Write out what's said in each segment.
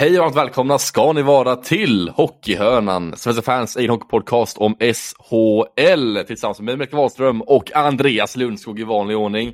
Hej och varmt välkomna ska ni vara till Hockeyhörnan, Svenska fans egen hockeypodcast om SHL tillsammans med Melker Wahlström och Andreas Lundskog i vanlig ordning.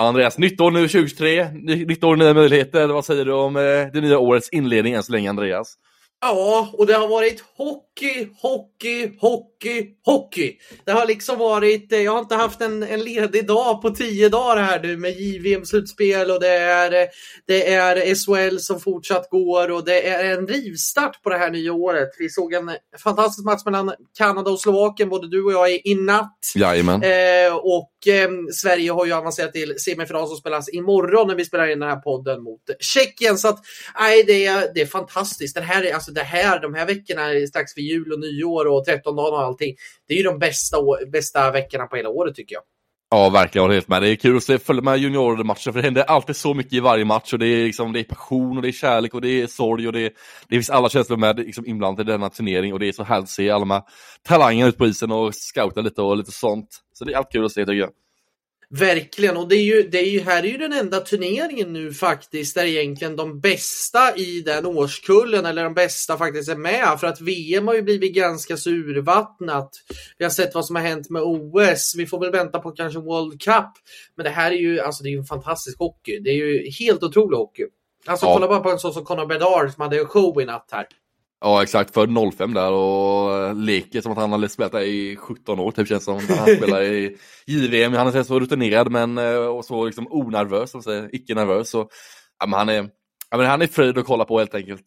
Andreas, nytt år nu 2023, nytt år nya möjligheter. Vad säger du om eh, det nya årets inledning än så länge Andreas? Ja, och det har varit hockey, hockey, hockey, hockey. Det har liksom varit, eh, jag har inte haft en, en ledig dag på tio dagar här nu med JVM-slutspel och det är, eh, det är SHL som fortsatt går och det är en rivstart på det här nya året. Vi såg en fantastisk match mellan Kanada och Slovakien, både du och jag i, natt. Jajamän. Eh, och eh, Sverige har ju avancerat till semifinal som spelas imorgon när vi spelar in den här podden mot Tjeckien. Så att, nej, det är, det är fantastiskt. Den här, alltså det här, de här veckorna strax för jul och nyår och 13 dagar allting. Det är ju de bästa, bästa veckorna på hela året tycker jag. Ja, verkligen. Jag håller helt med. Det är kul att se, följa med juniormatcher för det händer alltid så mycket i varje match och det är, liksom, det är passion och det är kärlek och det är sorg och det, det finns alla känslor med liksom, inblandade i denna turnering och det är så härligt att se alla de här talangerna ut på isen och scouta lite och lite sånt. Så det är alltid kul att se tycker jag. Verkligen, och det är ju, det är ju, här är ju den enda turneringen nu faktiskt där egentligen de bästa i den årskullen eller de bästa faktiskt är med. För att VM har ju blivit ganska så urvattnat. Vi har sett vad som har hänt med OS. Vi får väl vänta på kanske World Cup. Men det här är ju, alltså det är en fantastisk hockey. Det är ju helt otrolig hockey. Alltså ja. kolla bara på en sån som Conor Bedard som hade en show i natt här. Ja exakt, för 05 där och leker som att han har spelat där i 17 år typ känns som. Han spelar i JVM, han är så rutinerad men eh, och så liksom onervös, som säger, icke nervös. Så, ja, men han är, ja, men han är fröjd att kolla på helt enkelt.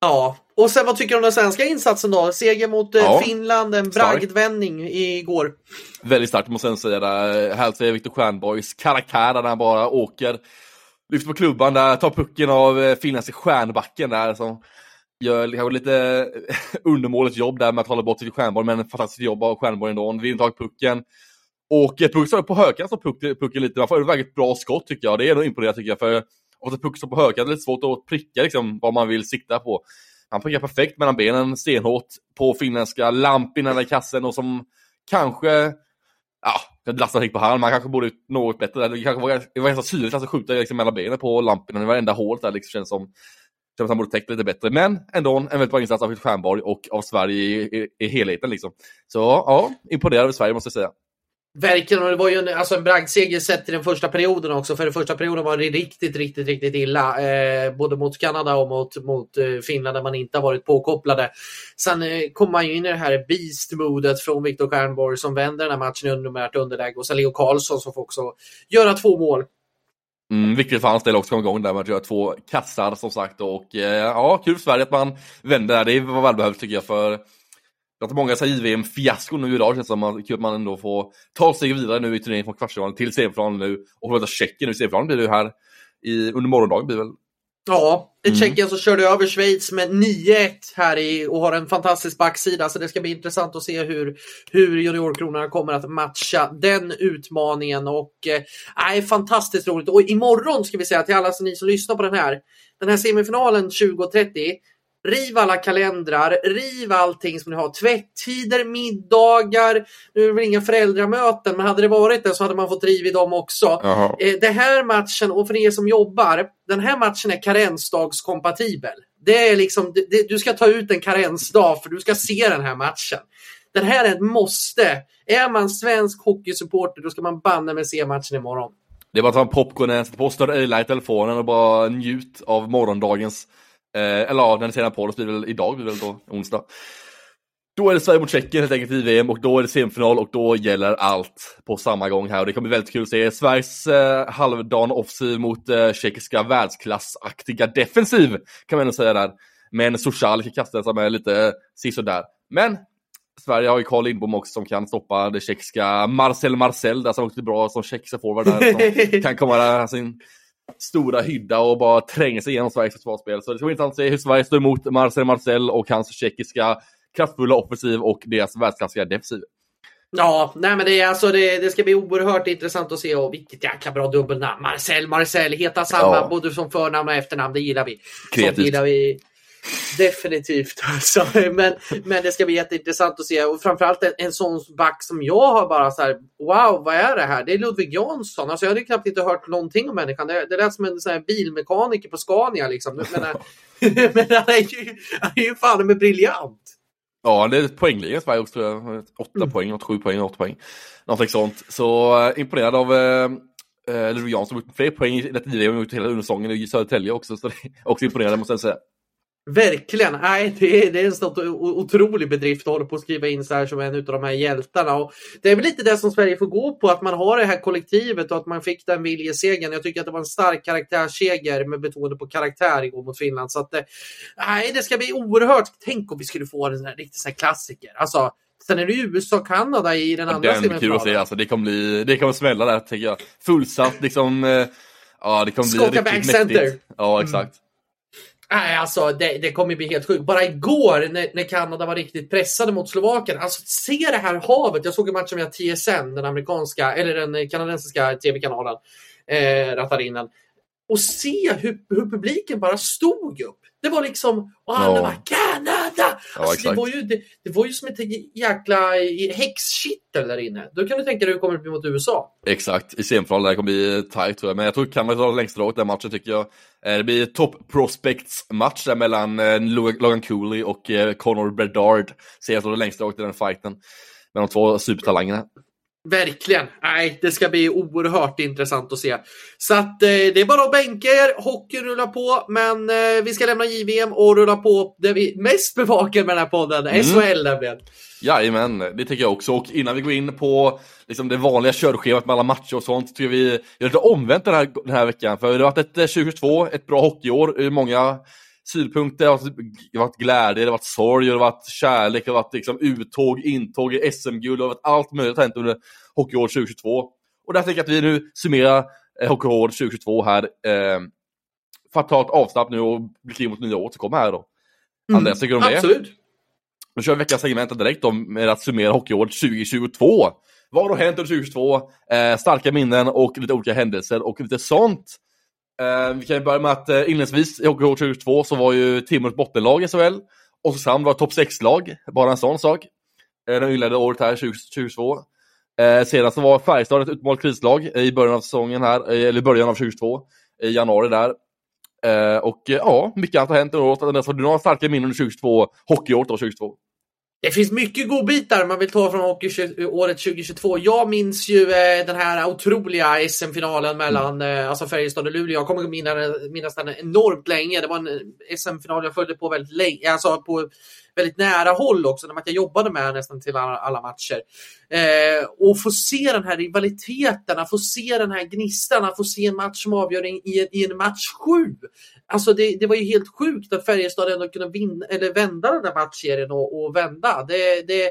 Ja, och sen vad tycker du om den svenska insatsen då? Seger mot eh, ja, Finland, en bragdvändning igår. Väldigt starkt måste jag säga. Här ser Viktor Stjernborgs karaktär där han bara åker, lyfter på klubban där, tar pucken av eh, finländske stjärnbacken där. Som, gör kanske lite undermåligt jobb där med att hålla bort sitt Stjernborg, men fantastiskt jobb av Stjernborg ändå. Han Vinner tag pucken. Och puck står på högkant så puck, pucken lite, man får ett väldigt bra skott tycker jag. Det är nog imponerande tycker jag, för att puck står på högkant är lite svårt att pricka liksom vad man vill sikta på. Han prickar perfekt mellan benen, stenhårt på finländska Lampinen i kassen och som kanske ja, det lastar helt på hand. Man kanske borde något bättre där. Det kanske var, det var ganska syrligt att skjuta liksom mellan benen på Lampinen i varenda hål där liksom känns som. Känns han borde täckt lite bättre. Men ändå en väldigt bra insats av Stjernborg och av Sverige i, i, i helheten. Liksom. Så ja, imponerad över Sverige måste jag säga. Verkligen, och det var ju en, alltså en bragdseger sett i den första perioden också. För den första perioden var det riktigt, riktigt, riktigt illa. Eh, både mot Kanada och mot, mot eh, Finland där man inte har varit påkopplade. Sen eh, kom man ju in i det här beast-modet från Viktor Stjernborg som vänder den här matchen i undermärt underläge. Och sen Leo Karlsson som får också göra två mål. Mm, viktigt för hans del också att komma igång där med att göra två kassar som sagt och eh, ja, kul för Sverige att man vänder där. Det var välbehövligt tycker jag för att många många JVM-fiaskon nu idag känns det som. Kul att man ändå får ta sig vidare nu i turneringen från kvartsfinalen till semifinalen nu och möta Tjeckien nu i semifinalen blir det ju här i, under morgondagen blir väl Ja, mm. Tjeckien så körde över Schweiz med 9-1 här i och har en fantastisk backsida. Så det ska bli intressant att se hur, hur juniorkronorna kommer att matcha den utmaningen. Och eh, fantastiskt roligt. Och imorgon ska vi säga till alla ni som lyssnar på den här. Den här semifinalen 2030 Riv alla kalendrar, riv allting som ni har. Tvättider, middagar. Nu är det väl inga föräldramöten, men hade det varit det så hade man fått riv i dem också. Eh, det här matchen, och för er som jobbar, den här matchen är karensdagskompatibel. Det är liksom, det, du ska ta ut en karensdag för du ska se den här matchen. Den här är ett måste. Är man svensk hockeysupporter då ska man banne med se matchen imorgon. Det är bara att ta en popcorn, sätta på större i telefonen och bara njut av morgondagens Eh, eller ja, när ni ser den på, det blir väl idag, blir väl då onsdag. Då är det Sverige mot Tjeckien helt enkelt i VM och då är det semifinal och då gäller allt på samma gång här och det kommer bli väldigt kul att se Sveriges eh, halvdan offensiv mot eh, tjeckiska världsklassaktiga defensiv kan man ändå säga där. Men Sochal kan kasta som är lite sisådär. Men Sverige har ju Carl Lindbom också som kan stoppa det tjeckiska Marcel Marcel där som också är bra som tjeckiska forward där. Som kan komma där, sin stora hydda och bara tränga sig igenom Sveriges försvarsspel. Så det ska bli intressant att se hur Sverige står emot Marcel Marcel och hans tjeckiska kraftfulla offensiv och deras världsklassiga defensiv. Ja, nej men det, är alltså, det, det, ska bli oerhört intressant att se och vilket jäkla bra dubbelnamn. Marcel, Marcel, heta samma ja. både som förnamn och efternamn. Det gillar vi. Kreativt. gillar vi. Definitivt. Alltså. Men, men det ska bli jätteintressant att se och framförallt en, en sån back som jag har bara så här, wow, vad är det här? Det är Ludvig Jansson. Alltså, jag hade knappt inte hört någonting om människan. Det, det lät som en sån här bilmekaniker på Scania liksom. Men, men han är ju, han är ju fan med briljant. Ja, det är poängligan Sverige också tror jag. 8 mm. poäng, 8, 7 poäng, 8 poäng. Någonting sånt. Så äh, imponerad av äh, Ludvig Jansson. fler poäng i detta tidigare, gjort hela undersäsongen i Södertälje också. Så det är också imponerande måste jag säga. Verkligen! Nej, det är, det är en sån otrolig bedrift att hålla på att skriva in så här som en av de här hjältarna. Och det är väl lite det som Sverige får gå på, att man har det här kollektivet och att man fick den viljesegern. Jag tycker att det var en stark karaktärsseger med betoning på karaktär igår mot Finland. Så att, nej, det ska bli oerhört. Tänk om vi skulle få en sån här riktig så här klassiker. Alltså, Sen är det USA och Kanada i den andra semifinalen. Alltså, det, kommer bli, det kommer smälla där, tycker jag. Fullsatt, liksom. Eh, ja, det kommer bli Scotia riktigt mäktigt. Center. Ja, exakt. Mm. Nej, alltså det, det kommer bli helt sjukt. Bara igår när, när Kanada var riktigt pressade mot Slovakien. Alltså se det här havet. Jag såg en match med TSN, den amerikanska, eller den kanadensiska tv-kanalen, eh, rattar in den. Och se hur, hur publiken bara stod upp. Det var liksom, och alla ja. var Kanada! Alltså, det, var ju, det, det, var ju som ett jäkla häxkittel där inne. Då kan du tänka dig hur det kommer att bli mot USA. Exakt, i semifinalen där kommer bli tight tror jag. Men jag tror Kanada tar längst drag den matchen tycker jag. Eh, det blir top prospects match där mellan eh, Logan Cooley och eh, Connor Bedard. Ser jag som det längsta drag i den fighten. Med de två supertalangerna. Verkligen! Nej, det ska bli oerhört intressant att se. Så att eh, det är bara att bänka er. Hockeyn rullar på, men eh, vi ska lämna JVM och rulla på det vi mest bevakar med den här podden, mm. SHL nämligen. Jajamän, det tycker jag också. Och innan vi går in på liksom, det vanliga körschemat med alla matcher och sånt, tycker vi gör lite omvänt den här, den här veckan. För det har varit ett 2022, eh, ett bra hockeyår. Många synpunkter, det har varit glädje, det har varit sorg, det har varit kärlek, det har varit liksom uttåg, intåg i SM-guld, det har varit allt möjligt hänt under hockeyåret 2022. Och där tänker jag att vi nu summerar eh, hockeyåret 2022 här, eh, för att ta ett avstamp nu och blicka in mot nya året som kommer här då. Mm, Andreas, tycker du om det? Absolut. Nu kör vi veckans segment direkt då med att summera hockeyåret 2022. Vad har hänt under 2022? Eh, starka minnen och lite olika händelser och lite sånt. Eh, vi kan ju börja med att eh, inledningsvis i Hockey 2022 så var ju Timrås bottenlag i SHL. Oskarshamn var topp 6-lag, bara en sån sak. Eh, de inledde året här 2022. Eh, sedan så var Färjestad ett utmålat krislag i början av säsongen här, eller i början av 2022. I januari där. Eh, och ja, mycket annat har hänt under året. Har du några starka minnen under 2022, hockeyåret 2022? Det finns mycket godbitar man vill ta från hockeyåret 2022. Jag minns ju eh, den här otroliga SM-finalen mellan mm. alltså Färjestad och Luleå. Jag kommer minnas, minnas den enormt länge. Det var en eh, SM-final jag följde på väldigt länge, alltså på väldigt nära håll också, när jag jobbade med nästan till alla, alla matcher. Eh, och få se den här rivaliteten, att få se den här gnistan, att få se en match som avgör i, i en match sju. Alltså det, det, var ju helt sjukt att Färjestad ändå kunde vinna, eller vända den där matchserien och, och vända. Det, det är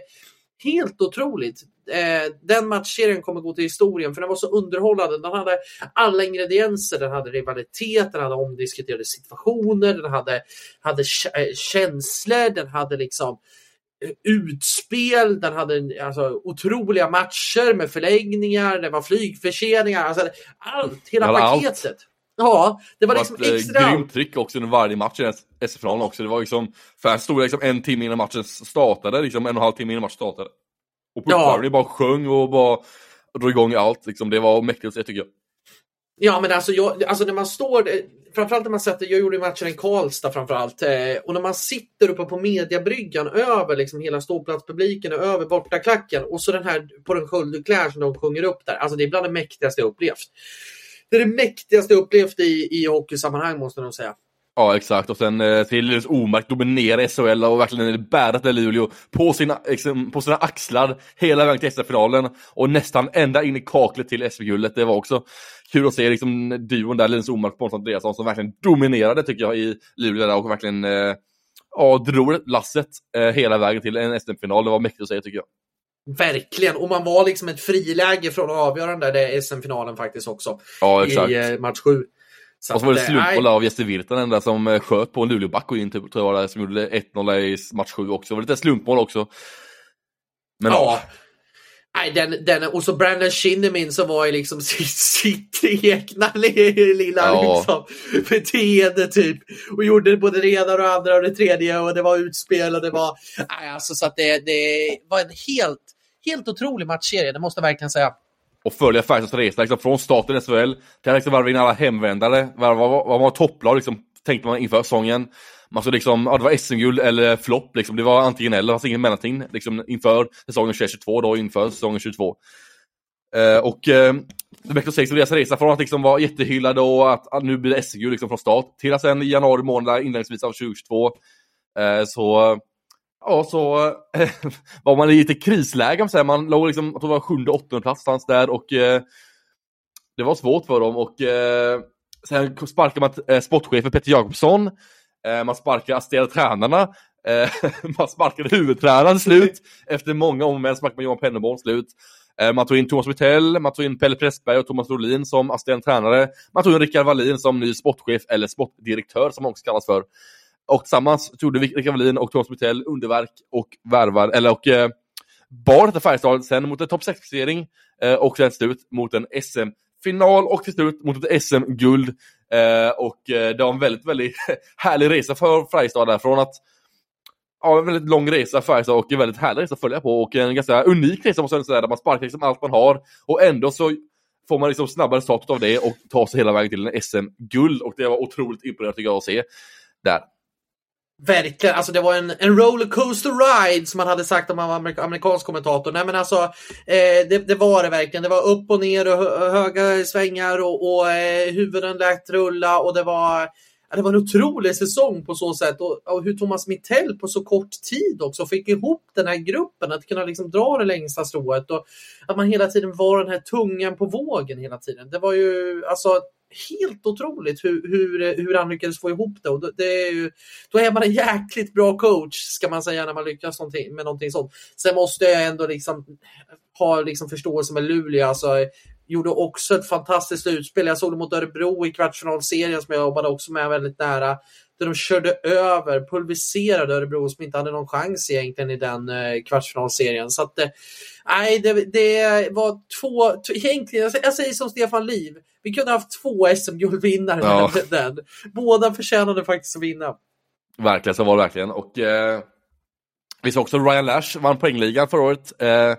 helt otroligt. Eh, den matchserien kommer gå till historien för den var så underhållande. Den hade alla ingredienser. Den hade rivalitet, den hade omdiskuterade situationer, den hade, hade eh, känslor, den hade liksom eh, utspel, den hade alltså, otroliga matcher med förlängningar, det var flygförseningar, alltså, allt, hela paketet. Allt. Ja, det var liksom det extra... Grymt tryck också under varje match i SM-finalen också. Det var liksom, fans stod liksom en timme innan matchen startade, liksom en och en halv timme innan matchen startade. Och fortfarande ja. bara sjöng och bara drog igång allt. Liksom. Det var mäktigt att se tycker jag. Ja, men alltså, jag, alltså när man står, framförallt när man sätter, jag gjorde matchen i Karlstad framförallt, eh, och när man sitter uppe på mediabryggan över liksom hela ståplatspubliken och över bortaklacken och så den här på den Sköldekläder som de sjunger upp där, alltså det är bland det mäktigaste jag upplevt. Det är det mäktigaste jag upplevt i, i hockeysammanhang måste jag nog säga. Ja exakt och sen eh, till Linus Omark dominera SHL och verkligen bära till Luleå på sina, liksom, på sina axlar hela vägen till SM-finalen och nästan ända in i kaklet till SV-guldet. Det var också kul att se liksom, duon där, Linus Omark och Pontus Andreasson som verkligen dominerade tycker jag i Luleå där och verkligen eh, ja, drog lasset eh, hela vägen till en SM-final. Det var mäktigt att se tycker jag. Verkligen, och man var liksom ett friläge från att avgöra den där SM-finalen faktiskt också. Ja. I eh, match 7. Så och så var det slumpboll av Jesse Virtanen där som eh, sköt på en Luleåback och in typ, tror jag var det, som gjorde 1-0 i match 7 också. Det var lite slumpmål också. Men, ja. Nej, den, den, och så Brandon Shinnimin som var i liksom sitt, sitt egna lilla ja. liksom, beteende typ. Och gjorde både det ena och det andra och det tredje och det var utspel och det var... Nej, alltså, så att det, det var en helt, helt otrolig matchserie, det måste jag verkligen säga. Och följa Färjestads resa liksom, från starten i SHL till att liksom, varva in alla hemvändare. Vad var, var topplag liksom, tänkte man inför säsongen. Man såg liksom, ja, det var SM-guld eller flopp, liksom. det var antingen eller, det fanns ingen mellanting liksom, inför säsongen 2022, då inför säsongen 22. Eh, och eh, Vector 6 och deras resa från att liksom vara jättehyllade och att, att nu blir det SM-guld liksom från start till att sen i januari månad inledningsvis av 2022 eh, så Ja, så eh, var man i lite krisläge, man, man låg liksom, jag tror det var sjunde, åttonde plats fanns där och eh, det var svårt för dem och eh, sen sparkade man eh, sportchefen Peter Jakobsson Eh, man sparkar assisterande tränarna. Eh, man sparkade huvudtränaren slut. Efter många om och sparkade man Johan Pennerborn slut. Eh, man tog in Thomas Wittell, man tog in Pelle Pressberg och Thomas Rolin som assisterande tränare. Man tog in Rickard Wallin som ny sportchef, eller sportdirektör som också kallas för. Och tillsammans gjorde Rickard Wallin och Thomas Mitell underverk och värvar, eller och eh, bar detta Färjestad sen mot en topp 6-placering eh, och sen slut mot en SM-final och till slut mot ett SM-guld. Eh, och eh, det var en väldigt, väldigt härlig resa för Färjestad där, från att Ja, en väldigt lång resa för Färjestad och en väldigt härlig resa att följa på och en ganska unik resa måste jag säga, där man sparkar liksom allt man har och ändå så får man liksom snabbare start av det och tar sig hela vägen till en SM-guld och det var otroligt imponerande tycker jag att se där. Verkligen, alltså det var en, en rollercoaster ride som man hade sagt om man var amerik amerikansk kommentator. Nej men alltså, eh, det, det, var det verkligen. Det var upp och ner och höga svängar och, och eh, huvuden lät rulla och det var det var en otrolig säsong på så sätt och, och, hur Thomas Mittell på så kort tid också fick ihop den här gruppen att kunna liksom dra det längsta strået och att man hela tiden var den här tungan på vågen hela tiden. Det var ju alltså helt otroligt hur, hur, hur han lyckades få ihop det. Och det är ju, då är man en jäkligt bra coach ska man säga när man lyckas någonting, med någonting sånt. Sen måste jag ändå liksom ha liksom förståelse med Luleå. Alltså, gjorde också ett fantastiskt utspel. Jag såg det mot Örebro i kvartsfinalserien som jag jobbade också med väldigt nära. Där de körde över, pulveriserade Örebro som inte hade någon chans egentligen i den eh, kvartsfinalserien. Så att, eh, nej, det, det, var två, egentligen, jag säger som Stefan Liv, vi kunde haft två SM-guldvinnare ja. den. Båda förtjänade faktiskt att vinna. Verkligen, så var det verkligen. Och eh, vi såg också Ryan Lash vann poängligan förra året. Eh,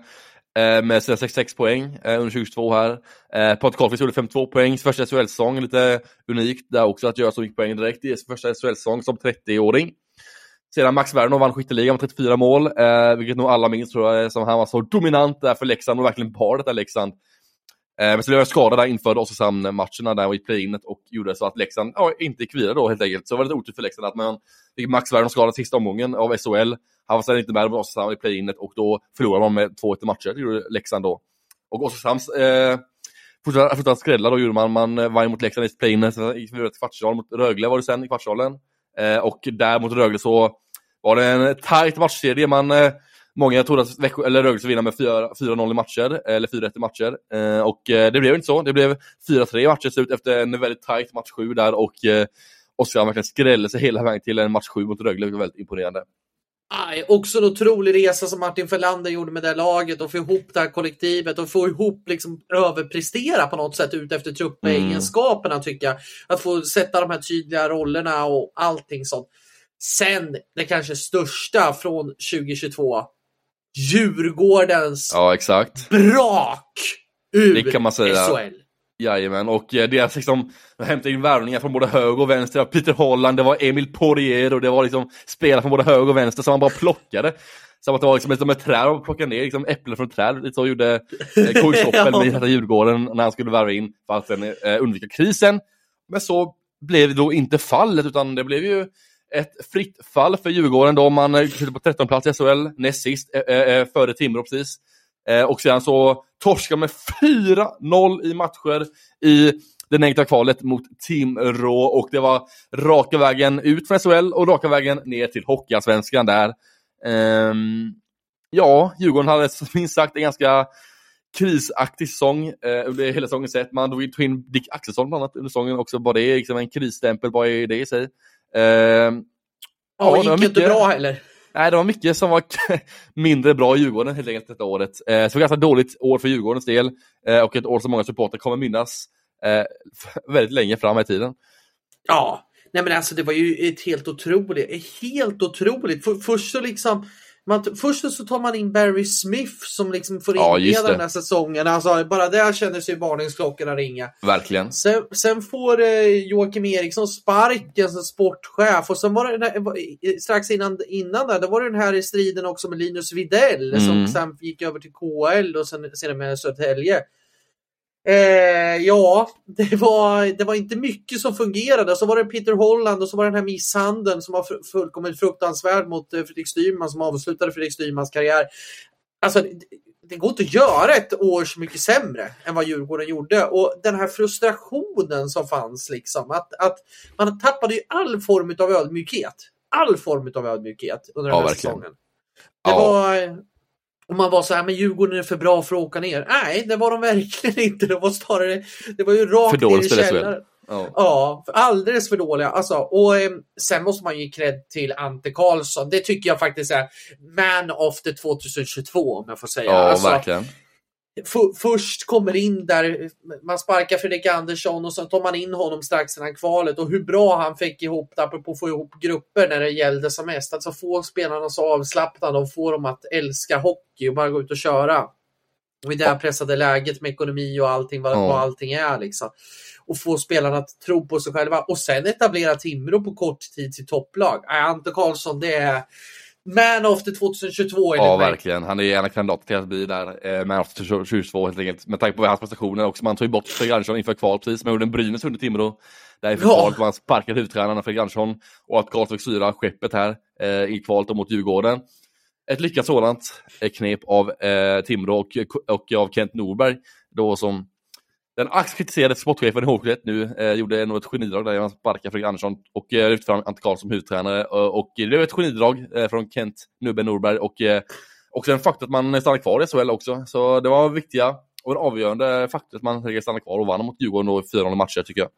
Eh, med sina 66 poäng eh, under 2022 här. Eh, Patrik Karlqvist gjorde 52 poäng, första SHL-säsong, lite unikt där också att göra så mycket poäng direkt i första SHL-säsong som 30-åring. Sedan Max Werner vann skytteligan med 34 mål, eh, vilket nog alla minns tror jag, som han var så dominant där för Leksand och verkligen bar detta Leksand. Eh, men så blev jag skadad där inför Oskarshamn-matcherna där i play-inet och gjorde så att Leksand ja, inte gick vidare då helt enkelt. Så det var lite otur för Leksand att man fick Max Werner skadad sista omgången av SHL. Han var sedan inte med på Oskarshamn i play-inet och då förlorade man med 2-1 i matcher, det gjorde Leksand då. Och Oskarshamns eh, fortsatte skrälla då gjorde man, man eh, vann mot Leksand i play-inet, gick vidare till kvartsfinal mot Rögle var det sen i kvartsfinalen. Eh, och där mot Rögle så var det en tajt matchserie, man eh, Många trodde att Växjö, eller Rögle vinna med 4-0 i matcher, eller 4-1 i matcher. Eh, och eh, det blev inte så. Det blev 4-3 i matcher slut efter en väldigt tight match 7 där och eh, Oskar verkligen skrällde sig hela vägen till en match 7 mot Rögle, vilket var väldigt imponerande. Aj, också en otrolig resa som Martin Ferlander gjorde med det laget och få ihop det här kollektivet och få ihop, liksom överprestera på något sätt ut efter truppegenskaperna mm. tycker jag. Att få sätta de här tydliga rollerna och allting sånt. Sen det kanske största från 2022 Djurgårdens ja, exakt. brak ur det kan man säga. SHL. Jajamän, och eh, deras liksom, de hämtade in värvningar från både höger och vänster. Peter Holland, det var Emil Poirier och det var liksom spelare från både höger och vänster som man bara plockade. Som att det var liksom som ett träd och plockade ner liksom äpplen från träd. Lite så gjorde eh, Kojsoppel ja. med Djurgården när han skulle värva in för att eh, undvika krisen. Men så blev det då inte fallet utan det blev ju ett fritt fall för Djurgården då man eh, sitter på 13 plats i SHL, näst sist, eh, eh, eh, före Timrå precis. Eh, och sedan så torskar med 4-0 i matcher i det negativa kvalet mot Timrå och det var raka vägen ut från SHL och raka vägen ner till Hockeyallsvenskan där. Um, ja, Djurgården hade minst sagt en ganska krisaktig säsong eh, under hela säsongen sett. Man drog in Dick Axelsson bland annat under säsongen också. Bara det liksom en krisstämpel, vad är det i sig? Eh, ja, gick mycket... inte bra heller. Nej, det var mycket som var mindre bra i Djurgården helt enkelt detta året. Eh, så det var ganska dåligt år för Djurgårdens del eh, och ett år som många supportrar kommer minnas eh, väldigt länge fram i tiden. Ja, nej men alltså det var ju ett helt otroligt, helt otroligt. För, först så liksom man, först så tar man in Barry Smith som liksom får Ja, inleda det. den här säsongen. Alltså, bara där kändes ju varningsklockorna ringa. Verkligen. Sen, sen får eh, Joakim Eriksson sparken som sportchef och sen var det den här, i- strax innan, innan där, då var det den här striden också med Linus Widell som Mm. sen gick över till KL och sen, sen med Södertälje. Eh, ja, det var, det var inte mycket som fungerade. Så var det Peter Holland och så var det den här misshandeln som var fullkomligt fruktansvärd mot eh, Fredrik Styrman som avslutade Fredrik Styrmans karriär. Alltså, det, det går inte att göra ett år så mycket sämre än vad Djurgården gjorde. Och den här frustrationen som fanns, liksom, att, att man tappade ju all form av ödmjukhet. All form av ödmjukhet under den Ja, här verkligen. säsongen. Det Ja. var... Och man var så här, men Djurgården är för bra för att åka ner. Nej, det var de verkligen inte. Det var snarare, det var ju rakt För ner i källaren. Ja. Ja, alldeles för dåliga. Alltså, och eh, sen måste man ge cred till Ante Karlsson. Det tycker jag faktiskt är man of the 2022 om jag får säga. Ja, alltså, verkligen. För, först kommer in där, man sparkar Fredrik Andersson och sen tar man in honom strax innan kvalet och hur bra han fick ihop det, apropå att få ihop grupper när det gällde som mest. Alltså få spelarna så avslappnade och få dem att älska hockey och bara gå ut och köra. Och i det här pressade läget med ekonomi och allting, vad, Ja. vad allting är liksom. Och få spelarna att tro på sig själva och sen etablera Timrå på kort tid till topplag. Äh, Ante Karlsson, det är man of the 2022 enligt Ja, verkligen. Han är en av kandidaterna till att bli där eh, med after 2022 helt enkelt. Med tanke på hans prestationer också. Man tog ju bort Fredrik Andersson inför kval precis, men gjorde en Brynäs under Timrå. Där inför Ja. kvalet han sparkade huvudtränaren Fredrik Andersson och att Karlsson fick styra skeppet här eh, i kvalet mot Djurgården. Ett lyckat sådant eh, knep av eh, Timrå och, och av Kent Norberg då som den axkritiserade sportchefen i HV71 nu eh, gjorde nog ett genidrag där han sparkade Fredrik Andersson och eh, lyfte fram Ante Karlsson som huvudtränare. Och, och det blev ett genidrag eh, från Kent Nubbe Norberg och eh, också en faktor att man stannade kvar i SHL också. Så det var viktiga och en avgörande faktor att man stannade kvar och vann mot Djurgården då i 400 matcher tycker jag.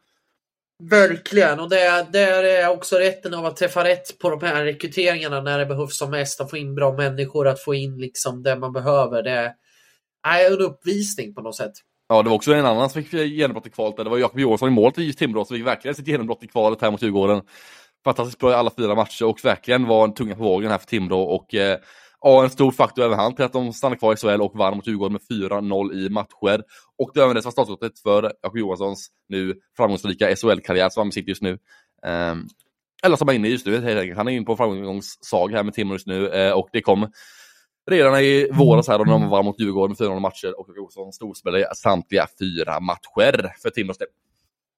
Verkligen, och det, det är också rätten av att träffa rätt på de här rekryteringarna när det behövs som mest. Att få in bra människor, att få in liksom det man behöver. Det är en uppvisning på något sätt. Ja, det var också en annan som fick genombrott i kvalet. Det var Jakob Johansson i mål till Timrå som fick verkligen sitt genombrott i kvalet här mot Djurgården. Fantastiskt bra i alla fyra matcher och verkligen var en tunga på vågen här för Timrå. Och eh, ja, en stor faktor även han till att de stannade kvar i SHL och vann mot Djurgården med 4-0 i matcher. Och det var även det som var startskottet för Jakob Johanssons nu framgångsrika SHL-karriär som han sitter just nu. Ehm, eller som han är inne i just nu helt enkelt. Han är inne på en framgångssaga här med Timrå just nu eh, och det kom redan i våras här när de var mot Djurgården med 400 matcher och Olsson storspelade samtliga fyra matcher för Timrås del.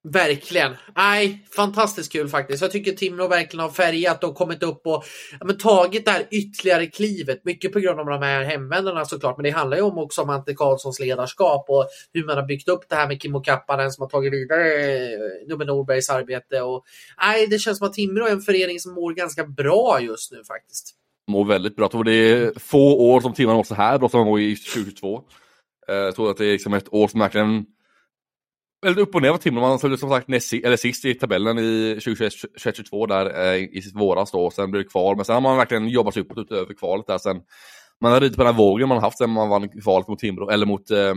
Verkligen. Nej, fantastiskt kul faktiskt. Jag tycker Timrå verkligen har färgat och kommit upp och ja, men, tagit det här ytterligare klivet. Mycket på grund av de här hemvändarna såklart, men det handlar ju om också om Ante Karlssons ledarskap och hur man har byggt upp det här med Kimmo Kappanen som har tagit vidare eh, Nubbe Norbergs arbete. Och, nej, det känns som att Timrå är en förening som mår ganska bra just nu faktiskt. Mår väldigt bra. Jag tror det är få år som Timrå mår så här bra som han mår i 2022. Eh, jag tror att det är liksom ett år som verkligen väldigt upp och ner för Timrå. Man följde som sagt näst, eller sist i tabellen i 2021-2022 där eh, i sitt våras då. Sen blev det kval. Men sen har man verkligen jobbat sig uppåt utöver kvalet där sen. Man har ridit på den här vågen man har haft sen man vann kvalet mot Timrå, eller mot eh,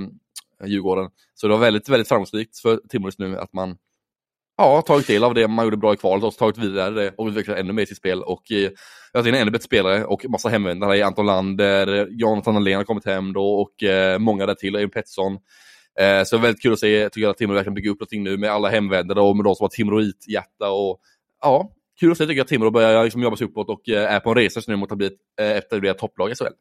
Djurgården. Så det var väldigt, väldigt framgångsrikt för Timrå just nu att man ja, tagit del av det man gjorde bra i kvalet och tagit vidare det och utvecklat ännu mer i sitt spel. Och eh, jag har sett en ännu bättre spelare och massa hemvändare i Anton Lander, Jonathan Allén har kommit hem då och eh, många där till, Emil Pettersson. Eh, så väldigt kul att se, tycker jag att Timrå verkligen bygger upp någonting nu med alla hemvändare och med de som har Timråit-hjärta och ja, kul att se tycker jag att Timrå börjar liksom jobba sig uppåt och eh, är på en resa just nu mot att bli ett eh, etablerat topplag i SHL.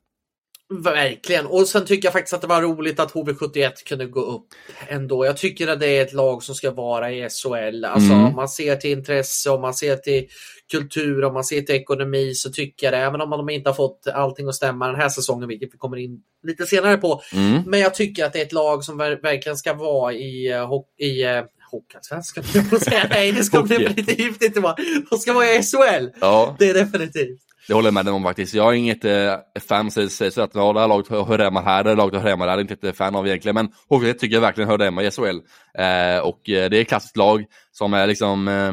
Verkligen. Och sen tycker jag faktiskt att det var roligt att HV71 kunde gå upp ändå. Jag tycker att det är ett lag som ska vara i SHL. Alltså Mm. om man ser till intresse, om man ser till kultur, om man ser till ekonomi så tycker jag det. Även om de inte har fått allting att stämma den här säsongen, vilket vi kommer in lite senare på. Mm. Men jag tycker att det är ett lag som ver- verkligen ska vara i, ho- i uh, Hockeyallsvenskan. Nej, det ska bli Hockey. lite giftigt. va? De ska vara i SHL. Ja, Det är definitivt. det håller jag med om faktiskt. Jag är inget eh, fan som säger så att ja, det här laget hör hemma här, det här laget hör hemma där. Det är inte ett fan av egentligen. Men HV71 tycker jag verkligen hör hemma i SHL. Eh, och eh, det är ett klassiskt lag som är liksom eh,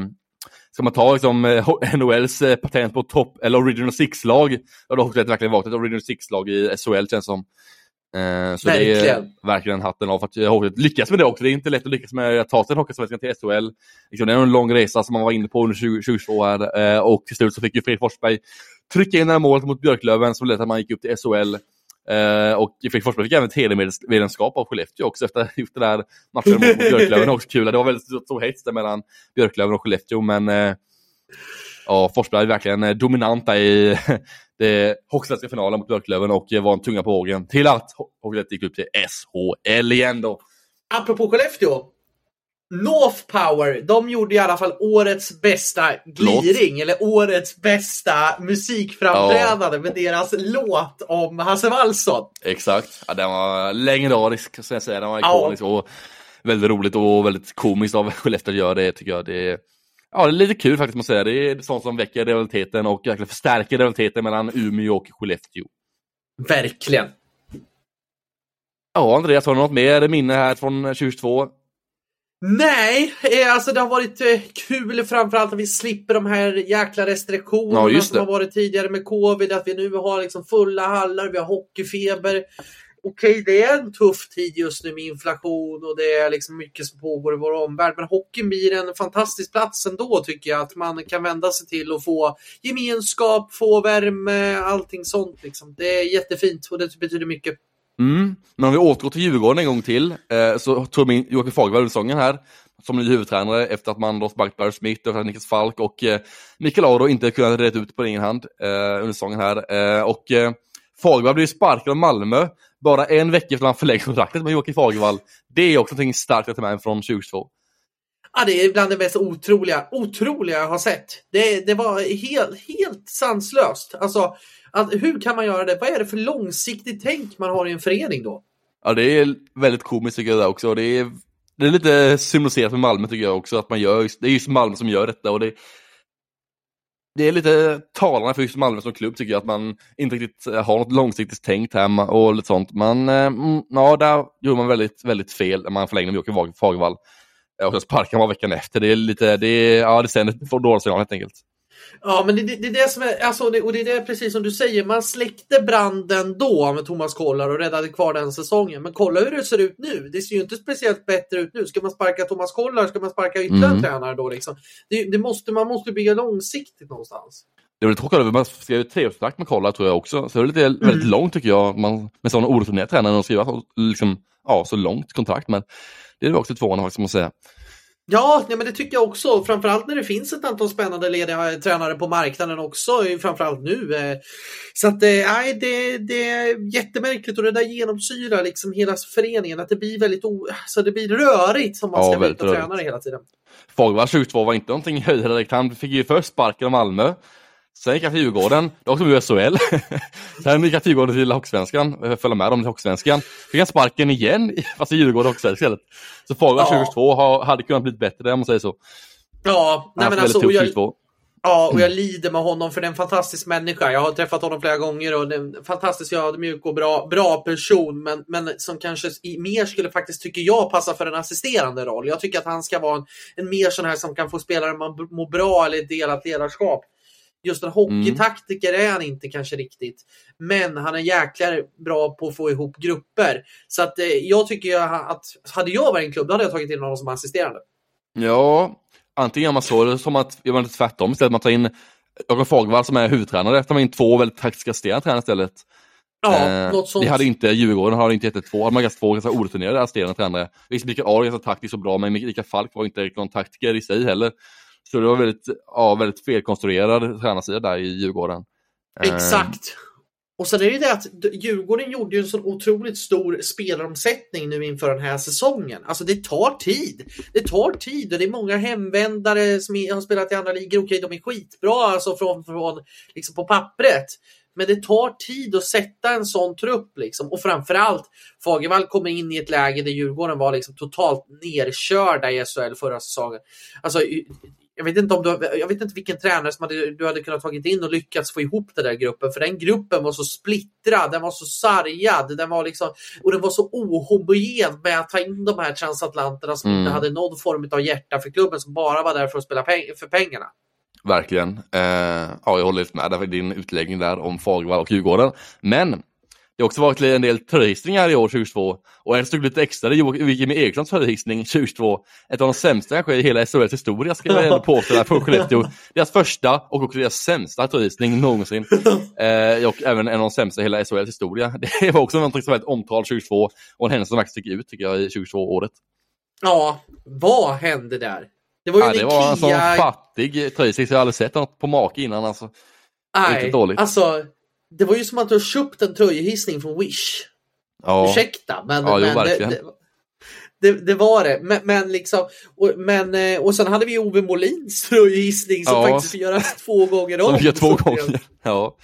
ska man ta liksom, eh, NHLs eh, patent på topp eller original six-lag, då har Hockeyet verkligen varit ett original six-lag i SHL känns som. Eh, så verkligen. det är verkligen hatten av för att Hockeyet lyckas med det också. Det är inte lätt att lyckas med att ta sig en Hockeyallsvenskan till SHL. Liksom, det är en lång resa som man var inne på under 2022 här eh, och till slut så fick ju Fredrik Forsberg trycka in det här målet mot Björklöven som till att man gick upp till SHL. Uh, och Fredrik Forsberg fick även ett hedermedlemskap av Skellefteå också efter just det där matchen mot Björklöven. Också kul. Det var väldigt stor hets mellan Björklöven och Skellefteå, men ja, Forsberg är verkligen dominant där i det hockeyallsvenska finalen mot Björklöven och var en tunga på vågen till att Hockeyallsvenskan gick upp till SHL igen då. Apropå Skellefteå. North Power, de gjorde i alla fall årets bästa gliring, låt. eller årets bästa musikframträdande ja. med deras låt om Hasse Wallson. Exakt, ja, den var legendarisk, ska jag säga. Den var ikonisk ja. och väldigt roligt och väldigt komiskt av Skellefteå att göra det, tycker jag. Det är, ja, det är lite kul faktiskt, måste jag säga. Det är sånt som väcker rivaliteten och verkligen förstärker rivaliteten mellan Umeå och Skellefteå. Verkligen. Ja, Andreas, har du något mer minne här från 2022? Nej, eh, alltså det har varit eh, kul framförallt att vi slipper de här jäkla restriktionerna ja, som har varit tidigare med covid. Att vi nu har liksom fulla hallar, vi har hockeyfeber. Okej, det är en tuff tid just nu med inflation och det är liksom mycket som pågår i vår omvärld. Men hockeyn blir en fantastisk plats ändå tycker jag. Att man kan vända sig till och få gemenskap, få värme, allting sånt. Liksom. Det är jättefint och det betyder mycket. Mm. Men om vi återgår till Djurgården en gång till, eh, så tog min Joakim Fagervall under här som ny huvudtränare efter att man då sparkat Barry Smith och Niklas Falk och eh, Mikael Aro inte kunnat reda ut på egen hand eh, under säsongen här. Eh, och eh, Fagervall blev sparkad av Malmö bara en vecka efter att han förlängde kontraktet med Joakim Fagervall. Det är också någonting starkt att ta med från 2022. Ja, det är bland det mest otroliga, otroliga jag har sett. Det, det var helt, helt sanslöst. Alltså, att, hur kan man göra det? Vad är det för långsiktigt tänk man har i en förening då? Ja, det är väldigt komiskt tycker jag det också. Det är, det är lite symboliserat med Malmö tycker jag också, att man gör, det är just Malmö som gör detta och det, det är lite talande för just Malmö som klubb tycker jag, att man inte riktigt eh, har något långsiktigt tänkt här och lite sånt. Men eh, mm, ja, där gjorde man väldigt, väldigt fel när man förlängde med Joakim Fagervall. Eh, och sen sparkade man veckan efter. Det är lite, det är, ja det sänder för dåliga signaler helt enkelt. Ja, men det, det, det, är det som är, alltså, det, och det är det precis som du säger, man släckte branden då med Thomas Kollar och räddade kvar den säsongen. Men kolla hur det ser ut nu. Det ser ju inte speciellt bättre ut nu. Ska man sparka Thomas Kollar, ska man sparka ytterligare mm. tränare då liksom? Det, måste, man måste bygga långsiktigt någonstans. Det är väl tråkigt man skrev treårskontrakt med Kollar tror jag också. Så det är lite, mm. väldigt långt tycker jag, man, med sådana orutinerade tränare, att skriva liksom, ja, så långt kontrakt. Men det är också förvånande faktiskt, måste säga. Ja, nej, men det tycker jag också. Framförallt när det finns ett antal spännande lediga tränare på marknaden också, framförallt nu. Eh. Så att eh, nej, det, det är jättemärkligt och det där genomsyrar liksom hela föreningen. Att det blir väldigt o... så det blir rörigt som man ska byta tränare hela tiden. Fagervall 22 var inte någonting höjdare direkt. Han fick ju först sparken av Malmö. Sen gick han till Djurgården, då åkte de SHL. Sen gick han till Djurgården till Hockeysvenskan, eh, följde med dem till Hockeysvenskan. Fick han sparken igen, fast i Djurgården och Hockeysvenskan Så Fagervall ja. 2022 hade kunnat bli bättre om man säger så. Ja, nej men alltså. Jag, ja, och jag lider med honom för det är en fantastisk människa. Jag har träffat honom flera gånger och det är en fantastiskt ödmjuk och bra, bra person. Men, men som kanske mer skulle faktiskt, tycker jag, passa för en assisterande roll. Jag tycker att han ska vara en, en mer sån här som kan få spelare att må bra eller delat ledarskap. Just en hockeytaktiker är han inte kanske riktigt. Men han är jäklar bra på att få ihop grupper. Så att eh, jag tycker att hade jag varit en klubb då hade jag tagit in honom som assisterande. Ja, antingen gör man så eller som att gör man det tvärtom istället. Man tar in Jakob Fagervall som är huvudtränare, tar man in två väldigt taktiska assisterande tränare istället. Ja, eh, något sånt. Det hade inte Djurgården, hade inte gett två. Hade man ganska två ganska orutinerade assisterande tränare. Visst, Mikael Ahl är ganska taktiskt och bra, men Mikael Falk var inte någon taktiker i sig heller. Så det var väldigt, ja, väldigt felkonstruerad tränarsida där i Djurgården. Exakt. Och sen är det ju det att Djurgården gjorde ju en så otroligt stor spelaromsättning nu inför den här säsongen. Alltså det tar tid. Det tar tid och det är många hemvändare som har spelat i andra ligor. Okej, de är skitbra alltså från, från liksom på pappret. Men det tar tid att sätta en sån trupp liksom. och framförallt Fagervall kommer in i ett läge där Djurgården var liksom totalt nerkörda i SHL förra säsongen. Alltså jag vet inte om du, jag vet inte vilken tränare som hade, du hade kunnat tagit in och lyckats få ihop den där gruppen. För den gruppen var så splittrad, den var så sargad, den var liksom, och den var så ohomogen med att ta in de här transatlanterna som mm. inte hade någon form av hjärta för klubben, som bara var där för att spela peng för pengarna. Verkligen. Eh, ja, jag håller helt med där din utläggning där om Fagervall och Djurgården. Men det har också varit en del tröjhissningar i år 2022 och en stod lite extra, är Jimmy Erikssons tröjhissning 2022. Ett av de sämsta kanske i hela SHLs historia ska jag ändå påstå där för Skellefteå. Deras första och också deras sämsta tröjhissning någonsin. Eh, och även en av de sämsta i hela SHLs historia. Det var också någonting som var väldigt omtal 2022 och en händelse som faktiskt sticker ut tycker jag i 2022-året. Ja, vad hände där? Det var ju ja, det var en sån fattig tröjhissning så jag aldrig sett något på make innan alltså. Nej, alltså det var ju som att du har köpt en tröjhissning från Wish. Ja. Ursäkta, men, ja, men det, det, det, det, var det. Men, men liksom, och, men, eh, och sen hade vi Ove Molins tröjhissning som ja. faktiskt fick göras två gånger om. Som fick två gånger, ja.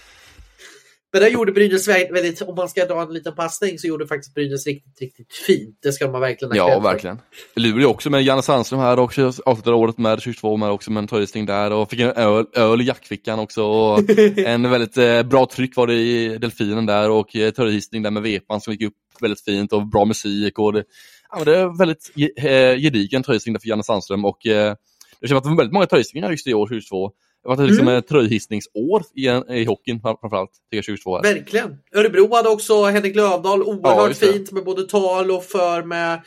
Men där gjorde Brynäs väldigt, om man ska dra en liten passning så gjorde faktiskt Brynäs riktigt, riktigt fint. Det ska man verkligen ha Ja, verkligen. Luleå också med Janne Sandström här också, avslutade året med 22 med också med en tröjstring där och fick en öl, öl i jackfickan också. Och en väldigt eh, bra tryck var det i Delfinen där och eh, tröjhissning där med vepan som gick upp väldigt fint och bra musik och det, ja, det är väldigt eh, gedigen tröjstring där för Janne Sandström och eh, det känns att det var väldigt många tröjstringar just i år 2022. Det var liksom mm. ett tröjhissningsår i, i hockeyn framförallt, tycker jag 2022. Verkligen. Örebro hade också Henrik Lövdahl, oerhört ja, fint med både tal och för med,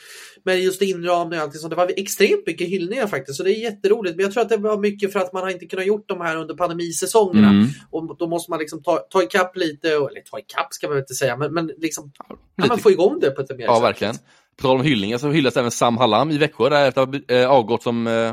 med just inramning och allting så Det var extremt mycket hyllningar faktiskt, så det är jätteroligt. Men jag tror att det var mycket för att man har inte kunnat gjort de här under pandemisäsongerna. Mm. Och då måste man liksom ta, ta ikapp lite, eller ta ikapp ska man inte säga, men, men liksom ja, man få igång det på ett mer Ja, sätt. verkligen. På tal om hyllningar så hyllas även Sam Hallam i Växjö där efter att ha äh, avgått som Eh,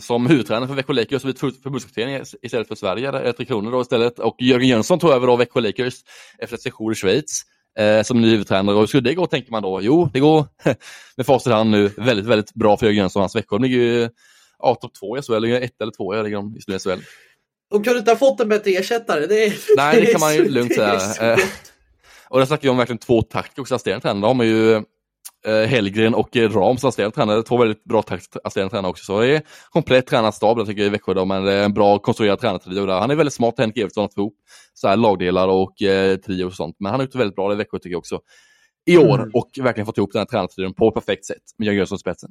som huvudtränare för Växjö Lakers och förbundskapten istället för Sverige, Tre Kronor då istället. Och Jörgen Jönsson tog över då Växjö Lakers efter ett sejour i Schweiz eh, som ny huvudtränare. Och hur skulle det gå tänker man då? Jo, det går med facit hand nu väldigt, väldigt bra för Jörgen Jönsson. Hans Växjö ligger ju ja, topp två i SHL, ligger ett eller två ligger de i SHL. De kunde inte ha fått en bättre ersättare. Det är, Nej, det, kan man ju lugnt säga. Eh, och där snackar vi om verkligen två taktiker också, assisterande tränare. De har ju Eh, Hellgren och eh, Ram som assisterande tränare. Två väldigt bra assisterande tränare också. Så det är komplett tränarstab jag tycker jag i Växjö det är en bra konstruerad tränartrio där. Han är väldigt smart, Henrik Evertsson, att få ihop så här lagdelar och eh, trio och sånt. Men han har gjort det väldigt bra i Växjö tycker jag också. I år mm. och verkligen fått ihop den här tränartrion på ett perfekt sätt med Jörgen Jönsson spetsen.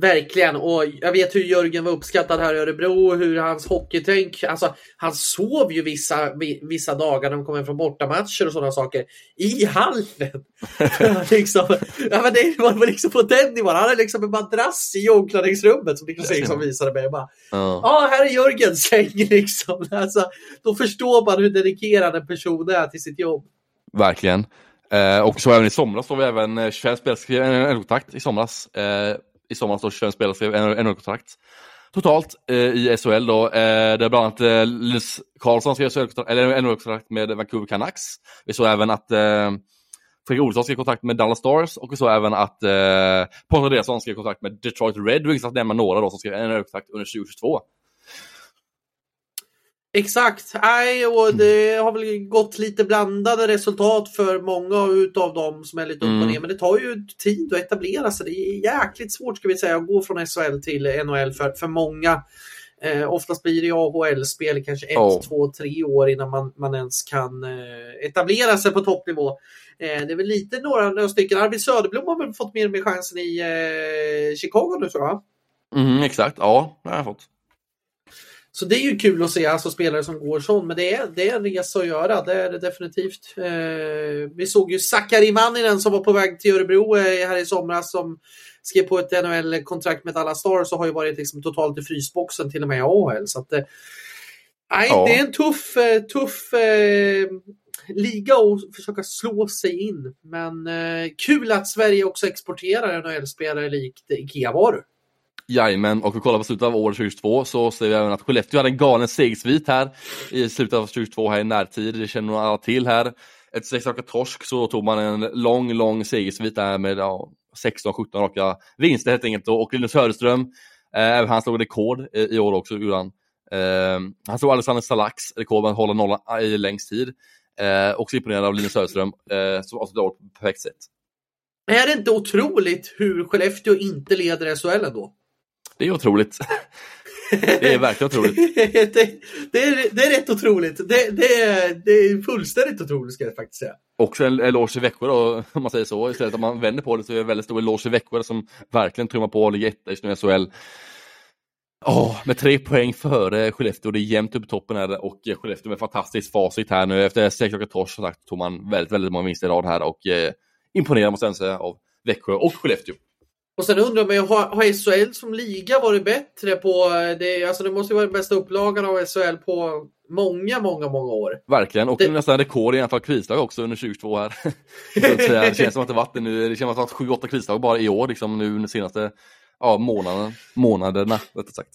Verkligen, och jag vet hur Jörgen var uppskattad här i Örebro, hur hans hockeytänk, alltså han sov ju vissa, vissa dagar när de kom hem från bortamatcher och sådana saker i hallen. liksom, ja, men det var liksom på den nivån, han hade liksom en madrass i omklädningsrummet som Niklas Eriksson visade mig. Ja, ah, här är Jörgens säng liksom. Alltså, då förstår man hur dedikerad en person är till sitt jobb. Verkligen. Eh, och så även i somras så vi även 25 eh, spelare en, en kontakt i somras. Eh, i sommar då 25 spelare skrev NHL-kontrakt. Totalt eh, i SHL då, eh, där bland annat eh, Linus Karlsson skrev NHL-kontrakt med Vancouver Canucks. Vi såg även att eh, Fredrik Olsson skrev kontrakt med Dallas Stars och vi såg även att eh, Pontus Andreasson skrev kontrakt med Detroit Red Wings, att nämna några då som skrev NHL-kontrakt under 2022. Exakt, nej, och det har väl gått lite blandade resultat för många utav dem som är lite upp och mm. ner. Men det tar ju tid att etablera sig. Det är jäkligt svårt ska vi säga att gå från SHL till NHL för, för många. Eh, oftast blir det AHL-spel kanske ett, oh. två, tre år innan man, man ens kan eh, etablera sig på toppnivå. Eh, det är väl lite några, några stycken. Arvid Söderblom har väl fått mer mer chansen i eh, Chicago nu tror jag? Mm, exakt, ja det har jag fått. Så det är ju kul att se alltså spelare som går sån, men det är, det är en resa att göra, det är det definitivt. Eh, vi såg ju Sakari Manninen som var på väg till Örebro eh, här i somras som skrev på ett NHL-kontrakt med alla Stars och har ju varit liksom totalt i frysboxen till och med i AHL. Så att, eh, nej, ja. det är en tuff, eh, tuff eh, liga att försöka slå sig in. Men kul att Sverige också exporterar NHL-spelare likt Ikea-varor. Jajamän, och vi kollar på slutet av år 2022 så ser vi även att Skellefteå hade en galen segersvit här i slutet av 2022 här i närtid. Det känner nog alla till här. Ett sex raka torsk så tog man en lång, lång segersvit där med ja, 16-17 raka vinster helt enkelt. Och Linus Söderström, eh, han slog rekord i, i år också, gjorde han. Eh, han slog Alexander Salaks rekord med att hålla nollan eh, i längst tid. Eh, också imponerad av Linus Söderström eh, som avslutade året på perfekt sätt. Är det inte otroligt hur Skellefteå inte leder SHL ändå? Det är otroligt. Det är verkligen otroligt. det, det, är, det är rätt otroligt. Det, det, är, det är fullständigt otroligt ska jag faktiskt säga. Också en eloge till Växjö då, om man säger så. Istället om man vänder på det så är det en väldigt stor eloge till Växjö som verkligen trummar på och ligger etta i SHL. Ja, med tre poäng före Skellefteå. Det är jämnt upp toppen här och Skellefteå med fantastiskt facit här nu. Efter sex raka torsk som sagt tog man väldigt, väldigt många vinster i rad här och eh, imponerar måste jag säga av Växjö och Skellefteå. Och sen undrar man ju, har, har SHL som liga varit bättre på, det, alltså det måste ju vara den bästa upplagan av SHL på många, många, många år. Verkligen, och det... nästan rekord i antal krislag också under 2022 här. det känns som att det varit nu, det känns som att det varit 7-8 krislag bara i år, liksom nu de senaste ja, månaden, månaderna, rättare sagt.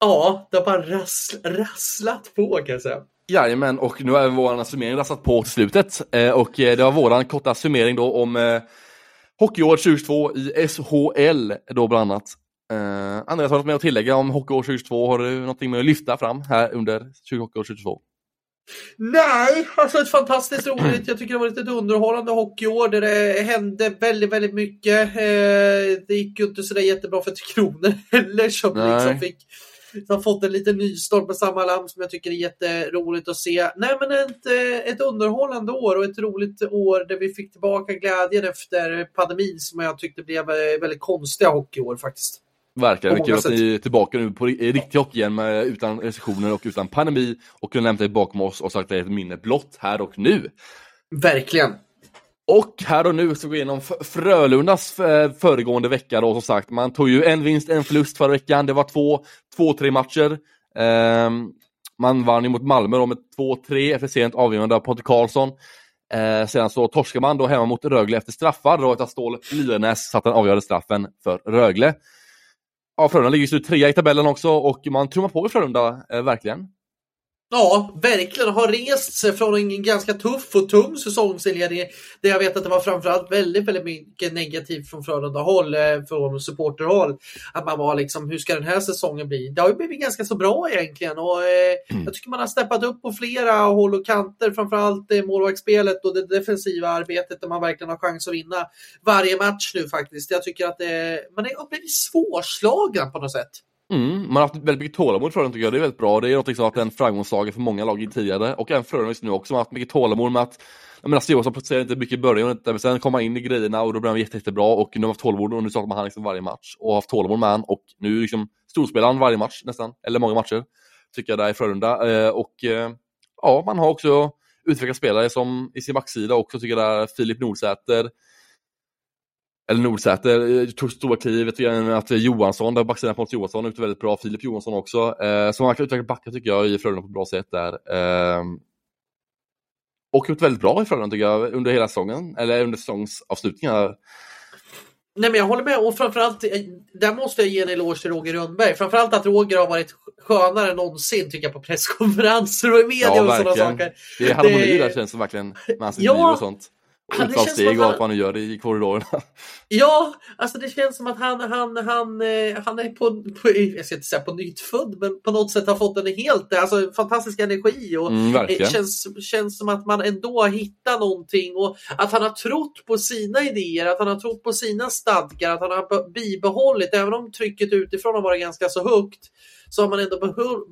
Ja, det har bara rass, rasslat på kan jag säga. Jajamän, och nu har vår summering rasslat på till slutet. Eh, och eh, det var våran korta summering då om eh, Hockeyår 2022 i SHL då bland annat. Uh, Andreas, har du något med att tillägga om Hockeyår 2022? Har du någonting med att lyfta fram här under Hockeyår 2022? Nej, alltså ett fantastiskt roligt. Jag tycker det var ett underhållande hockeyår där det hände väldigt, väldigt mycket. Eh, det gick ju inte sådär jättebra för Tre Kronor heller som Nej. liksom fick som fått en liten nystart med samma lamm som jag tycker är jätteroligt att se. Nej men ett, eh, ett underhållande år och ett roligt år där vi fick tillbaka glädjen efter pandemin som jag tyckte blev eh, väldigt konstiga hockeyår faktiskt. Verkligen, kul att ni är tillbaka nu på riktig hockey igen med, utan restriktioner och utan pandemi och kunna lämna det bakom oss och sagt att det är ett minne blott här och nu. Verkligen. Och här och nu ska vi gå igenom Frölundas eh, föregående vecka då som sagt. Man tog ju en vinst, en förlust förra veckan. Det var två, två tre matcher. Um, man vann ju mot Malmö då med 2-3 efter sent avgörande av Pontus Karlsson. Eh, sedan så torskade man då hemma mot Rögle efter straffar då ett Stål Lyrenäs satte den avgörande straffen för Rögle. Ja, Frölunda ligger just nu trea i tabellen också och man trummar på i Frölunda, eh, verkligen. Ja, verkligen. Har rest sig från en ganska tuff och tung säsongsinledning där jag vet att det var framförallt väldigt, väldigt mycket negativt från Frölunda-håll, eh, från supporterhåll. Att man var liksom, hur ska den här säsongen bli? Det har ju blivit ganska så bra egentligen och eh, mm. jag tycker man har steppat upp på flera håll och kanter, framförallt eh, målvaktsspelet och det defensiva arbetet där man verkligen har chans att vinna varje match nu faktiskt. Jag tycker att eh, man är blivit svårslagen på något sätt. Mm, man har haft väldigt mycket tålamod för den tycker jag, det är väldigt bra. Det är något liksom som har varit en framgångssaga för många lag tidigare och även Frölunda just nu också. Man har haft mycket tålamod med att jag menar, Johansson presterar inte mycket i början, men sen kom han in i grejerna och då blev han jätte, jättebra och nu har haft tålamod och nu startar man han liksom varje match och har haft tålamod med han och nu liksom storspelar han varje match nästan, eller många matcher. Tycker jag där i Frölunda. Eh, och eh, ja, man har också utvecklat spelare som i sin backsida också tycker jag där Filip Nordsäter, eller Nordsäter eh, tog stora kliv. Jag tycker att Johansson, där backsidan Pontus Johansson, ute väldigt bra. Filip Johansson också. Eh, så man kan utveckla backar tycker jag i Frölunda på ett bra sätt där. Eh, och gjort väldigt bra i Frölunda tycker jag under hela säsongen, eller under säsongsavslutningen. Nej men jag håller med och framförallt, eh, där måste jag ge en eloge till Roger Rönnberg. Framförallt att Roger har varit skönare än någonsin tycker jag på presskonferenser och i media ja, och sådana saker. Det är harmoni det... där känns det verkligen, med hans ja, och sånt utfallssteg och allt vad han gör i korridorerna. Ja, alltså det känns som att han, han, han, eh, han är på, på, jag ska inte säga på nytt född, men på något sätt har fått en helt, alltså fantastisk energi och mm, det känns, känns som att man ändå har hittat någonting och att han har trott på sina idéer, att han har trott på sina stadgar, att han har bibehållit, även om trycket utifrån har varit ganska så högt, så har man ändå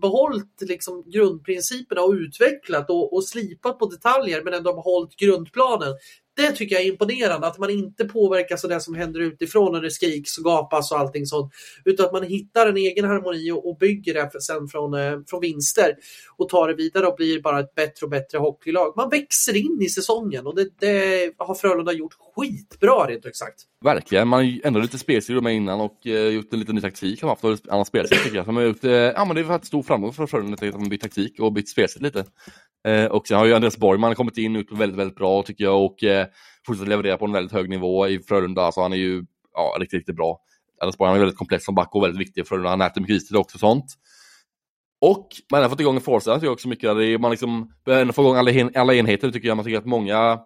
behållit liksom grundprinciperna och utvecklat och, och slipat på detaljer men ändå behållit grundplanen. Det tycker jag är imponerande, att man inte påverkas av det som händer utifrån när det skriks och gapas och allting sånt. Utan att man hittar en egen harmoni och, och bygger det sen från, eh, från vinster och tar det vidare och blir bara ett bättre och bättre hockeylag. Man växer in i säsongen och det, det har Frölunda gjort skitbra rent ut sagt. Verkligen, man har ändrat lite spelstil med innan och eh, gjort en liten ny taktik. Har haft och annan spelstil tycker jag. man har gjort, eh, ja, men det är varit stor framgång för Frölunda att man bytt taktik och bytt spelsätt lite. Eh, och sen har ju Andreas Borgman kommit in ut väldigt, väldigt bra tycker jag och eh, fortsatt leverera på en väldigt hög nivå i Frölunda. Alltså han är ju ja, riktigt, riktigt bra. Andreas Borgman är väldigt komplex som back och väldigt viktig för Frölunda. Han äter mycket istid också sånt. Och man har fått igång en Forza tycker jag också mycket. Man liksom börjar få igång alla, alla enheter tycker jag. Man tycker att många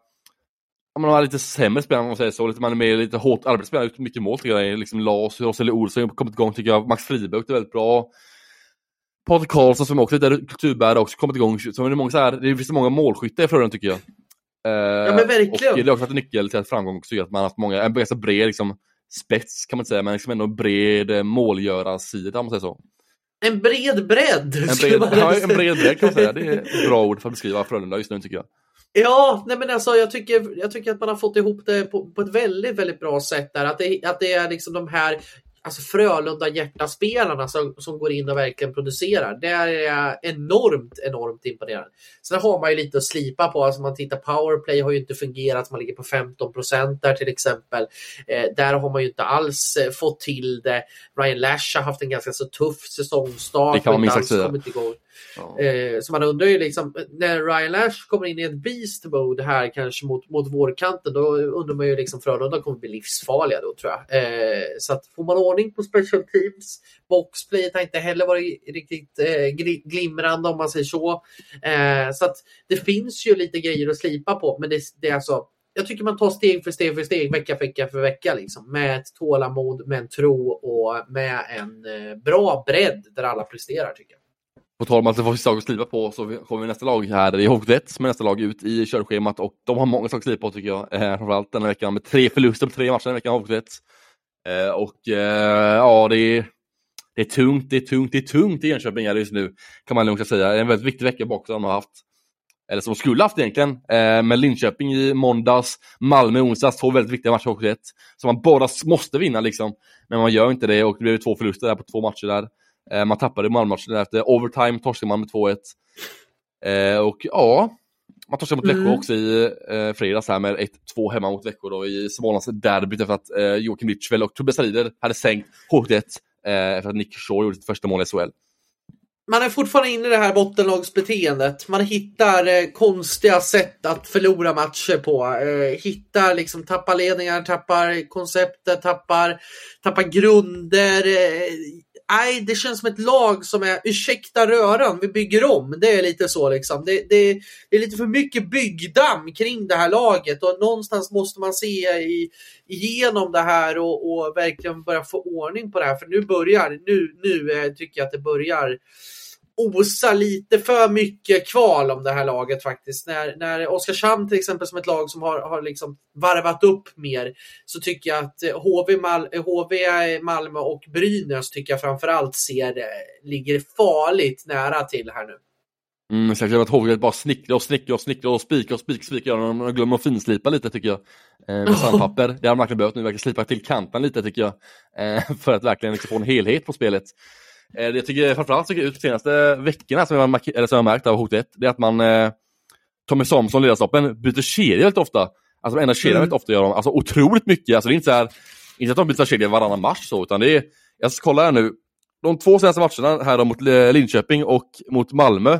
man har lite sämre spelare om man säger så. Lite, man är mer lite hårt arbetsspelare, mycket mål tycker jag. Liksom Lars, Roseli Olsson har kommit igång tycker jag. Max Friberg är väldigt bra. Patrik Karlsson som också är lite kulturbärare också kommit igång. Så det, är många så här, det finns så många målskyttar i Frölunda tycker jag. Uh, ja men verkligen. Och det har också varit en nyckel till att framgång också, att man har haft många, en ganska bred liksom, spets kan man säga, men liksom ändå bred eh, målgörarsida om man säger så. En bred bredd! En bred, ja, en bred bredd kan man säga, det är ett bra ord för att beskriva Frölunda just nu tycker jag. Ja, nej men alltså jag tycker, jag tycker att man har fått ihop det på, på ett väldigt, väldigt bra sätt där. Att det, att det är liksom de här alltså Frölunda hjärtaspelarna som, som går in och verkligen producerar. Det är enormt, enormt imponerad. Sen har man ju lite att slipa på. Alltså man tittar powerplay har ju inte fungerat. Man ligger på 15 procent där till exempel. Eh, där har man ju inte alls eh, fått till det. Ryan Lash har haft en ganska så tuff säsongstart. Det kan man minst sagt säga. Ja. Eh, så man undrar ju liksom, när Ryan Lash kommer in i ett beast mode här kanske mot, mot vårkanten, då undrar man ju liksom Frölunda kommer bli livsfarliga då tror jag. Eh, så att får man ordning på special teams, boxplayet har inte heller varit riktigt eh, glimrande om man säger så. Eh, så att det finns ju lite grejer att slipa på, men det, det är alltså jag tycker man tar steg för steg för steg, vecka för vecka för vecka. Liksom, med ett tålamod, med en tro och med en eh, bra bredd där alla presterar. tycker jag. På tal om att det var saker att skriva på så kommer nästa lag här i HV1 som är nästa lag ut i körschemat och de har många saker att skriva på tycker jag. Eh, framförallt den här veckan med tre förluster på tre matcher den veckan HV1. Eh, och eh, ja, det är, det är tungt, det är tungt, det är tungt i Enköping just nu kan man lugnt säga. Det är en väldigt viktig vecka bakom som de har haft. Eller som de skulle haft egentligen. Eh, med Linköping i måndags, Malmö i onsdags, två väldigt viktiga matcher i HV1. Som man bara måste vinna liksom. Men man gör inte det och det blev två förluster där på två matcher där. Eh, man tappade Malmö-matchen efter overtime, torskade man med 2-1. Eh, och ja, man torskade mot Växjö mm. också i eh, fredags här med 1-2 hemma mot Växjö då i Smålands derbyt efter att eh, Joakim Lichvel och Tobias Rieder hade sänkt H1 eh, efter att Nick Shaw gjorde sitt första mål i SHL. Man är fortfarande inne i det här bottenlagsbeteendet. Man hittar eh, konstiga sätt att förlora matcher på. Eh, hittar liksom, tappar ledningar, tappar konceptet, tappar, tappar grunder. Nej, det känns som ett lag som är, ursäkta röran, vi bygger om. Det är lite så liksom. Det, det, det är lite för mycket byggdamm kring det här laget och någonstans måste man se i, igenom det här och, och verkligen börja få ordning på det här. För nu börjar, nu, nu eh, tycker jag att det börjar osa lite för mycket kval om det här laget faktiskt. När, när Oskarshamn till exempel som ett lag som har, har liksom varvat upp mer så tycker jag att HV, Mal HV Malmö och Brynäs tycker jag framförallt ser eh, ligger farligt nära till här nu. Mm, jag att HV bara snickrar och snickrar och snickrar och spikar och spikar, spikar. De glömmer att finslipa lite tycker jag. Eh, med sandpapper. Det har de verkligen behövt nu, verkligen slipa till kanten lite tycker jag. Eh, för att verkligen liksom få en helhet på spelet. Eh, jag tycker framförallt tycker ut de senaste veckorna som jag, eller som jag märkt av hot 1, det är att man eh, Tommy Samuelsson, ledarstoppen, byter kedja väldigt ofta. Alltså de ändrar kedjan mm. väldigt ofta gör de. Alltså otroligt mycket. Alltså det är inte så här, inte att de byter kedja varannan match så, utan det är, jag ska kolla här nu. De två senaste matcherna här då, mot Linköping och mot Malmö.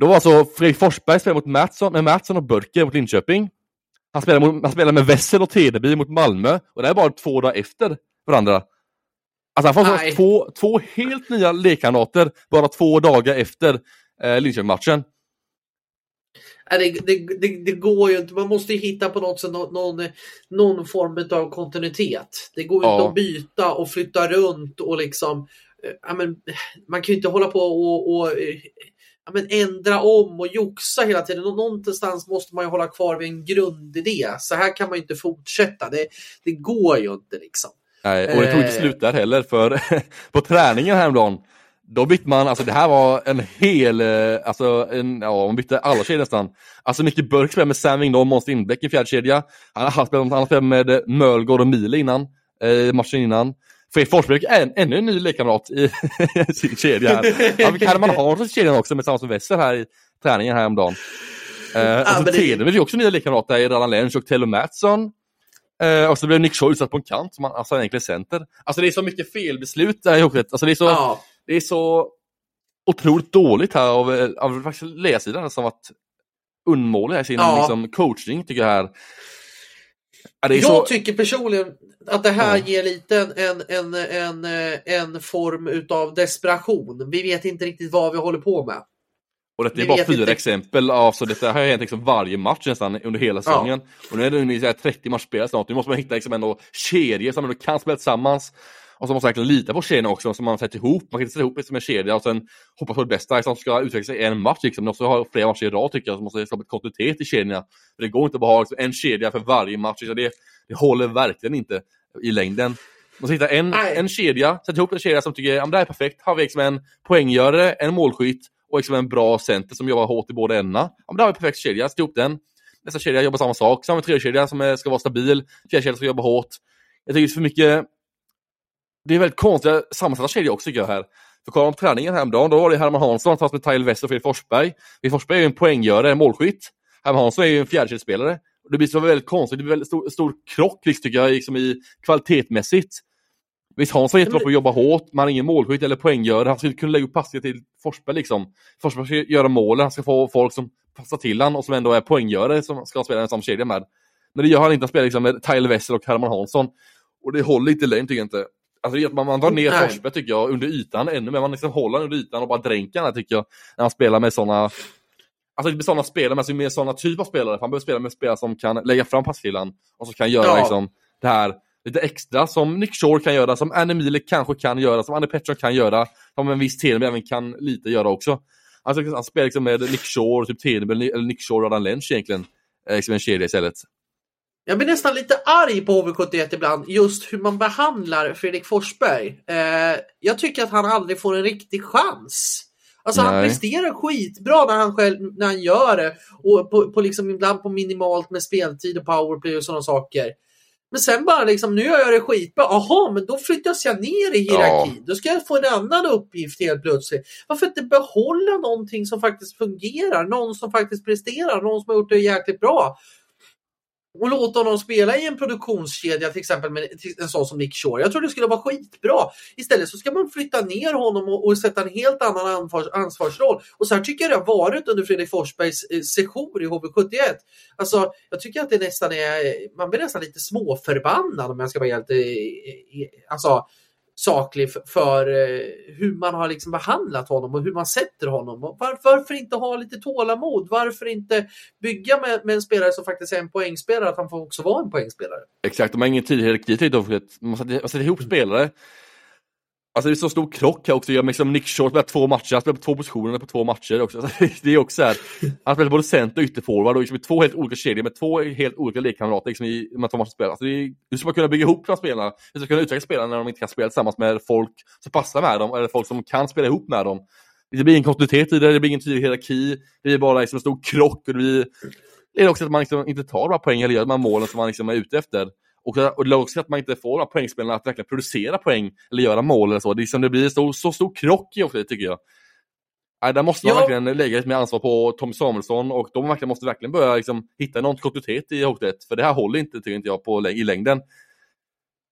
Då var alltså Fredrik Forsberg spelade mot Mattsson, med Mattsson och Börke mot Linköping. Han spelade, mot, han spelade med Wessel och Tedeby mot Malmö och det är bara två dagar efter varandra. Alltså han får två, två helt nya lekkamrater bara två dagar efter eh, Linköping-matchen. Det, det, det, det, går ju inte. Man måste hitta på något sätt någon, någon form av kontinuitet. Det går ja. inte att byta och flytta runt och liksom ja, men, man kan ju inte hålla på och, och ja, men ändra om och joxa hela tiden. Någonstans måste man ju hålla kvar vid en grundidé. Så här kan man ju inte fortsätta. Det går ju inte liksom. Nej, och det tog inte eh. slut där heller för på träningen häromdagen då bytte man, alltså det här var en hel, eh, alltså en, ja man bytte alla kedjor nästan. Alltså Micke Burk spelade med Sam Wingdahl, Måns Lindbäck i fjärde kedja. Han har spelat, han med Mölgård och Mile innan, eh, matchen innan. Fredrik Forsberg är ännu en ny lekkamrat i sin kedja här. Ja, kan man ha i kedjan också med samma som Wessel här i träningen häromdagen. Eh, ja, och så det... Tedem är också nya lekkamrater i Rallan Lensch och Tello Mattsson. Eh, och så blev Nick Shaw utsatt på en kant, som han, alltså egentligen center. Alltså det är så mycket felbeslut där i Alltså det är så, ja. det är så otroligt dåligt här av, eh, av faktiskt ledarsidan som varit undermålig i sin ja. liksom, coaching tycker jag här. Ja, jag så... tycker personligen att det här ger lite en, en, en, en form utav desperation. Vi vet inte riktigt vad vi håller på med. Och detta är bara fyra inte. exempel, alltså detta har hänt liksom varje match nästan under hela säsongen. Ja. Och nu är det ungefär 30 matcher spelade snart, nu måste man hitta liksom ändå kedjor som ändå kan spela tillsammans. Och så måste man verkligen lita på kedjorna också, som man sätter ihop. Man kan inte sätta ihop som en kedja och sen hoppas på det bästa som ska utveckla sig i en match. Liksom. Man måste ha flera matcher i rad tycker jag, så måste skapa kontinuitet i kedjorna. För det går inte att bara ha liksom, en kedja för varje match, så det, det håller verkligen inte i längden. Man måste hitta en, en kedja, sätta ihop en kedja som tycker att det här är perfekt. Har vi liksom en poänggörare, en målskytt och liksom en bra center som jobbar hårt i båda ändarna. Ja, men där har vi en perfekt kedja, sätt ihop den. Nästa kedja jobbar samma sak. Samma har vi en tredje kedja som eh, ska vara stabil. Fjärde kedja ska jobba hårt. Jag tycker det är för mycket det är väldigt konstiga sammansatta kedjor också tycker jag här. För kollade man på träningen häromdagen, då var det Herman Hansson fast med Tyler West och Fredrik Forsberg. Fredrik Forsberg är ju en poänggörare, en målskytt. Herman Hansson är ju en fjärdekedjespelare. Det blir så väldigt konstigt, det blir väldigt stor, stor krock liksom, tycker jag, liksom i kvalitetmässigt. Visst, Hansson är jättebra på att jobba hårt, man är ingen målskytt eller poänggörare. Han skulle kunna lägga upp passningar till Forsberg liksom. Forsberg ska göra målen, han ska få folk som passar till han och som ändå är poänggörare som ska spela en samma kedja med. Men det gör han inte, han spelar liksom med Tyler Wessel och Herman Hansson. Och det håller inte längre tycker jag inte. Alltså man, man drar ner Nej. Forsberg tycker jag under ytan ännu mer. Man liksom håller under ytan och bara dränker honom tycker jag. När han spelar med sådana Alltså inte med sådana spelare, men alltså med sådana typer av spelare. Han behöver spela med spelare som kan lägga fram passkillan och som kan göra ja. liksom, det här lite extra som Nick Shore kan göra, som Anne Emilie kanske kan göra, som Anne Pettersson kan göra, som en viss Teneby även kan lite göra också. Alltså han spelar liksom med Nick Shore, typ Teneby eller Nick Shore och Adam Lench egentligen. Eh, liksom en kedja istället. Jag blir nästan lite arg på HV71 ibland, just hur man behandlar Fredrik Forsberg. Eh, jag tycker att han aldrig får en riktig chans. Alltså Nej. han presterar skitbra när han själv när han gör det. Och på, på liksom, ibland på minimalt med speltid och powerplay och sådana saker. Men sen bara liksom, nu gör jag det skitbra. Jaha, men då flyttas jag ner i hierarkin. Ja. Då ska jag få en annan uppgift helt plötsligt. Varför inte behålla någonting som faktiskt fungerar? Någon som faktiskt presterar, någon som har gjort det jäkligt bra och låta honom spela i en produktionskedja till exempel med en sån som Nick Shore. Jag tror det skulle vara skitbra. Istället så ska man flytta ner honom och, och sätta en helt annan ansvars, ansvarsroll. Och så här tycker jag det har varit under Fredrik Forsbergs eh, sejour i HV71. Alltså, jag tycker att det nästan är, man blir nästan lite småförbannad om jag ska vara helt, eh, eh, eh alltså saklig för, för hur man har liksom behandlat honom och hur man sätter honom. Var, varför inte ha lite tålamod? Varför inte bygga med, med, en spelare som faktiskt är en poängspelare, att han får också vara en poängspelare? Exakt, de har ingen tid hierarki, man sätter ihop spelare Alltså det är så stor krock här också, jag liksom Nick Short spelar två matcher, han spelar på två positioner på två matcher också. Alltså, det är också här, han spelar både center och ytterforward och liksom i två helt olika kedjor med två helt olika lekkamrater liksom i de här två matcherna. spelar. Alltså det är, hur ska man kunna bygga ihop de här spelarna? Hur ska man kunna utveckla spelarna när de inte kan spela tillsammans med folk som passar med dem, eller folk som kan spela ihop med dem? Det blir ingen kontinuitet i det, det blir ingen tydlig hierarki, det blir bara liksom en stor krock och det blir det är också att man liksom inte tar några poäng eller gör de här målen som man liksom är ute efter. Och, och det också att man inte får poängspelarna att verkligen producera poäng eller göra mål eller så. Det, är liksom, det blir så, så stor krock i också, tycker jag. Nej, där måste man ja. verkligen lägga lite mer ansvar på Tom Samuelsson och de verkligen måste verkligen börja liksom, hitta någon kontinuitet i hotet. För det här håller inte, tycker inte jag, på, i längden.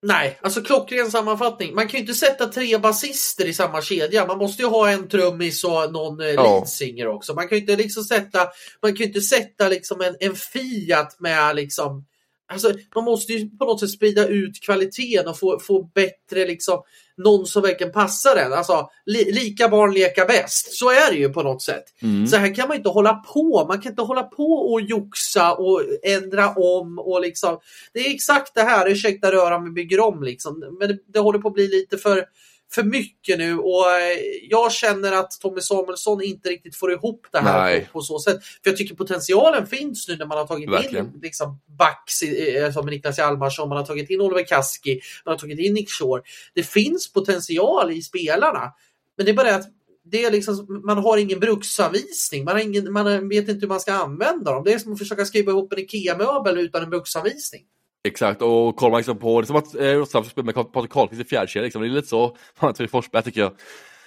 Nej, alltså klockren sammanfattning. Man kan ju inte sätta tre basister i samma kedja. Man måste ju ha en trummis och någon eh, ja. leadsinger också. Man kan ju inte liksom sätta, man kan inte sätta liksom en, en Fiat med liksom Alltså, man måste ju på något sätt sprida ut kvaliteten och få, få bättre, liksom, någon som verkligen passar en. Alltså, li, lika barn leka bäst. Så är det ju på något sätt. Mm. Så här kan man inte hålla på. Man kan inte hålla på och joxa och ändra om. och liksom. Det är exakt det här, ursäkta röran vi bygger om. Liksom. Men det, det håller på att bli lite för för mycket nu och eh, jag känner att Tommy Samuelsson inte riktigt får ihop det här på, på, så sätt. För jag tycker potentialen finns nu när man har tagit Verkligen. in liksom backs eh, som Niklas Hjalmarsson, man har tagit in Oliver Kaski, man har tagit in Nick Shore. Det finns potential i spelarna. Men det är bara att det är liksom, man har ingen bruksanvisning, man, har ingen, man vet inte hur man ska använda dem. Det är som att försöka skriva ihop en IKEA-möbel utan en bruksanvisning. Exakt, och kollar man liksom på, det är som att eh, spelar med Patrik Karlqvist i fjärdekedja, liksom. det är lite så man tror Forsberg tycker jag.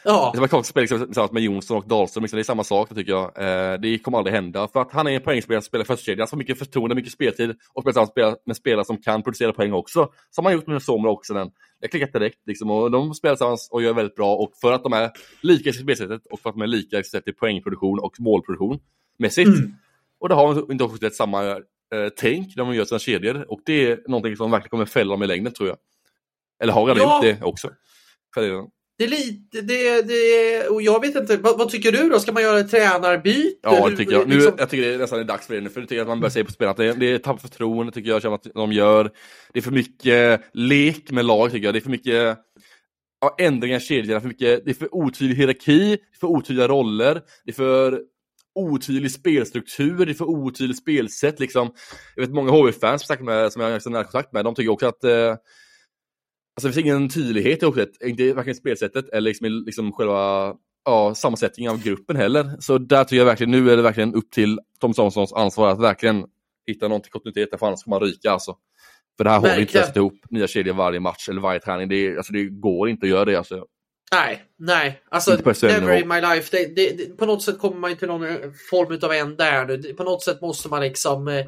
Ja. Det är som att Karlqvist spelar liksom, tillsammans med Jonsson och Dahlström, liksom, det är samma sak tycker jag. Eh, det kommer aldrig hända, för att han är en poängspelare som spelar förstekedja, han får mycket förtroende, mycket speltid och spelar med spelare som kan producera poäng också. Som han gjort med Somra också. Den. Det har klickat direkt liksom, och de spelar tillsammans och gör väldigt bra och för att de är lika i spelsättet och för att de är lika i poängproduktion och målproduktion mässigt. Mm. Och det har inte också samma eh, tänk när man gör sina kedjor och det är någonting som verkligen kommer fälla dem i längden tror jag. Eller har redan ja. gjort det också. Det är lite, det, det, och jag vet inte, vad, vad, tycker du då? Ska man göra ett tränarbyte? Ja, det tycker jag. Nu, liksom... Jag tycker det är nästan är dags för det nu, för det tycker jag att man börjar se på spelarna att det, det är tapp förtroende tycker jag, att de gör. Det är för mycket lek med lag tycker jag, det är för mycket ja, ändringar i kedjorna, för mycket, det är för otydlig hierarki, för otydliga roller, det är för otydlig spelstruktur, det är för otydligt spelsätt liksom. Jag vet många HV-fans som jag har nära kontakt med, de tycker också att eh, Alltså det finns ingen tydlighet i också, inte varken spelsättet eller liksom, liksom själva ja, sammansättningen av gruppen heller. Så där tycker jag verkligen, nu är det verkligen upp till Tom Samsons ansvar att verkligen hitta någon kontinuitet, för annars kommer man ryka alltså. För det här håller inte att sätta ihop nya kedjor varje match eller varje träning. Det, är, alltså, det går inte att göra det. Alltså. Nej, nej. Alltså, never in my life. Det, det, det, på något sätt kommer man till någon form av ända här nu. Det- På något sätt måste man liksom eh,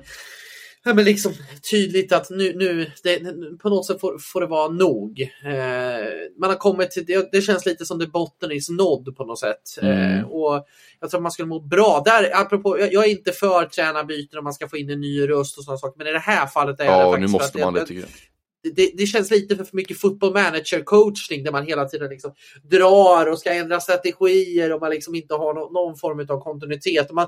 Ja, men liksom tydligt att nu, nu det, på något sätt får, får det vara nog. Eh, man har kommit till, det, det känns lite som det botten is nådd på något sätt. Mm. Eh, och jag tror man skulle må bra. Där, apropå, jag, jag är inte för tränarbyten om man ska få in en ny röst och sådana saker. Men i det här fallet är det Ja, faktiskt nu för måste man det tycker jag. Det, det känns lite för, för mycket football manager coaching där man hela tiden liksom drar och ska ändra strategier och man liksom inte har no, någon form av kontinuitet. Och man,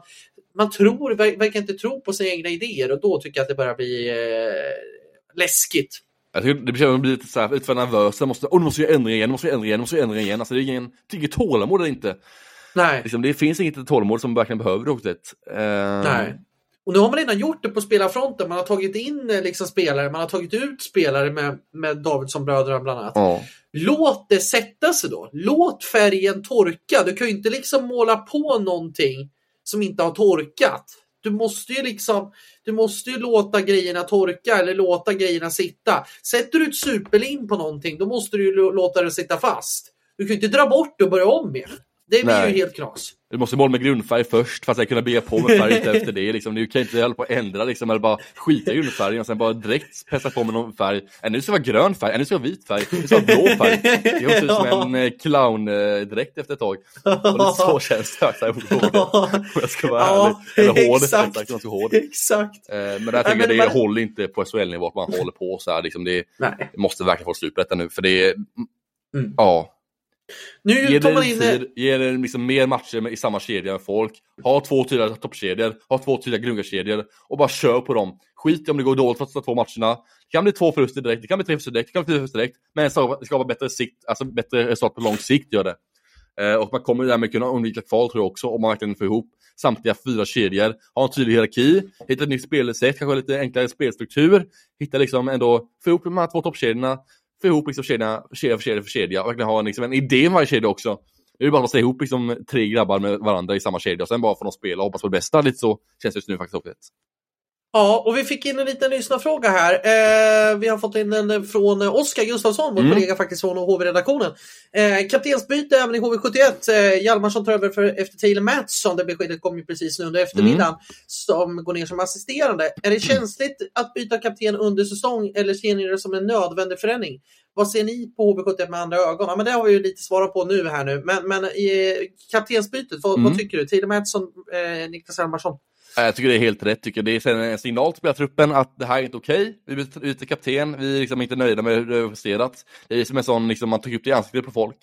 man tror, ver- verkar inte tro på sina egna idéer och då tycker jag att det börjar bli eh, läskigt. Jag tycker det man blir lite, så här, lite för nervös. Jag måste, oh, nu måste jag ändra igen, nu måste jag ändra igen, nu måste jag ändra igen. Alltså, det är ingen, tycker tålamod inte. Nej. Liksom, det finns inget tålamod som verkligen behöver det. Eh, Nej. Och nu har man redan gjort det på spelarfronten. Man har tagit in eh, liksom spelare, man har tagit ut spelare med, med Davidsson-bröderna bland annat. Ja. Låt det sätta sig då. Låt färgen torka. Du kan ju inte liksom måla på någonting som inte har torkat. Du måste ju liksom, du måste ju låta grejerna torka eller låta grejerna sitta. Sätter du ett superlim på någonting, då måste du ju lå- låta det sitta fast. Du kan ju inte dra bort det och börja om igen. Det blir Nej. ju helt knas. Du måste måla med grundfärg först för att sen kunna bygga på med färg efter det. Liksom. Du kan inte hålla på att ändra liksom, eller bara skita i grundfärgen och sen bara direkt pressa på med någon färg. Äh, nu ska det vara grön färg, äh, nu ska det vara vit färg, nu ska det vara blå färg. Det ser ut som en eh, clown-dräkt efter ett tag. Och lite så känns det. Så här, om jag ska vara Ja, ärlig. Eller hård, exakt. exakt. ganska hård. Exakt. Eh, Men där tycker jag det man- håller inte på SHL-nivå att man håller på så här. Liksom det, Nej. måste verkligen få slut på detta nu. För det är, Mm. ja. Nu tar man in... tid, ge det liksom mer matcher med, i samma kedja med folk. Ha två tydliga toppkedjor, ha två tydliga grundkedjor och bara kör på dem. Skit i om det går dåligt första två matcherna. Det kan bli två förluster direkt, det kan bli tre förluster direkt, det kan bli fyra förluster direkt. Men så- det ska vara bättre sikt, alltså bättre resultat på lång sikt gör det. Eh, och man kommer därmed kunna undvika kval tror jag också, om man verkligen får ihop samtliga fyra kedjor. Ha en tydlig hierarki, hitta ett nytt spelsätt, kanske lite enklare spelstruktur. Hitta liksom ändå, få ihop de här två toppkedjorna, få ihop liksom kedja, kedja för kedja för kedja och verkligen ha en, liksom, en idé med varje kedja också. Det är ju bara att säga ihop liksom, tre grabbar med varandra i samma kedja och sen bara får de spela och hoppas på det bästa. Lite så känns det just nu faktiskt också. Ja, och vi fick in en liten lyssnarfråga här. Eh, vi har fått in den från eh, Oskar Gustafsson, vår Mm. kollega faktiskt från HV-redaktionen. Eh, kaptensbyte även i HV71. Eh, Hjalmarsson tar över för, efter Taylor Mattsson. Det beskedet kom ju precis nu under eftermiddagen. Mm. Som går ner som assisterande. Är det känsligt att byta kapten under säsong eller ser ni det som en nödvändig förändring? Vad ser ni på HV71 med andra ögon? Ja, men det har vi ju lite svarat på nu här nu. Men, men i kaptensbytet, vad, Mm. vad tycker du? Taylor Mattsson, eh, Niklas Hjalmarsson? Eh, jag tycker det är helt rätt. Tycker det är en signal till spelartruppen att det här är inte okej. Vi byter kapten, vi är liksom inte nöjda med hur det har presterat. Det är som en sån, liksom, man trycker upp det i ansiktet på folk.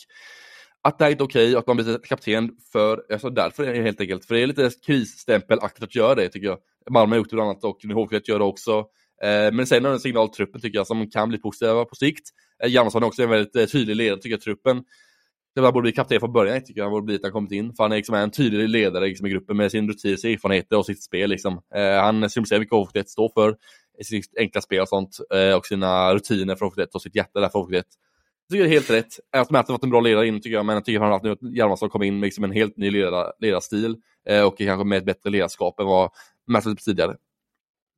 Att det här är inte okej och att man byter kapten för, alltså därför är det helt enkelt. För det är lite krisstämpelaktigt att göra det tycker jag. Malmö har gjort det bland annat och HV71 gör det också. Eh, men sen är det en signal till truppen tycker jag som kan bli positiva på sikt. Eh, Hjalmarsson är också en väldigt eh, tydlig ledare tycker jag, truppen. Det borde bli kapten från början tycker jag, han borde bli när han kommit in. För han är liksom en tydlig ledare liksom, i gruppen med sin rutin, sin erfarenheter och sitt spel. Liksom. Eh, han symboliserar vilka HV71 står för, i sitt enkla spel och sånt. Eh, och sina rutiner för HV71 och sitt hjärta där för HV71. Jag tycker det är helt rätt. Att Matt har varit en bra ledare in tycker jag, men jag tycker framförallt nu att Hjalmarsson kom in med liksom en helt ny ledar, ledarstil. Eh, och kanske med ett bättre ledarskap än vad Matt tidigare.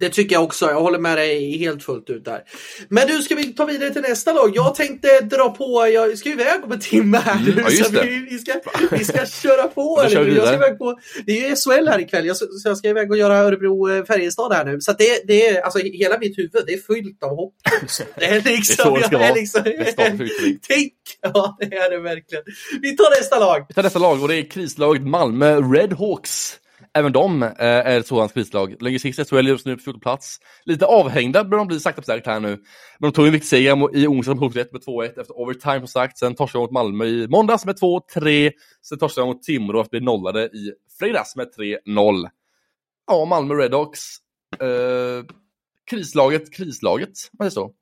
Det tycker jag också. Jag håller med dig helt fullt ut där. Men du, ska vi ta vidare till nästa lag? Jag tänkte dra på, jag ska iväg om en timme här Mm, ja, just så vi, vi, ska, vi ska köra på. Kör jag ska iväg på, det är ju SHL här ikväll, jag, så jag ska iväg och göra Örebro-Färjestad här nu. Så det, det är, alltså hela mitt huvud, det är fyllt av hopp. Det är liksom, så det ska är vara. liksom, Det start för utveckling. tänk, ja det är det verkligen. Vi tar nästa lag. Vi tar nästa lag och det är krislaget Malmö Redhawks. Även de eh, är ett sådant krislag. Ligger sist i SHL just nu på 14 plats. Lite avhängda börjar de bli sakta på säkert här nu. Men de tog en viktig seger i onsdags mot med 2-1 efter overtime som sagt. Sen torskade de mot Malmö i måndags med 2-3. Sen torskade de mot Timrå efter att bli nollade i fredags med 3-0. Ja, Malmö Redhawks. Eh, krislaget, krislaget, om man säger så?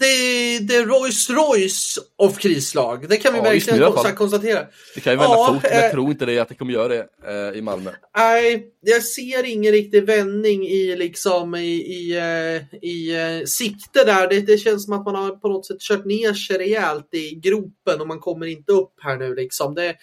Det, det är Rolls Royce of krislag. Det kan vi Ja, nu verkligen i alla fall. kon- konstatera. Det kan ju vända Ja, fort, men jag eh, tror inte det att det kommer göra det eh, i Malmö. Nej, jag ser ingen riktig vändning i, liksom, i, i, eh, i sikte där. Det, det känns som att man har på något sätt kört ner sig rejält i gropen och man kommer inte upp här nu. Liksom. Det,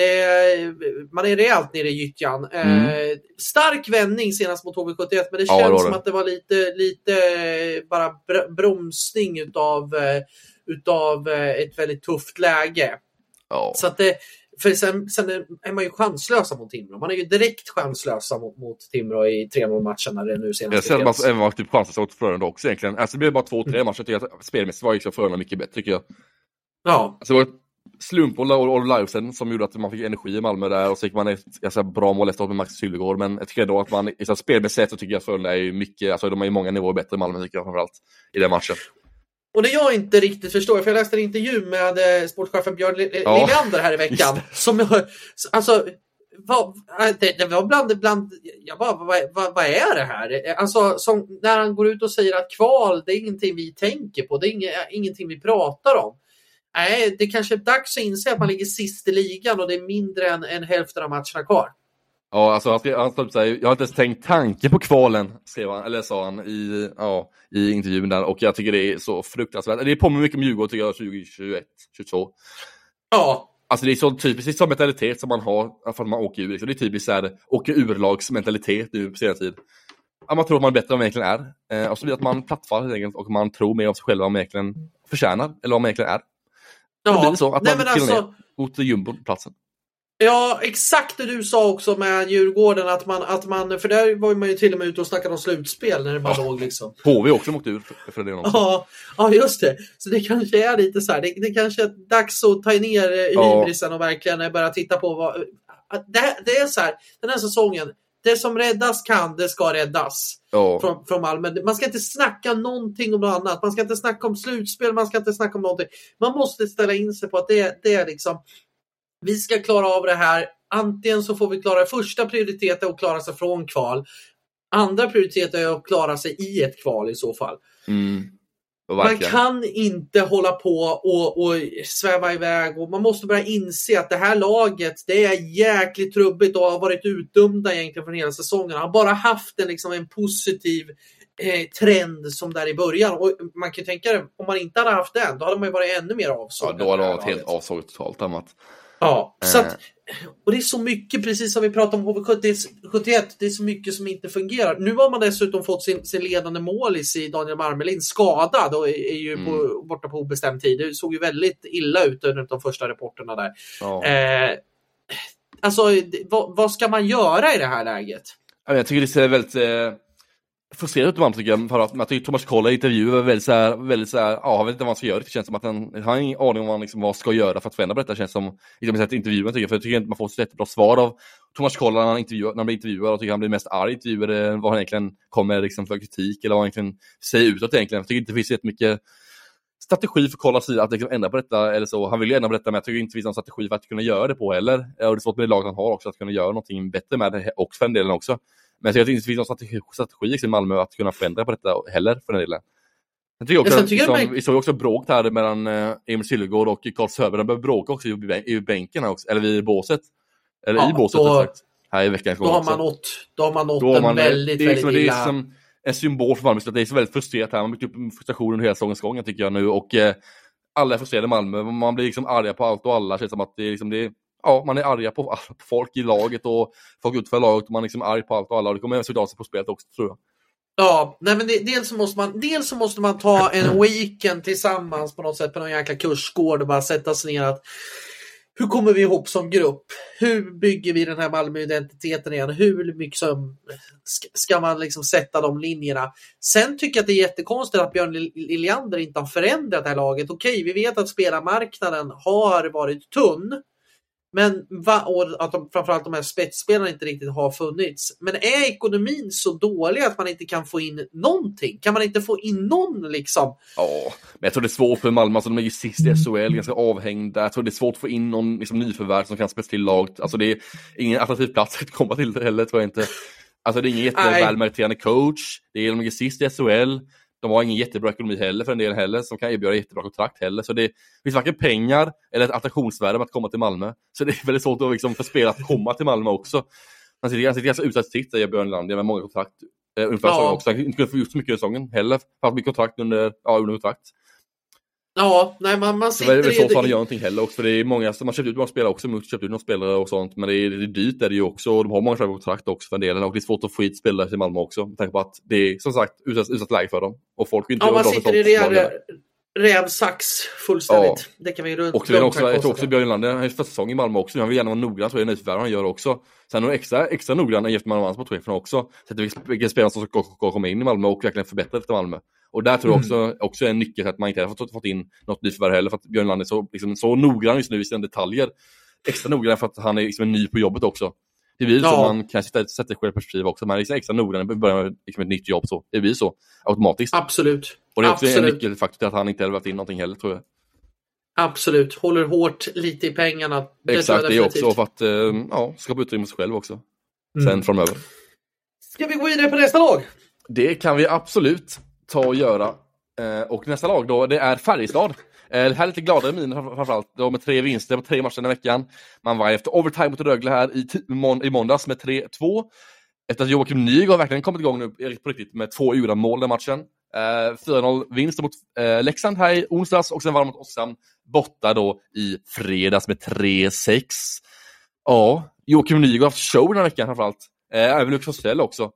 Det man är rejält nere i gyttjan. Mm. Eh, stark vändning senast mot HV71 men det Ja, känns det som att det var lite, lite eh, bara br- bromsning utav, eh, utav eh, ett väldigt tufft läge. Ja. Så att det, för sen, sen är man ju chanslösa mot Timrå. Man är ju direkt chanslösa mot, mot Timrå i 3-0 matchen när det nu Jag senast ser att man även var typ chanslösa åt Frölunda också egentligen. Alltså det blev bara två, tre matcher. Jag tycker att spelmässigt var Frölunda mycket bättre tycker jag. Ja, Alltså slumpmål och, och livesen som gjorde att man fick energi i Malmö där och så fick man ett ganska bra mål efteråt med Max Sylvegård. Men jag tycker ändå att man, liksom, spelmässigt så tycker jag Frölunda är mycket, alltså de är ju många nivåer bättre än Malmö tycker jag framförallt. I den matchen. Och det jag inte riktigt förstår, för jag läste en intervju med eh, sportchefen Björn Ja. Liljander här i veckan. Som jag, alltså, vad, äh, det, det var bland, bland jag bara, vad, vad, vad är det här? Alltså, som, när han går ut och säger att kval, det är ingenting vi tänker på, det är inge, ingenting vi pratar om. Nej, det kanske är dags att inse att man ligger sist i ligan och det är mindre än, än hälften av matcherna kvar. Ja, alltså han, skrev, han skrev så här, jag har inte ens tänkt tanke på kvalen, skrev han, eller sa han i, ja, i intervjun där. Och jag tycker det är så fruktansvärt. Det påminner mycket om Djurgården tycker jag, 2021, 22. Ja, Alltså det är så typiskt, sån mentalitet som man har för att man åker ur. Liksom. Det är typiskt såhär, åker urlagsmentalitet nu på senare tid. Ja, man tror att man är bättre än man egentligen är. Eh, och så blir det att man plattfaller helt enkelt och man tror mer om sig själv än vad man egentligen förtjänar, eller vad man egentligen är. Ja. blir det så att Nej, man men alltså, Mot jumboplatsen. Ja, exakt det du sa också med Djurgården. Att man, att man, för där var man ju till och med ute och snackade om slutspel när det bara Ja. låg liksom. HV också mot ur för, för det också. Ja, ja, just det. Så det kanske är lite så här. Det, det kanske är dags att ta ner eh, Ja. hybrisen och verkligen börja titta på vad... Det, det är så här, den här säsongen. Det som räddas kan, det ska räddas Ja. från, från Malmö. Man ska inte snacka någonting om något annat. Man ska inte snacka om slutspel, man ska inte snacka om någonting. Man måste ställa in sig på att det, det är liksom, vi ska klara av det här. Antingen så får vi klara första prioriteten och klara sig från kval. Andra prioriteten är att klara sig i ett kval i så fall. Mm. Man kan inte hålla på och, och sväva iväg och man måste börja inse att det här laget det är jäkligt trubbigt och har varit utdömda egentligen från hela säsongen. Har bara haft en, liksom, en positiv eh, trend som där i början. Och man kan ju tänka det, om man inte hade haft den, då hade man ju varit ännu mer Ja, avsågad. då har det det här varit helt laget. avsågat totalt annat. Ja, så Eh. att, och det är så mycket, precis som vi pratade om HV71, det är så mycket som inte fungerar. Nu har man dessutom fått sin, sin ledande målis i Daniel Marmelin skadad och är, är ju Mm. på, borta på obestämd tid. Det såg ju väldigt illa ut under de första rapporterna där. Ja. Eh, alltså, vad, vad ska man göra i det här läget? Jag tycker det ser väldigt eh, frustrerande ut ibland tycker jag. För att, jag tycker Thomas Kolla i intervjuer var väldigt såhär, väldigt såhär, ja han vet inte vad han ska göra. Det känns som att han, han har ingen aning om vad han liksom, vad ska göra för att förändra på detta. Det känns som, liksom, i intervjun tycker jag, för jag tycker inte man får så jättebra svar av Thomas Kolla när han, intervjuar, när han blir intervjuad. Jag tycker han blir mest arg i intervjuer eh, vad han egentligen kommer liksom, för kritik eller vad han egentligen säger utåt egentligen. Jag tycker inte det finns jättemycket strategi för Kollas sida att liksom ändra på detta eller så. Han vill ju ändra på detta men jag tycker inte det finns någon strategi för att kunna göra det på heller. Och det är svårt med det laget han har också att kunna göra någonting bättre med det och för den delen också. Men jag tycker att det inte finns någon strategi, strategi liksom i Malmö att kunna förändra på detta heller för den delen. Jag tycker också, sen tycker jag liksom, det- Vi såg också bråk här mellan eh, Emil Sylvegård och Carl Söder. De började bråka också i, bän- i bänken också, eller vid båset. Eller Ja, i båset då- sagt. Här i veckan. Då har man nått, då har man nått Då en man, väldigt, det är, väldigt liksom, det är illa... som en symbol för Malmö, så det är så väldigt frustrerat här. Man har byggt upp frustration under hela säsongens gång tycker jag nu och eh, alla är frustrerade i Malmö. Man blir liksom arga på allt och alla. Det känns som att det är liksom det är, ja, man är arga på, på folk i laget och folk utanför laget och man är liksom arg på allt och alla och det kommer av sig på spelet också tror jag. Ja, nej men det, dels, så måste man, dels så måste man ta en weekend tillsammans på något sätt på någon jäkla kursgård och bara sätta sig ner att hur kommer vi ihop som grupp? Hur bygger vi den här Malmö-identiteten igen? Hur mycket som, ska, man liksom sätta de linjerna? Sen tycker jag att det är jättekonstigt att Björn Lil- Liljander inte har förändrat det här laget. Okej, vi vet att spelarmarknaden har varit tunn. Men va, och att de, framförallt de här spetsspelarna inte riktigt har funnits. Men är ekonomin så dålig att man inte kan få in någonting? Kan man inte få in någon liksom? Ja, men jag tror det är svårt för Malmö, alltså de är ju sist i SHL, ganska avhängda. Jag tror det är svårt att få in någon liksom, nyförvärv som kan spetsa till laget. Alltså det är ingen attraktiv plats att komma till heller tror jag inte. Alltså det är ingen jättevälmeriterande coach, det är de ligger sist i SHL. De har ingen jättebra ekonomi heller för en del heller, som kan erbjuda jättebra kontrakt heller. Så det finns varken pengar eller ett attraktionsvärde med att komma till Malmö. Så det är väldigt svårt att liksom, för spelare att komma till Malmö också. Han sitter, han sitter ganska utsatt sitt, säger Björn Lander, med många kontrakt. Eh, ungefär Ja. säsongen också. Han inte kunnat få gjort så mycket i säsongen heller. Han har mycket kontrakt under, ja, under kontrakt. Ja, nej man, man Så det är sitter väl så att han i... gör någonting heller också, för det är många som har köpt ut några spelare också, Mux köpt ut några spelare och sånt, men det är, det är dyrt är det ju också, och de har många på kontrakt också för en del, och det är svårt att få hit spelare till Malmö också, med tanke på att det är som sagt utsatt, utsatt läge för dem, och folk vill inte Ja, man sitter i glada för ren, sånt. ren sax fullständigt. Det kan vi ju Och är också, jag tror också. Björn Lander, han har ju första säsong i Malmö också, han vill gärna vara noggrann, så är det nyförvärv han gör också. Sen är han extra, extra noggrann efter man vann sportcheferna också, så att vilka spelare som ska, komma in i Malmö och verkligen förbättra efter Malmö. Och där tror jag också, också är en nyckel till att man inte har fått, fått in något nyförvärv heller, för att Björn Lander är så, liksom, så noggrann just nu i sina detaljer. Extra noggrann för att han är liksom ny på jobbet också. Det blir Ja. så man kan sätta, sätta själv perspektiv också, man är liksom extra noggrann i början med liksom ett nytt jobb så. Det blir så, automatiskt. Absolut. Och det är också en Absolut. nyckelfaktor till att han inte har varit in någonting heller tror jag. Absolut. Håller hårt lite i pengarna. Det Exakt, det är också för att eh, ja, skapa utrymme sig själv också. Mm. Sen framöver. Ska vi gå vidare på nästa lag? Det kan vi absolut ta och göra. Eh, och nästa lag då, det är Färjestad. Eh, det här är lite gladare miner framför- framförallt. De med tre vinster på tre matcher den här veckan. Man var efter overtime mot Rögle här i, ti- mån- i måndags med 3-2. Efter att Joakim Nygård verkligen kommit igång nu på riktigt med två gjorda mål den matchen. Eh, 4-0 vinst mot eh, Leksand här i onsdags och sen var de mot Oskarshamn borta då i fredags med 3-6. Ja, Joakim Nygård har haft show den här veckan framförallt. Eh, även Lukas Forsell också.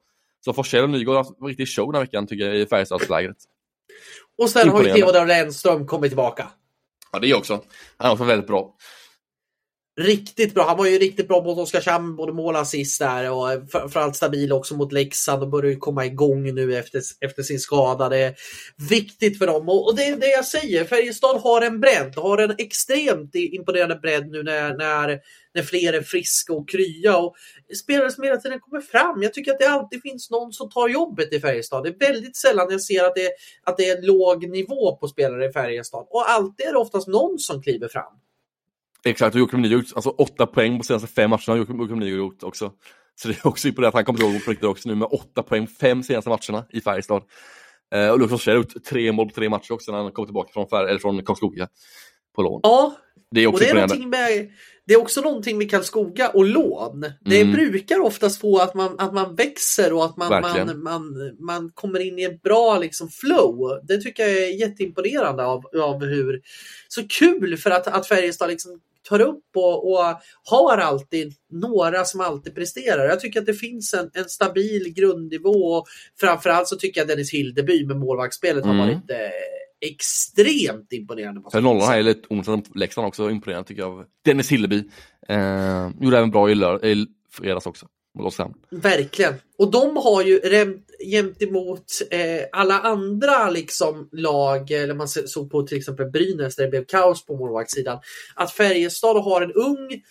Så Forsell och Nygård har haft en riktig show den här veckan tycker jag i Färjestadslägret. Och sen har ju. Theodor Lennström kommit tillbaka. Ja, det är också. Han är också väldigt bra. Riktigt bra. Han var ju riktigt bra mot Oskarshamn, både mål och assist där och framförallt stabil också mot Leksand och börjar ju komma igång nu efter, efter sin skada. Det är viktigt för dem och, och det är det jag säger. Färjestad har en bredd, har en extremt imponerande bredd nu när, när, när fler är friska och krya och spelare som hela tiden kommer fram. Jag tycker att det alltid finns någon som tar jobbet i Färjestad. Det är väldigt sällan jag ser att det, att det är låg nivå på spelare i Färjestad och alltid är det oftast någon som kliver fram. Exakt, och Joakim Nygård, alltså åtta poäng på senaste fem matcherna har Joakim Nygård gjort också. Så det är också på det att han kommer igång på riktigt också nu med åtta poäng fem senaste matcherna i Färjestad. Eh, och Lukas har gjort tre mål på tre matcher också när han kom tillbaka från, Fär- eller från Karlskoga på lån. Ja, Det är Och också det är, imponerande. någonting med, det är också någonting med Karlskoga och lån. Det Mm. brukar oftast få att man, att man växer och att man, Verkligen. man, man, man kommer in i ett bra liksom, flow. Det tycker jag är jätteimponerande av, av hur... Så kul för att, att Färjestad liksom tar upp och, och har alltid några som alltid presterar. Jag tycker att det finns en, en stabil grundnivå och framförallt så tycker jag Dennis Hildeby med målvaktsspelet har Mm. varit eh, extremt imponerande. Sen nollan här är lite onsdag mot Leksand också imponerande tycker jag av Dennis Hilleby. Eh, gjorde även bra i, lör- i fredags också. Verkligen. Och de har ju rämt, jämt emot eh, alla andra liksom, lag, eller man såg på till exempel Brynäs där det blev kaos på målvaktssidan, att Färjestad har en ung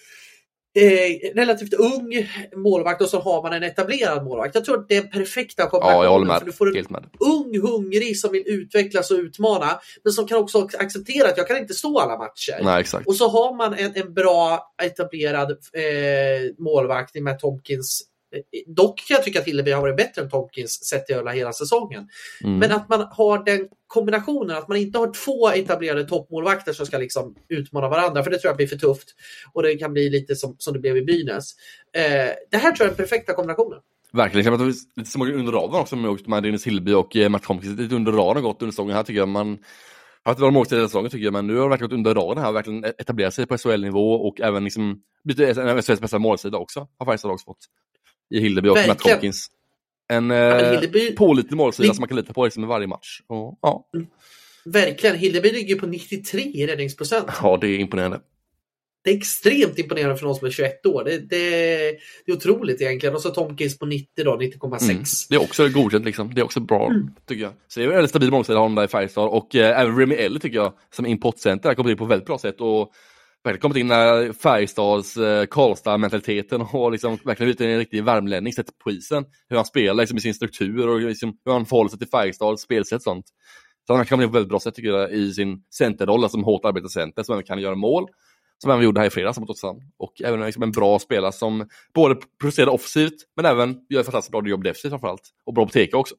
Eh, relativt ung målvakt och så har man en etablerad målvakt. Jag tror att det är den perfekta kombinationen. Ja, jag håller För du med. får en Helt med. ung, hungrig som vill utvecklas och utmana, men som kan också acceptera att jag kan inte stå alla matcher. Nej, exakt. Och så har man en, en bra etablerad eh, målvakt i Matt Tomkins. Dock kan jag tycka att Hilleby har varit bättre än Tomkins sett i hela säsongen. Mm. Men att man har den kombinationen, att man inte har två etablerade toppmålvakter som ska liksom utmana varandra, för det tror jag blir för tufft. Och det kan bli lite som, som det blev i Brynäs. Eh, det här tror jag är den perfekta kombinationen. Verkligen, det känns lite som under radarn också med med Dennis Hilleby och eh, Matt Tomkins. Lite under radarn gått under säsongen här tycker jag. Man har haft några mål i säsongen tycker jag, men nu har det verkligen gått under radarn här och verkligen etablerat sig på SHL-nivå och även liksom blivit en av SHLs bästa målsida också. Har Färjestad också fått. I Hilleby och Matt Verkligen. Tomkins. En men eh, Hilleby- pålitlig målsida Lig- som man kan lita på liksom i varje match. Och, ja. Verkligen. Hilleby ligger på 93 i räddningsprocent. ja, det är imponerande. Det är extremt imponerande för någon som är 21 år. Det, det, det är otroligt egentligen. Och så Tomkins på 90 då, 90,6. Mm. Det är också godkänt liksom. Det är också bra, Mm. tycker jag. Så det är en väldigt stabil målsida har de där i Färjestad. Och eh, även Remy Ellie tycker jag, som importcenter, kommit in på ett väldigt bra sätt. Och verkligen kommit in när Färjestads eh, Karlstad-mentaliteten har liksom verkligen blivit en riktig värmlänning sett på isen. Hur han spelar liksom, i sin struktur och liksom, hur han förhåller sig till Färjestads spelsätt och sånt. Så han kan bli in på väldigt bra sätt tycker jag i sin centerroll, alltså som hårt arbetande center, som även kan göra mål. Som även gjorde här i fredags mot Oskarshamn. Och även liksom en bra spelare som både producerar offensivt, men även gör ett fantastiskt bra jobb defensivt framförallt. Och bra på teka också.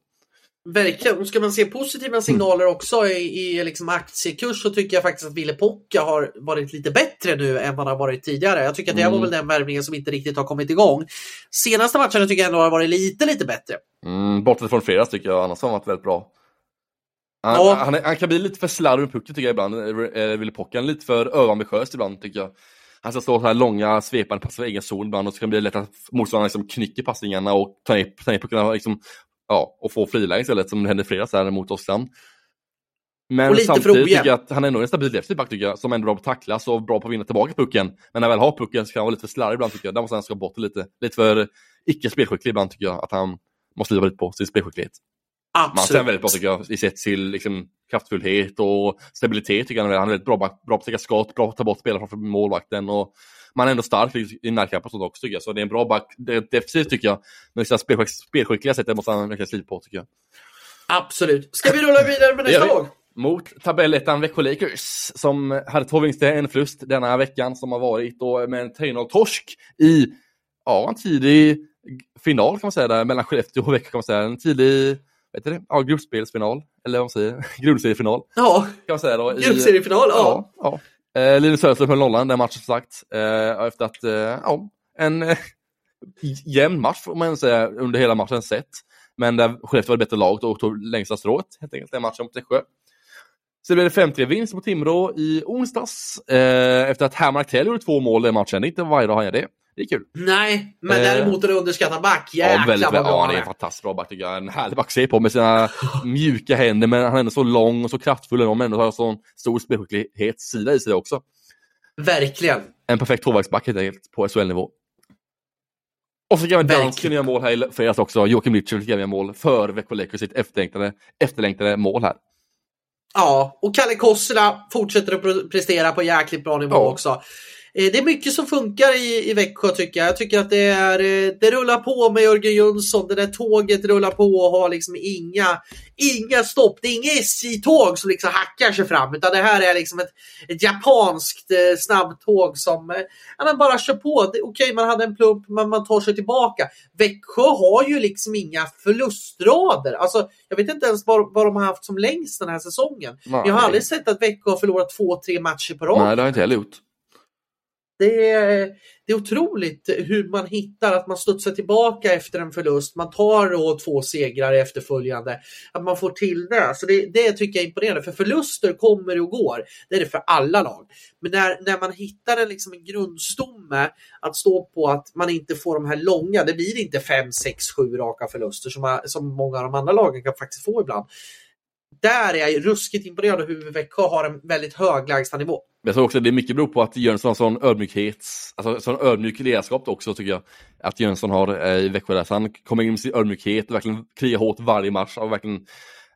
Verkligen. Ska man se positiva signaler också i, i liksom aktiekurs så tycker jag faktiskt att Ville Pocka har varit lite bättre nu än vad han har varit tidigare. Jag tycker att det här var Mm. väl den värvningen som inte riktigt har kommit igång. Senaste matcherna tycker jag ändå har varit lite, lite bättre. Mm, bortsett från fredags tycker jag, annars har han varit väldigt bra. Han, Ja. han, är- han kan bli lite för slarvig med pucken tycker jag ibland, eh, Ville Pocken. Lite för överambitiös ibland tycker jag. Han ska slå så här långa svepande passar i egen zon ibland och så kan det bli lätt att motståndaren liksom knycker passningarna och tar ner, tar ner puckarna liksom, ja, och får friläge istället som det hände i fredags här mot Oskarshamn. Men samtidigt tycker jag att han är nog en stabil defensiv back tycker jag, som ändå är bra på att tacklas och bra på att vinna tillbaka pucken. Men när han väl har pucken så kan han vara lite för slarvig ibland tycker jag. Där måste han ska bort lite. Lite för icke spelskicklig ibland tycker jag, att han måste liva lite på sin spelskicklighet. Men han är Absolut. väldigt bra tycker jag, i sett till liksom, kraftfullhet och stabilitet tycker jag. Han är väldigt bra, bra på att täcka skott, bra på att ta bort spelare framför målvakten och man är ändå stark i- närkamp och sånt också tycker jag. Så det är en bra back, det defensivt tycker jag. Men spelskick, spelskickliga sättet måste han verkligen slipa på tycker jag. Absolut. Ska vi rulla vidare med Det nästa lag? Mot tabellettan Växjö Lakers som hade två vinster, en förlust denna veckan som har varit och med en 3-0-torsk i ja, en tidig final kan man säga där, mellan Skellefteå och Växjö kan man säga. En tidig vet du det? Ja, gruppspelsfinal, eller vad man säger, grundseriefinal Ja, kan man säga då. i- gruppseriefinal. Ja. Ja, ja. Eh, Linus Söderström höll nollan den matchen som sagt. Eh, efter att, eh, ja, en eh, jämn match får man säga under hela matchen sett. Men där Skellefteå var det bättre laget och tog längsta strået helt enkelt den matchen mot Växjö. Så blev det 5-3-vinst mot Timrå i onsdags. Eh, efter att Herman Aktell gjorde två mål i den matchen. Det är inte varje dag han gör det. Det är kul. Nej, men Eh. däremot en underskattad back. Jäklar ja, väldigt, vad bra ja, det är en fantastiskt bra back tycker jag. En härlig back att se på med sina mjuka händer, men han är ändå så lång och så kraftfull men ändå har sån stor spelskicklighetssida i sig också. Verkligen. En perfekt tvåvägsback helt enkelt på SHL-nivå. Och så kan vi dansken göra mål här i fredags också. Joakim Litchfield kan göra mål för Växjö Lakers sitt efterlängtade, efterlängtade mål här. Ja, och Kalle Kossela fortsätter att pre- prestera på jäkligt bra nivå Ja. också. Eh, Det är mycket som funkar i, i Växjö tycker jag. Jag tycker att det, är, eh, det rullar på med Jörgen Jönsson. Det där tåget rullar på och har liksom inga, inga stopp. Det är inga SJ-tåg som liksom hackar sig fram utan det här är liksom ett, ett japanskt eh, snabbtåg som eh, ja, men bara kör på. Okej, man hade en plump men man tar sig tillbaka. Växjö har ju liksom inga förlustrader. Alltså, jag vet inte ens vad, vad de har haft som längst den här säsongen. Nej. Jag har aldrig sett att Växjö har förlorat två, tre matcher på rad. Nej, det har jag inte heller gjort. Det är, det är otroligt hur man hittar att man studsar tillbaka efter en förlust. Man tar då två segrar efterföljande. Att man får till det. Så det, det tycker jag är imponerande. För förluster kommer och går. Det är det för alla lag. Men när, när man hittar en, liksom en grundstomme att stå på att man inte får de här långa. Det blir inte 5, 6, 7 raka förluster som, som många av de andra lagen kan faktiskt få ibland. Där är jag ruskigt imponerad av hur Växjö har en väldigt hög lägstanivå. Jag tror också att det är mycket beror på att Jönsson har sån ödmjukhet, alltså sån ödmjuk ledarskap också tycker jag. Att Jönsson har eh, i Växjö där. Så han kommer in med sin ödmjukhet och verkligen krigar hårt varje match och verkligen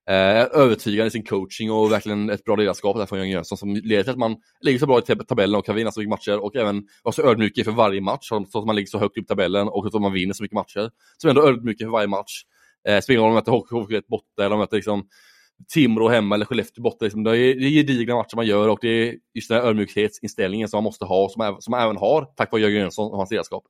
eh, övertygande i sin coaching och verkligen ett bra ledarskap där från Jörgen Jönsson som leder till att man ligger så bra i tabellen och kan vinna så mycket matcher och även vara så ödmjuk inför varje match så att man ligger så högt upp i tabellen och så att man vinner så mycket matcher. Så ändå ödmjuk inför varje match. Eh, spelar ingen roll om de möter HK borta eller om de möter liksom Timrå hemma eller Skellefteå borta. Liksom. Det, är, gedigna matcher man gör och det är just den här ödmjukhetsinställningen som man måste ha, som, som man även har tack vare Jörgen Jönsson och hans ledarskap.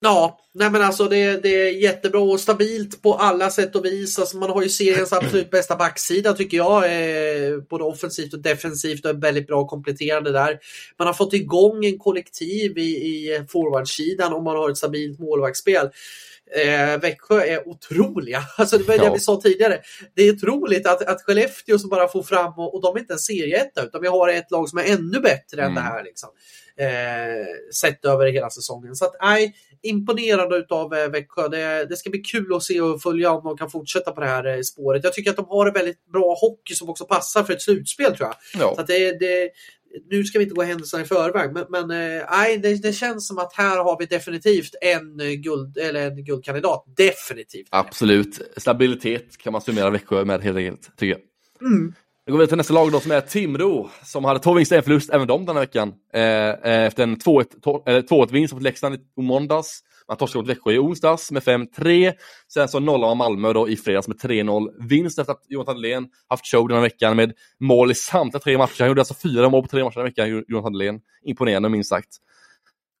Ja, nej men alltså det, det är jättebra och stabilt på alla sätt och vis. Alltså man har ju seriens absolut bästa backsida tycker jag. Eh, både offensivt och defensivt och är väldigt bra kompletterande där. Man har fått igång en kollektiv i, i forwardsidan och man har ett stabilt målvaktsspel. Eh, Växjö är otroliga. Alltså det var det Ja. vi sa tidigare. Det är otroligt att, att Skellefteå som bara får fram och, och de är inte en serieetta utan vi har ett lag som är ännu bättre än Mm. det här. Liksom. Eh, sett över hela säsongen. Så att nej, imponerad utav eh, Växjö. Det, det ska bli kul att se och följa om de kan fortsätta på det här eh, spåret. Jag tycker att de har en väldigt bra hockey som också passar för ett slutspel tror jag. Ja. Så att det, det, nu ska vi inte gå händelserna i förväg, men, men eh, nej, det, det känns som att här har vi definitivt en, eh, guld, eller en guldkandidat. Definitivt. Absolut. Stabilitet kan man summera Växjö med helt enkelt, tycker jag. Mm. Nu går vi till nästa lag då som är Timrå, som hade två vinster, en förlust, även de den här veckan. Eh, eh, efter en 2-1 to- eller 2-1 vinst mot Leksand i måndags. Man torskade mot Växjö i onsdags med 5-3. Sen så nollade man Malmö då i fredags med 3-0 vinst efter att Jonathan Dahlén haft show den här veckan med mål i samtliga tre matcher. Han gjorde alltså fyra mål på tre matcher den här veckan, Jonathan Dahlén. Imponerande minst sagt.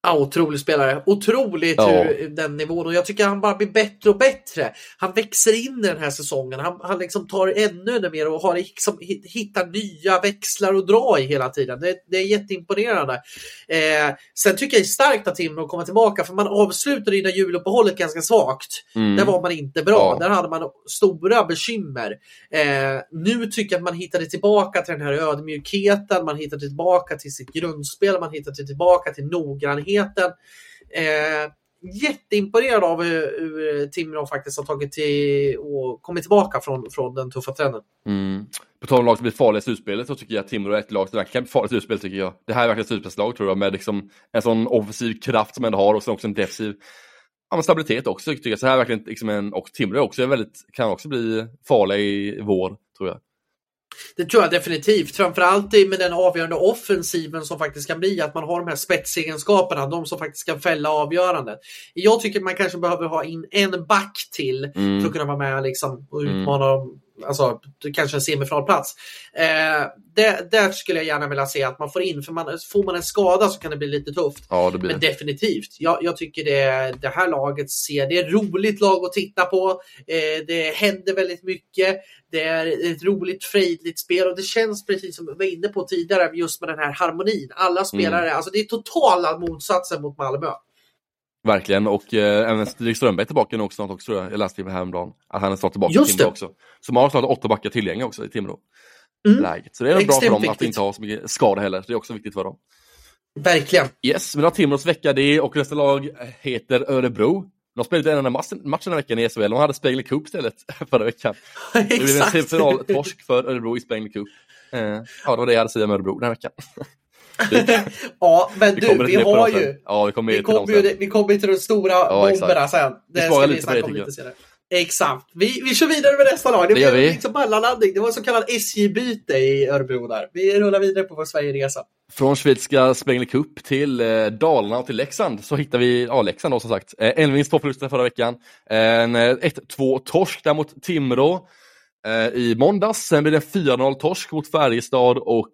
Ja, otrolig spelare. Otroligt Ja. hur den nivån och jag tycker han bara blir bättre och bättre. Han växer in i den här säsongen. Han, han liksom tar ännu mer och har liksom, hi- hittar nya växlar att dra i hela tiden. Det, det är jätteimponerande. Eh, sen tycker jag det är starkt av Timrå att komma tillbaka för man avslutade innan juluppehållet ganska svagt. Mm. Där var man inte bra. Ja. Där hade man stora bekymmer. Eh, nu tycker jag att man hittade tillbaka till den här ödmjukheten. Man hittade tillbaka till sitt grundspel. Man hittade tillbaka till erfarenheten. Eh, jätteimponerad av hur, hur Timrå faktiskt har tagit till och kommit tillbaka från, från den tuffa trenden. Mm. På tal om lag som blir farliga i slutspelet så tycker jag att Timrå är ett lag som verkligen kan bli farligt i slutspel tycker jag. Det här är verkligen ett slutspelslag tror jag med liksom en sån offensiv kraft som ändå har och sen också en defensiv ja, stabilitet också tycker jag. Så här är verkligen liksom en, och Timrå också är väldigt, kan också bli farliga i vår tror jag. Det tror jag definitivt. Framförallt med den avgörande offensiven som faktiskt kan bli att man har de här spetsegenskaperna, de som faktiskt kan fälla avgörandet. Jag tycker man kanske behöver ha in en back till Mm. för att kunna vara med liksom, och Mm. utmana dem. Alltså kanske en semifinalplats. Eh, det, där skulle jag gärna vilja se att man får in, för man, får man en skada så kan det bli lite tufft. Ja, det blir Men definitivt. Jag, jag tycker det, det här laget ser, det är ett roligt lag att titta på. Eh, det händer väldigt mycket. Det är ett roligt frejdigt spel och det känns precis som vi var inne på tidigare just med den här harmonin. Alla spelare, alltså det är totala motsatsen mot Malmö. Verkligen, och eh, även Stig Strömberg är tillbaka nu också snart också jag. Läste det häromdagen. Att han är snart tillbaka Just i Timrå det. också. Så man har snart åtta backar tillgängliga också i Timrå. Mm. Läget. Så det är bra för dem att viktigt. inte ha så mycket skada heller. Det är också viktigt för dem. Verkligen. Yes, men då har Timrås vecka det och nästa lag heter Örebro. De spelade en enda matchen, den veckan i SHL. De hade Spengler Cup istället förra veckan. Det blev en Exakt. semifinaltorsk för Örebro i Spengler Cup. Eh, ja, det var det jag hade att säga om Örebro den här veckan. ja, men Vi du, vi har ju. Ja, vi kommer Vi kommer, ju, vi kommer till de stora Ja, exakt. bomberna sen. Det svarar ska lite vi snacka om lite senare. Exakt. Vi, vi kör vidare med nästa lag. Det, Det blev vi. liksom mellanlandning. Det var så kallad SJ-byte i Örebro där. Vi rullar vidare på vår Sverigeresa. Från schweiziska Spengler Cup till eh, Dalarna och till Leksand så hittar vi, ja Leksand då som sagt, eh, en vinst, två förluster förra veckan. En eh, 1-2 torsk där mot Timrå eh, i måndags. Sen blir det en 4-0 torsk mot Färjestad och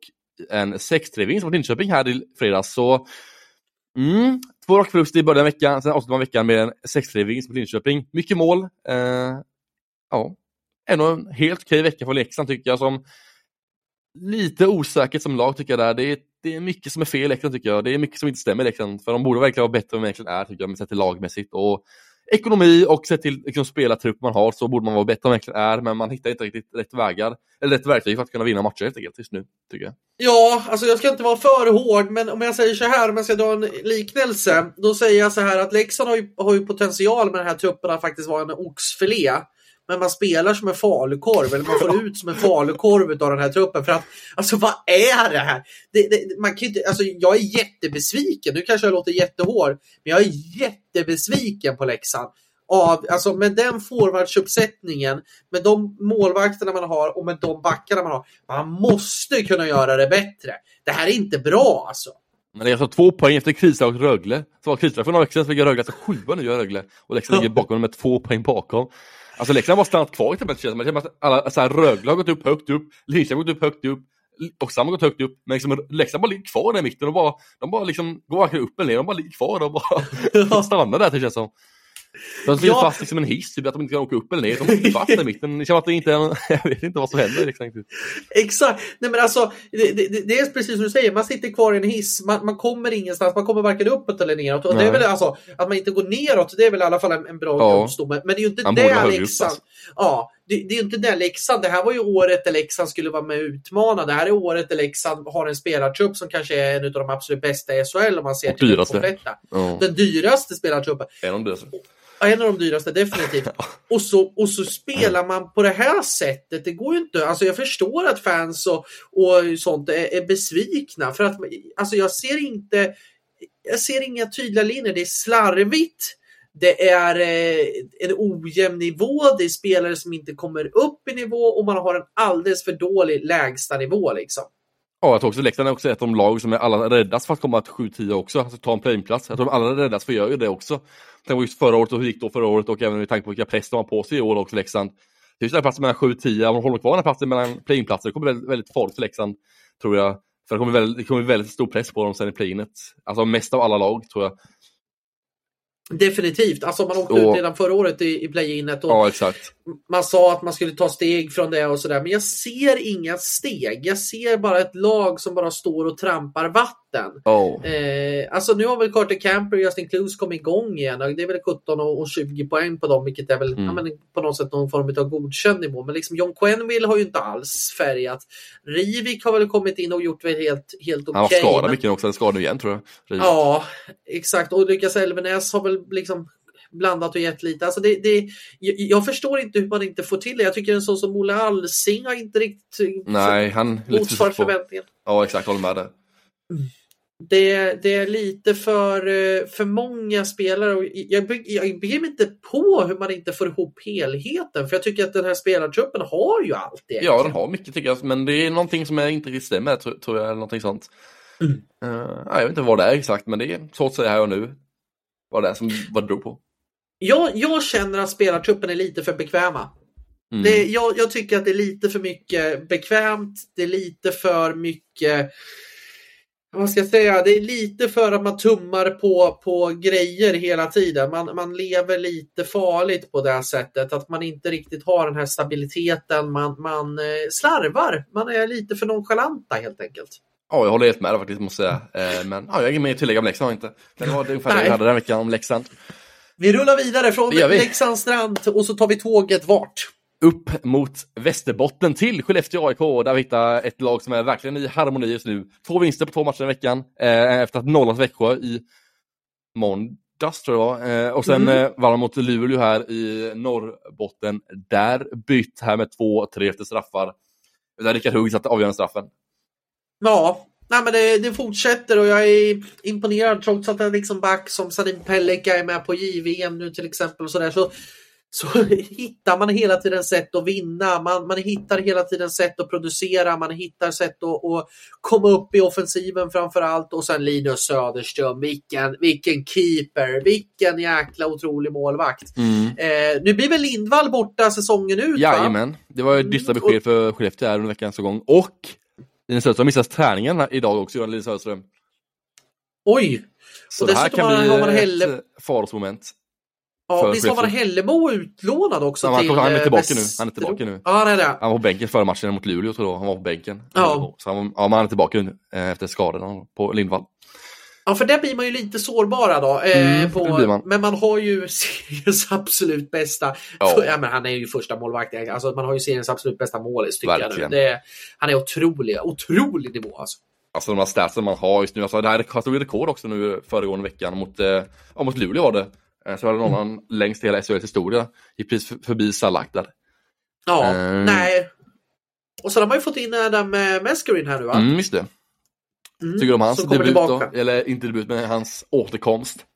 en 6-3 vinst mot Linköping här i fredags. Så mm, två raka förluster i början av veckan, sen avslutar man veckan med en 6-3 vinst mot Linköping. Mycket mål. Eh, ja, ändå en helt okej vecka för Leksand tycker jag som lite osäkert som lag tycker jag där. Det är, det är mycket som är fel i Leksand tycker jag. Det är mycket som inte stämmer i Leksand. För de borde verkligen vara bättre än vad de egentligen är tycker jag, sett till lagmässigt. Och ekonomi och sett till liksom, spelartrupp man har så borde man vara bättre än vad man är. Men man hittar inte riktigt rätt vägar, eller rätt verktyg för att kunna vinna matcher helt enkelt just nu, tycker jag. Ja, alltså jag ska inte vara för hård, men om jag säger så här, om jag ska dra en liknelse, då säger jag så här att Leksand har ju, har ju potential med den här truppen att faktiskt vara en oxfilé. Men man spelar som en falukorv, eller man får ut som en falukorv av den här truppen. För att, alltså vad är det här? Det, det, man kan inte, alltså, jag är jättebesviken, nu kanske jag låter jättehård, men jag är jättebesviken på Leksand. Av, alltså med den forwardsuppsättningen, med de målvakterna man har och med de backarna man har. Man måste kunna göra det bättre. Det här är inte bra alltså. Men det är alltså två poäng efter krislag och Rögle. Så var krislag för några veckor sedan så ligger Rögle alltså sjua nu Rögle. Och Leksand ligger bakom med två poäng bakom. Alltså Leksand har stannat kvar i tabellen det som. Känns alla, så här, Rögle har gått upp högt upp, Linköping har gått upp högt upp, och Sam har gått högt upp. Men liksom, Leksand bara ligger kvar där i mitten och bara, de bara liksom går varken upp eller ner, de bara ligger kvar och bara stannar där det känns som. De sitter Ja. fast liksom en hiss, typ att de inte kan åka upp eller ner. De sitter fast där i mitten. Det känns att det inte är, en- jag vet inte vad som händer liksom. Exakt. Nej men alltså, det, det, det är precis som du säger, man sitter kvar i en hiss, man, man kommer ingenstans, man kommer varken uppåt eller neråt. Och det är väl alltså, att man inte går neråt, det är väl i alla fall en, en bra Ja. grundstomme. Men det är ju inte Man upp, Leksand... alltså. Ja, det, det är ju inte det Leksand, det här var ju året där Leksand skulle vara med och utmana. Det här är året där Leksand har en spelartrupp som kanske är en av de absolut bästa i SHL om man ser Och till dyraste. kompletta. Ja, Den dyraste spelartruppen. är de det? En av de dyraste, definitivt. Och så, och så spelar man på det här sättet. Det går ju inte. Alltså jag förstår att fans och, och sånt är, är besvikna. För att alltså jag ser inte jag ser inga tydliga linjer. Det är slarvigt. Det är eh, en ojämn nivå. Det är spelare som inte kommer upp i nivå och man har en alldeles för dålig lägsta nivå. Liksom. Ja, jag tror också Leksand är också ett av de lag som är alla räddas för att komma till 7-10 också, alltså ta en playingplats. Jag tror de alla räddas för att göra det också. Tänk på just förra året och hur det gick då förra året och även med tanke på vilka press de har på sig i år också Leksand. Det är just den här platsen mellan 7-10, om de håller kvar den här platsen mellan playingplatser, det kommer bli väldigt, väldigt farligt för Leksand, tror jag. För det kommer, väldigt, det kommer väldigt stor press på dem sen i playinet. Alltså mest av alla lag tror jag. Definitivt. Alltså man åkte Och- ut redan förra året i, i play-inet och Ja, exakt. Man sa att man skulle ta steg från det och sådär. Men jag ser inga steg. Jag ser bara ett lag som bara står och trampar vatten. Ja. Eh, alltså nu har väl Carter Camper och Justin Clues kommit igång igen. och Det är väl 17 och och 20 poäng på dem, vilket är väl Mm. ja, men på något sätt någon form av godkänd nivå. Men liksom John Quenville har ju inte alls färgat. Rivik har väl kommit in och gjort det helt, helt okej. Han var skadad men- mycket också, han är skadad nu igen tror jag. Rivik. Ja, exakt. Och Lukas Elvenäs har väl liksom blandat och gett lite. Alltså det, det, jag, jag förstår inte hur man inte får till det. Jag tycker en sån som Olle Alsing har inte riktigt Nej, han motsvarat på. förväntningen. Ja, exakt, håller med där. Det, det är lite för, eh, för många spelare och jag, jag begriper inte på hur man inte får ihop helheten. För jag tycker att den här spelartruppen har ju allt Ja, egentligen. den har mycket tycker jag, men det är någonting som är inte riktigt stämmer, tror, tror jag, eller någonting sånt. Mm. Eh, ja, jag vet inte vad det är exakt, men det är svårt att säga här och nu. Vad det är som, vad det beror på. Jag, jag känner att spelartruppen är lite för bekväma. Mm. Det, jag, jag tycker att det är lite för mycket bekvämt. Det är lite för mycket vad ska jag säga? Det är lite för att man tummar på, på grejer hela tiden. Man, man lever lite farligt på det här sättet. Att man inte riktigt har den här stabiliteten. Man, man eh, slarvar. Man är lite för nonchalanta helt enkelt. Ja, jag håller helt med där faktiskt, måste jag säga. Eh, men ja, jag har inget mer att tillägga om Leksand jag inte. Det var ungefär det vi hade den veckan om Leksand. Vi rullar vidare från vi. Leksands strand och så tar vi tåget vart? Upp mot Västerbotten till Skellefteå AIK där vi hittar ett lag som är verkligen i harmoni just nu. Två vinster på två matcher i veckan eh, efter att nollat Växjö i måndags tror jag var. Eh, och sen Mm. eh, vann de mot Luleå här i Norrbotten. Där bytt här med 2-3 efter straffar. Där Rickard Hugg satte avgörande straffen. Ja, nej men det, det fortsätter och jag är imponerad trots att en liksom back som Sadim Pellikka är med på JVM nu till exempel. Och så, där, så, så hittar man hela tiden sätt att vinna. Man, man hittar hela tiden sätt att producera. Man hittar sätt att, att komma upp i offensiven framför allt. Och sen Linus Söderström, vilken, vilken keeper, vilken jäkla otrolig målvakt. Eh, nu blir väl Lindvall borta säsongen ut? va? Jajamän, det var ju dystra Mm, besked för Skellefteå här under veckans gång. Och Linus Söderström missar träningen idag också, Johan Linus Söderström. Oj! Så Och det här kan har- bli har man Helle- ett farosmoment. Ja, visst var man. Hellemo utlånad också han- till han är eh, tillbaka nu. Västerås? Han är tillbaka nu. Ja, han är det. Han var på bänken före matchen mot Luleå tror jag. Han var på bänken. Ja. Så han, var- ja, men han är tillbaka nu eh, efter skadorna på Lindvall. Ja, för där blir man ju lite sårbara då. Eh, Mm, på, man. Men man har ju seriens absolut bästa. Ja. För, ja, men han är ju första målvakt. Alltså, man har ju seriens absolut bästa målis tycker jag Verkligen. Det, han är otrolig, otrolig nivå alltså. Alltså de här statsen man har just nu. Alltså, det här ju rekord också nu föregående veckan mot, eh, ja, mot Luleå var det. Eh, Så var det någon Mm. längst i hela SHLs historia. Gick precis för- förbi Salak där. Ja, Eh. nej. Och så har man ju fått in Adam eh, Mescarin här nu va? Mm, just det. Mm, Tycker du om hans debut då? Eller inte debut, men hans återkomst.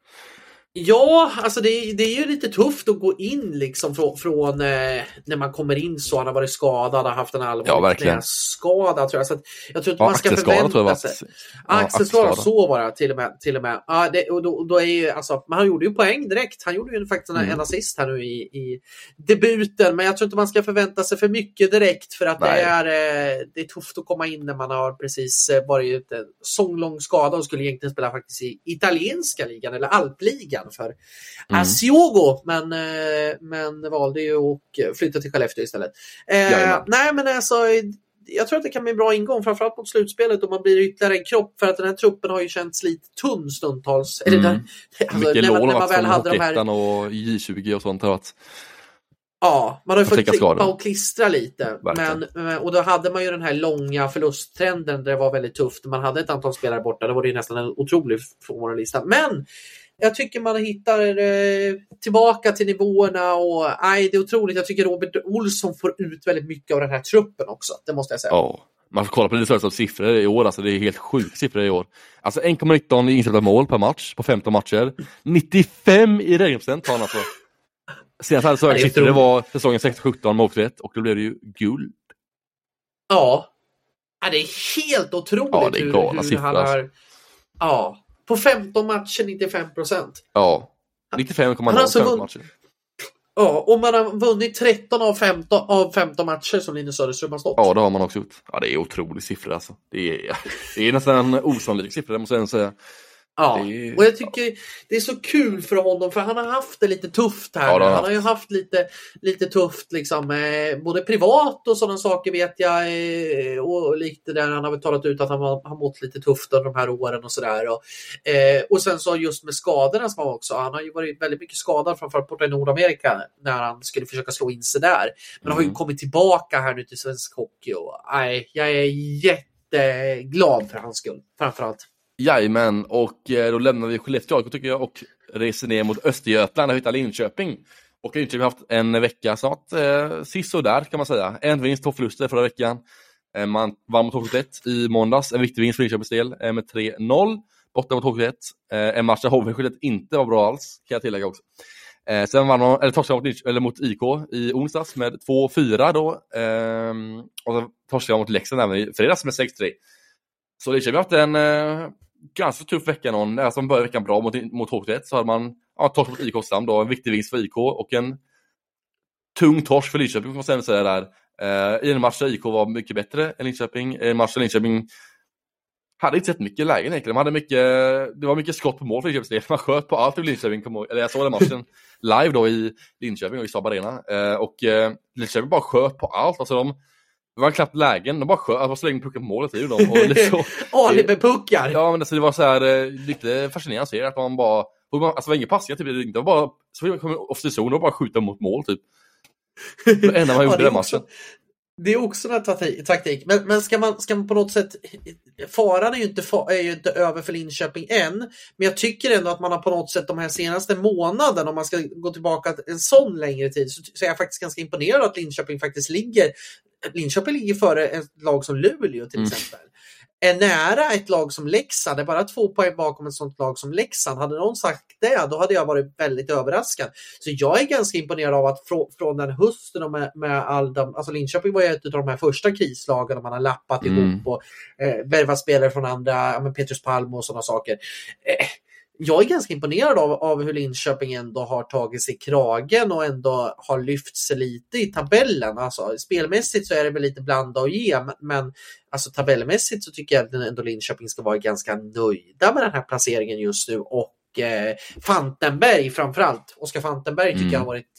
Ja, alltså det, det är ju lite tufft att gå in liksom från, från eh, när man kommer in så. Han har varit skadad, har haft en Ja, allvarlig verkligen. knäskada tror jag. Så att jag tror inte Ja, man ska förvänta sig. Ja, Axelskada, så var det till och med. Till och med. Ja, det, och då, då är ju, alltså, men han gjorde ju poäng direkt. Han gjorde ju faktiskt en, Mm. en assist här nu i, i debuten. Men jag tror inte man ska förvänta sig för mycket direkt för att det är, eh, det är tufft att komma in när man har precis eh, varit ute en sånglång skada och skulle egentligen spela faktiskt i italienska ligan eller alpligan för Mm. Asiogo. Men, eh, men valde ju att flytta till Skellefteå istället. Eh, nej men alltså jag tror att det kan bli en bra ingång, framförallt mot slutspelet om man blir ytterligare en kropp. För att den här truppen har ju känts lite tunn stundtals. Mm. där, alltså, Mycket lån har varit väl från hade de här... Hockeyettan och J20 och sånt. Har varit. Ja, man har ju Och fått klippa och klistra lite. Verkligen. Men, eh, och då hade man ju den här långa förlusttrenden där det var väldigt tufft. Man hade ett antal spelare borta. Det var det ju nästan en otrolig frånvarolista. Men jag tycker man hittar eh, tillbaka till nivåerna och nej, det är otroligt. Jag tycker Robert Olsson får ut väldigt mycket av den här truppen också. Det måste jag säga. Ja. Man får kolla på Linus siffror i år, alltså det är helt sjuka siffror i år. Alltså 1,19 i insläppta mål per match på 15 matcher. 95 i räddningsprocent har han alltså. Senast Söder är siffror, det var säsongen 16-17 med åkrätt och då blev det ju guld. Ja. ja. Det är helt otroligt Ja, det är hur, hur siffror, han alltså. har... Ja. På 15 matcher 95 procent. Ja. 95,0 Han har alltså på 15 vunnit- matcher. Ja, och man har vunnit 13 av 15, av 15 matcher som Linus Söderström har stått. Ja, det har man också gjort. Ja, det är otrolig siffra alltså. Det är, det är nästan en osannolik siffra, måste jag säga. Ja, och jag tycker det är så kul för honom för han har haft det lite tufft här. Ja, han har ju haft lite, lite tufft liksom, eh, både privat och sådana saker vet jag. Eh, och lite där han har väl talat ut att han har, har mått lite tufft under de här åren och sådär. Och, eh, och sen så just med skadorna som han också. Han har ju varit väldigt mycket skadad framförallt borta i Nordamerika när han skulle försöka slå in sig där. Men mm. har ju mm. kommit tillbaka här nu till svensk hockey och nej, jag är jätteglad för hans skull framförallt. Jajamän, och eh, då lämnar vi Skellefteå AIK tycker jag och reser ner mot Östergötland och hittar Linköping. Och Linköping har haft en vecka snart, eh, sist och där kan man säga. En vinst, två förluster förra veckan. Eh, man vann mot HV71 i måndags, en viktig vinst för Linköpings del eh, med 3-0. Borta mot HV71. Eh, en match där HV71 inte var bra alls, kan jag tillägga också. Eh, sen vann man, eller torskade mot, eller mot IK i onsdags med 2-4 då. Eh, och sen torskade man mot Leksand även i fredags med 6-3. Så Linköping har haft en eh, ganska tuff vecka någon, alltså man började veckan bra mot, mot H1 så hade man ja, torsk mot IK Oskarshamn då, en viktig vinst för IK och en tung torsk för Linköping får man säga där. Eh, I en match där IK var mycket bättre än Linköping, i en match där Linköping hade inte sett mycket lägen egentligen. De hade mycket, det var mycket skott på mål för Linköpings del. Man sköt på allt i Linköping. Eller jag såg den matchen live då i Linköping och i Saab Arena. Eh, och eh, Linköping bara sköt på allt. Alltså de, det var knappt lägen, de bara sköt, alltså slängde pucken på målet i dem. Alibi-puckar! Ja men alltså, det var så här eh, lite fascinerande att se att man bara, alltså det var inga passningar typ, det var bara, så kom off the zone och bara skjuta mot mål typ. Det enda man gjorde ja, den matchen. Det är också en taktik. Men, men ska, man, ska man på något sätt... Faran är ju, inte, är ju inte över för Linköping än. Men jag tycker ändå att man har på något sätt de här senaste månaderna, om man ska gå tillbaka en sån längre tid, så, så är jag faktiskt ganska imponerad att Linköping faktiskt ligger Linköping ligger före ett lag som Luleå till mm. exempel. Är nära ett lag som Leksand, är bara två poäng bakom ett sånt lag som Leksand. Hade någon sagt det, då hade jag varit väldigt överraskad. Så jag är ganska imponerad av att frå, från den hösten och med, med all de, alltså Linköping var ju ett av de här första krislagen man har lappat mm. ihop och eh, värvat spelare från andra, ja, Petrus Palm och sådana saker. Eh, jag är ganska imponerad av, av hur Linköping ändå har tagit sig kragen och ändå har lyft sig lite i tabellen. Alltså, spelmässigt så är det väl lite blanda och ge, men alltså, tabellmässigt så tycker jag att ändå Linköping ska vara ganska nöjda med den här placeringen just nu och eh, Fantenberg framförallt. Oskar Fantenberg tycker mm. jag har varit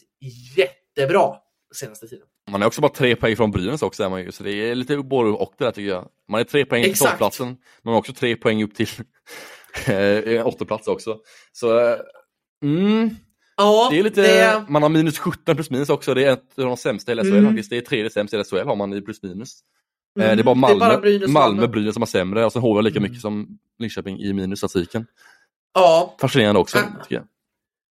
jättebra senaste tiden. Man är också bara tre poäng från Brynäs också, är man ju, så det är lite både och det där tycker jag. Man är tre poäng till topplatsen, men också tre poäng upp till Eh, åttonplats också. Så, eh, mm. Ja, det är lite, det... man har minus 17 plus minus också, det är ett av de sämsta i SHL mm. faktiskt. Det är tredje sämst i SHL har man i plus minus. Eh, mm. Det är bara Malmö, är bara Brynäs, Malmö, Brynäs som har sämre och sen HV lika mm. mycket som Linköping i minus statistiken. Ja. Fascinerande också, tycker jag.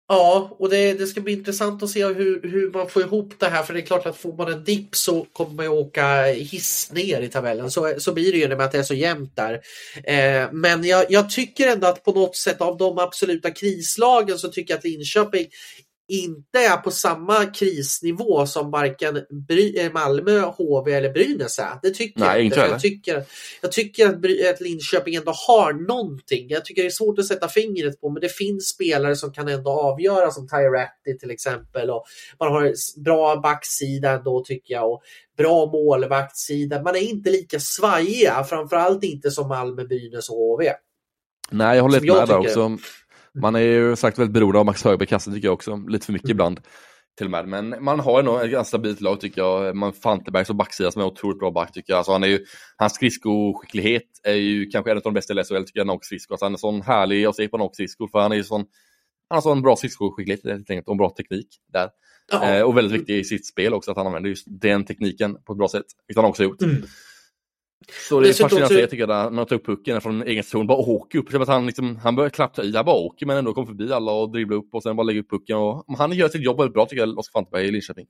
Ja, och det, det, ska bli intressant att se hur, hur man får ihop det här. För det är klart att får man en dipp så kommer man ju åka hiss ner i tabellen. Så, så blir det ju med att det är så jämnt där. Eh, men jag, jag, tycker ändå att på något sätt av de absoluta krislagen så tycker jag att Linköping inte är på samma krisnivå som varken eh, Malmö, HV eller Brynäs är. Det tycker Nej, jag inte. Jag tycker, jag tycker att, att Linköping ändå har någonting. Jag tycker det är svårt att sätta fingret på men det finns spelare som kan ändå avgöra som Tyratti till exempel. Och man har bra backsida ändå tycker jag. Och bra målvaktssida. Man är inte lika svajiga, framförallt inte som Malmö, Brynäs och HV. Nej, jag håller med där också. Man är ju sagt väldigt beroende av Max Högberg i kassan tycker jag också, lite för mycket mm. ibland. Till och med. Men man har nog ett ganska stabilt lag tycker jag. Man Fanteberg som backsida som är otroligt bra back tycker jag. Alltså han är ju, hans skridskoskicklighet är ju kanske en av de bästa i SHL tycker jag, Nock skridsko. Alltså han är sån härlig att se på Nock skridskor för han är ju sån, han har sån bra skridskoskicklighet helt enkelt och en bra teknik där. Eh, och väldigt viktig i sitt spel också att han använder just den tekniken på ett bra sätt, vilket han också gjort. Mm. Så det är fascinerande att se tycker jag, när man tar upp pucken från egen zon, bara åker upp. att han, liksom, han börjar knappt ta i, han bara åker men ändå kommer förbi alla och dribblar upp och sen bara lägger upp pucken. Och, han gör sitt jobb väldigt bra tycker jag, Oskar Fanteberg i Linköping.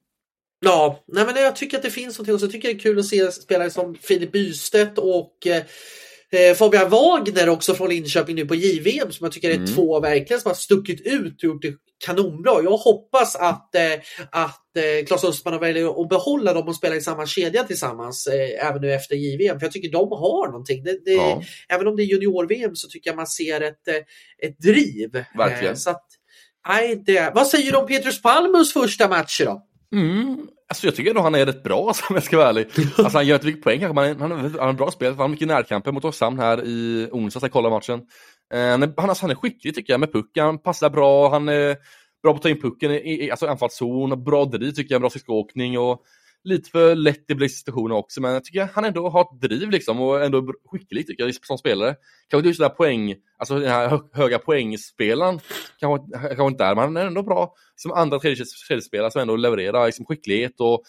Ja, nej men jag tycker att det finns någonting och så tycker jag det är kul att se spelare som Filip Bystedt och Eh, Fabian Wagner också från Linköping nu på JVM som jag tycker är mm. två verkligen som har stuckit ut och gjort det kanonbra. Jag hoppas att, eh, att eh, Claes Östman väljer att behålla dem och spela i samma kedja tillsammans eh, även nu efter JVM. För jag tycker de har någonting. Det, det, ja. Även om det är junior-VM så tycker jag man ser ett, ett driv. Verkligen. så att, nej, det... Vad säger du om Petrus Palmus första matcher då? Mm. Alltså jag tycker ändå han är rätt bra om jag ska vara ärlig. Alltså han gör inte mycket poäng kanske, men han, han har en bra spel. Han har mycket närkamper mot Oskarshamn här i onsdags, jag kollade matchen. Eh, han, är, alltså, han är skicklig tycker jag med pucken, han passar bra, han är bra på att ta in pucken i, i alltså anfallszon, bra driv tycker jag, bra skridskoåkning och lite för lätt i situationer också, men jag tycker han ändå har ett driv liksom och ändå skicklig tycker jag som spelare. Kanske inte just den här poäng, alltså den här höga poängspelaren, kanske, kanske inte är, men han är ändå bra som andra tredje, tredje spelare som ändå levererar liksom, skicklighet och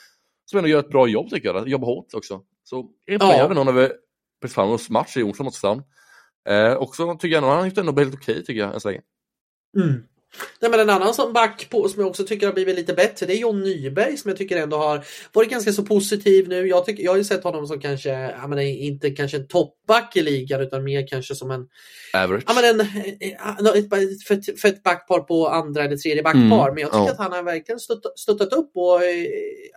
som ändå gör ett bra jobb tycker jag, jobbar hårt också. Så imponerande ja. vi precis fram oss match i onsdag mot Stan. Eh, också tycker jag nog han har gjort ändå helt okej okay, tycker jag än så länge. Mm. Nej, men en annan som back på som jag också tycker har blivit lite bättre det är John Nyberg som jag tycker ändå har varit ganska så positiv nu. Jag, tycker, jag har ju sett honom som kanske, jag menar, inte kanske en toppback i ligan utan mer kanske som en Average. Ja, men en, eh, ett, ett, för, för ett backpar på andra eller tredje backpar. Mm. Men jag tycker oh. att han har verkligen stöttat, stöttat upp och eh,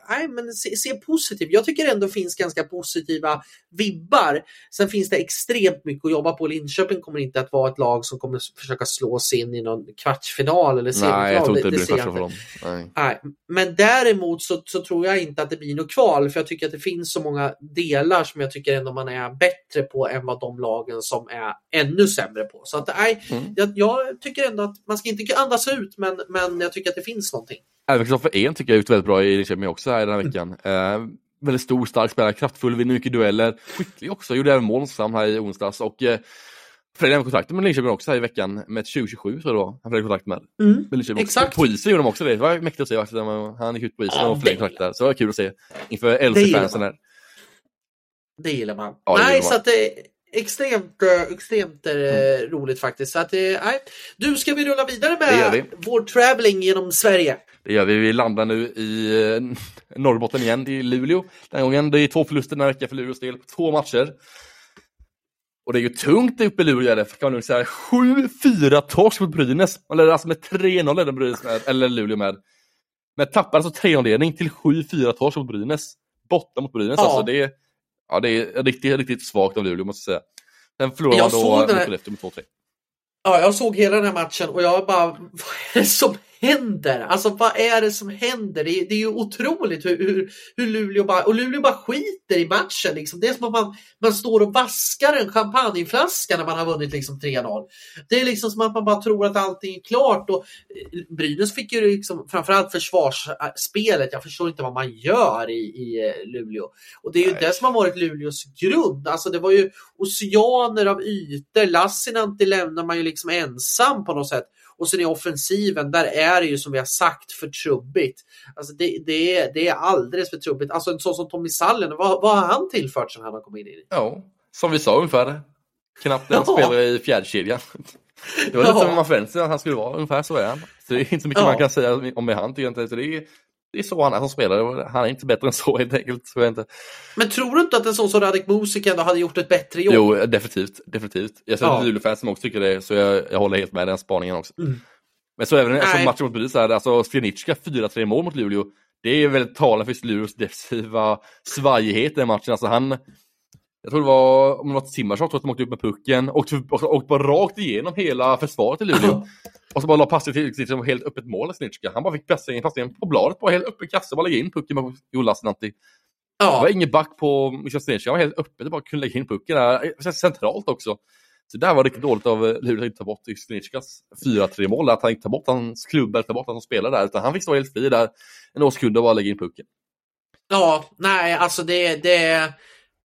nej, men se, se positivt. Jag tycker ändå finns ganska positiva vibbar. Sen finns det extremt mycket att jobba på. Linköping kommer inte att vara ett lag som kommer försöka slå sig in i någon kvartsfinal eller semifinal. Nej, jag tror inte det, det blir kvartsfinal för dem. Nej. nej. Men däremot så, så tror jag inte att det blir något kval för jag tycker att det finns så många delar som jag tycker ändå man är bättre på än vad de lagen som är ännu sämre på. Så att, nej, mm. jag, jag, tycker ändå att man ska inte andas ut, men, men jag tycker att det finns någonting. Även Kristoffer En tycker jag är väldigt bra i Linköping också här den här mm. veckan. Mm. Eh, väldigt stor, stark spelare, kraftfull, vinner mycket dueller. Skicklig också, gjorde även mål här i onsdags. Och, eh, Fredrik kontakt med Linköping också här i veckan med 2027 tror jag det var. Han kontakt med. Mm, med exakt. På isen gjorde de också det. Det var mäktigt att se. Faktiskt. Han gick ut på isen ja, och förlängde kontakt där. Så det var kul att se inför LC-fansen här. Det gillar man. Ja, Nej, gillar man. så att det, extremt, eh, extremt eh, mm. roligt faktiskt. Så att, eh, nej. Du, ska vi rulla vidare med vår traveling genom Sverige? Det gör vi. Vi landar nu i Norrbotten igen, i Luleå. Den gången. Det är två förluster den här veckan för Luleås del, två matcher. Och det är ju tungt uppe i Luleå, det kan man nog säga. 7-4 torsk mot Brynäs. Man ledde alltså med 3-0 ledde Brynäs med, eller Luleå med. Men tappar alltså 3-0-ledning till 7-4 torsk mot Brynäs. Borta mot Brynäs ja. alltså. Det är, Ja, det är riktigt, riktigt svagt av Luleå måste jag säga. Sen förlorade man då mot Skellefteå med 2-3. Ja, jag såg hela den här matchen och jag bara, vad är det som händer? Alltså vad är det som händer? Det är, det är ju otroligt hur, hur, hur Luleå bara, och Luleå bara skiter i matchen. Liksom. Det är som att man, man står och vaskar en champagneflaska när man har vunnit liksom 3-0. Det är liksom som att man bara tror att allting är klart. Och eh, Brynäs fick ju liksom, framförallt försvarsspelet, jag förstår inte vad man gör i, i eh, Luleå. Och det är ju Nej. det som har varit Luleås grund. Alltså det var ju oceaner av ytor. Lassinantti lämnar man ju liksom ensam på något sätt. Och sen i offensiven, där är det ju som vi har sagt för trubbigt. Alltså det, det, är, det är alldeles för trubbigt. Alltså en sån som Tommy Sallen, vad, vad har han tillfört sen han har kommit in i Ja, som vi sa ungefär. Knappt en spelare i fjärdekedjan. Det var lite ja. som man förväntade sig att han skulle vara, ungefär så är han. Så det är inte så mycket ja. man kan säga om han tycker inte. Så det är, det är så han är som spelare. Han är inte bättre än så helt enkelt. Så inte. Men tror du inte att en sån som Radek Musik ändå hade gjort ett bättre jobb? Jo, definitivt. definitivt. Jag ser ja. Luleå-fans som också tycker det, så jag, jag håller helt med den spaningen också. Mm. Men så även alltså, matchen mot Brynäs, alltså Skrinicka 4-3 mål mot Luleå. Det är väldigt talande för Luleås defensiva svajighet i den matchen. Alltså han, jag tror det var, om det var Timmersson, tror att de åkte upp med pucken och åkte bara rakt igenom hela försvaret i Luleå. Och så bara la passet till liksom, helt öppet mål Snicka. Han bara fick passningen, passningen på bladet, bara helt öppen kasse, bara lägga in pucken med Joel Lassinantti. Ja. Det var ingen back på Michael Snicka, han var helt öppet, bara kunde lägga in pucken där. Centralt också. Så där var riktigt dåligt av Luleå att inte ta bort Snickas 4-3 mål, att han inte tar bort hans klubb eller tar bort hans spelare där, utan han fick stå helt fri där en årskund och bara lägga in pucken. Ja, nej, alltså det, det,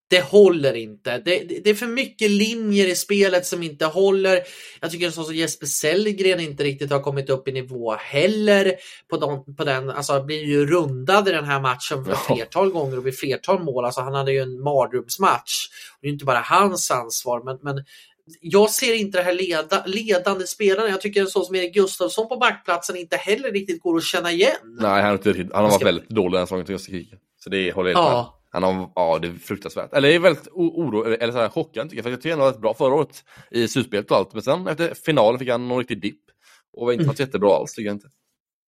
det håller inte. Det, det, det, är för mycket linjer i spelet som inte håller. Jag tycker så som Jesper Sellgren inte riktigt har kommit upp i nivå heller. På, de, på den, alltså blir ju rundad i den här matchen för ja. flertal gånger och vid flertal mål. Alltså han hade ju en mardrömsmatch. Det är inte bara hans ansvar, men, men jag ser inte det här leda, ledande spelarna. Jag tycker en sån som Erik Gustafsson på backplatsen inte heller riktigt går att känna igen. Nej, han, inte, han har varit väldigt dålig den här säsongen. Så det håller jag helt ja. med. Han har, ja, det är fruktansvärt. Eller det är väldigt oro, eller så här chockande tycker jag. För jag tycker han var rätt bra förra året i slutspelet och allt. Men sen efter finalen fick han någon riktig dipp. Och var inte mm. jättebra alls tycker jag inte.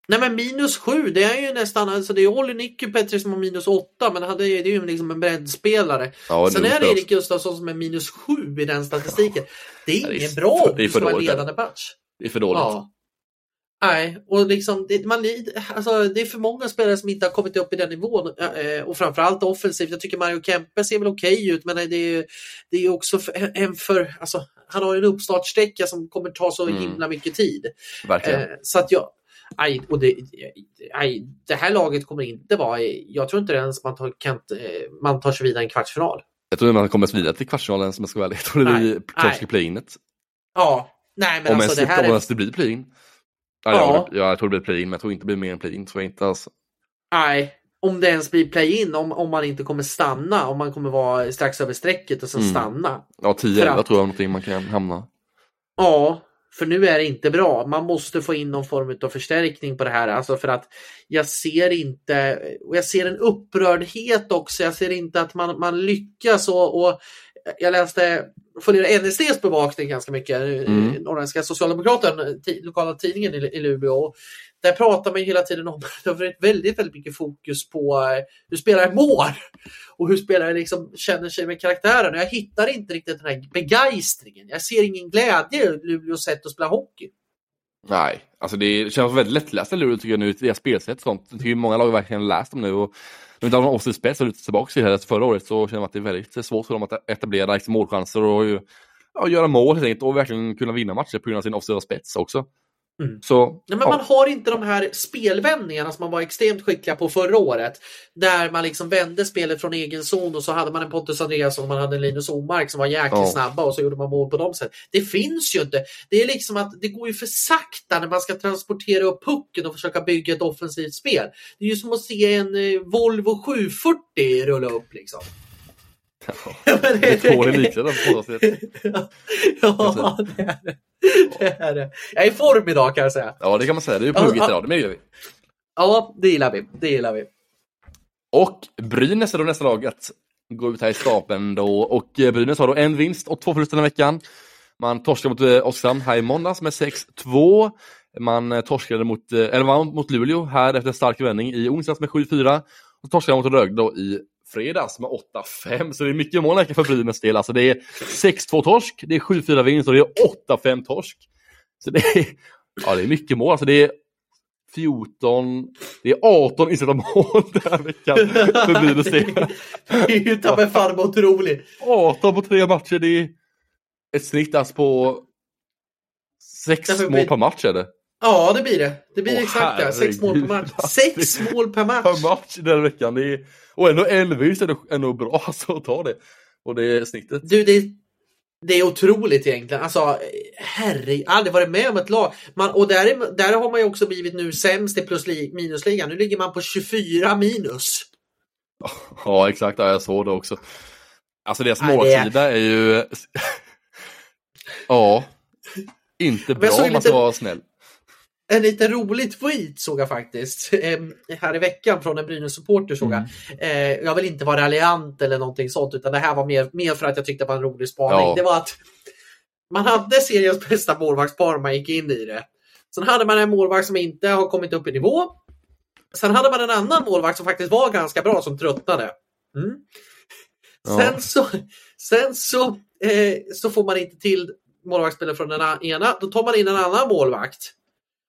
Nej men minus sju, det är ju nästan, alltså det är Olli Nyckelpetri som har minus åtta men han, det är ju liksom en breddspelare. Ja, Sen är det Erik Gustafsson som är minus sju i den statistiken. Det är ingen bra det är för, det är för dåligt, ledande match. Det är för dåligt. Ja. Nej, och liksom, det, man, alltså, det är för många spelare som inte har kommit upp i den nivån eh, och framförallt offensivt. Jag tycker Mario Kempe ser väl okej okay ut men det är, det är också för, en för, alltså, han har en uppstartsträcka som kommer ta så mm. himla mycket tid. Verkligen. Eh, så att jag, aj, och det, aj, det här laget kommer inte vara, jag tror inte ens man tar, kan, man tar sig vidare i en kvartsfinal. Jag tror inte man kommer vidare till kvartsfinalen som jag ska vara ärlig. Jag tror det blir kanske playinet. Ja, nej men om alltså ens, det här om är... det blir play-in. Ja, Ja. Jag, jag tror det blir play-in, men jag tror inte det blir mer än play-in. Tror jag inte alltså. Nej, om det ens blir play-in, om, om man inte kommer stanna, om man kommer vara strax över strecket och sen Mm. stanna. Ja, 10-11 För att- tror jag någonting man kan hamna. Ja, för nu är det inte bra. Man måste få in någon form av förstärkning på det här. Alltså för att jag ser inte, och jag ser en upprördhet också. Jag ser inte att man, man lyckas och, och jag läste, följer NSDs bevakning ganska mycket, Mm. mm. Norrländska Socialdemokraten, lokala tidningen i, i Luleå. Där pratar man hela tiden om, det har varit väldigt, väldigt mycket fokus på eh, hur spelare mår och hur spelare liksom känner sig med karaktären. Jag hittar inte riktigt den här begeistringen. Jag ser ingen glädje i Luleås sätt att spela hockey. Nej, alltså det känns väldigt lättläst i Luleå tycker jag nu, deras spelsätt och sånt. Jag tycker många lag verkligen läst dem nu och de när har någon offensiv spets att luta tillbaka till här. Alltså, förra året så känner man att det är väldigt svårt för dem att etablera liksom, målchanser och ju, ja, göra mål helt enkelt och verkligen kunna vinna matcher på grund av sin offensiva spets också. Mm. Så, Nej, men. Man har inte de här spelvändningarna som man var extremt skickliga på förra året. Där man liksom vände spelet från egen zon och så hade man en Pontus Andreasson och man hade en Linus Omark som var jäkligt Ja. snabba och så gjorde man mål på dem sätt. Det finns ju inte. Det är liksom att det går ju för sakta när man ska transportera upp pucken och försöka bygga ett offensivt spel. Det är ju som att se en eh, Volvo 740 rulla upp liksom. Ja, det är dålig liknelse på sätt. ja, det är det. det är. Jag är i form idag kan jag säga. Ja, det kan man säga. Det är plugget ja. idag, det medger vi. Ja, det gillar vi. Det gillar vi. Och Brynäs är då nästa lag att gå ut här i stapeln då. Och eh, Brynäs har då en vinst och två förluster den veckan. Man torskade mot eh, Oskarshamn här i måndags med 6-2. Man eh, torskade mot, eller vann mot Luleå här efter en stark vändning i onsdags med 7-4. Och torskade mot Rögle då i fredags med 8-5. Så det är mycket mål för Brynäs del. Alltså det är 6-2 torsk, det är 7-4 vinst och det är 8-5 torsk. Så det är, ja, det är mycket mål. Alltså det är 14, det är 18 insatta mål den här veckan för Brynäs del. Det är ju ta mig fan otroligt. 18 på tre matcher, det är ett snitt alltså på sex Därför mål blir- per match är det. Ja, det blir det. Det blir Åh, exakt det. Sex mål per match. Sex mål per match. Per match den veckan. Det är, och ändå Elvis är det ändå bra alltså, att ta det. Och det är snittet. Du, det, det är otroligt egentligen. Alltså, herre, jag har aldrig varit med om ett lag. Man, och där, är, där har man ju också blivit nu sämst i plus minusligan. Nu ligger man på 24 minus. Ja exakt, ja, jag såg det också. Alltså deras målsida är ju... ja. Inte bra om man lite- ska vara snäll. En lite rolig tweet såg jag faktiskt här i veckan från en Brynäs-supporter. såg jag. Eh, jag vill inte vara raljant eller någonting sånt utan det här var mer, mer för att jag tyckte det var en rolig spaning. Ja. Det var att man hade seriens bästa målvaktspar man gick in i det. Sen hade man en målvakt som inte har kommit upp i nivå. Sen hade man en annan målvakt som faktiskt var ganska bra som tröttnade. Mm. Ja. Sen så, sen så, eh, så får man inte till målvaktsspelare från den ena. Då tar man in en annan målvakt.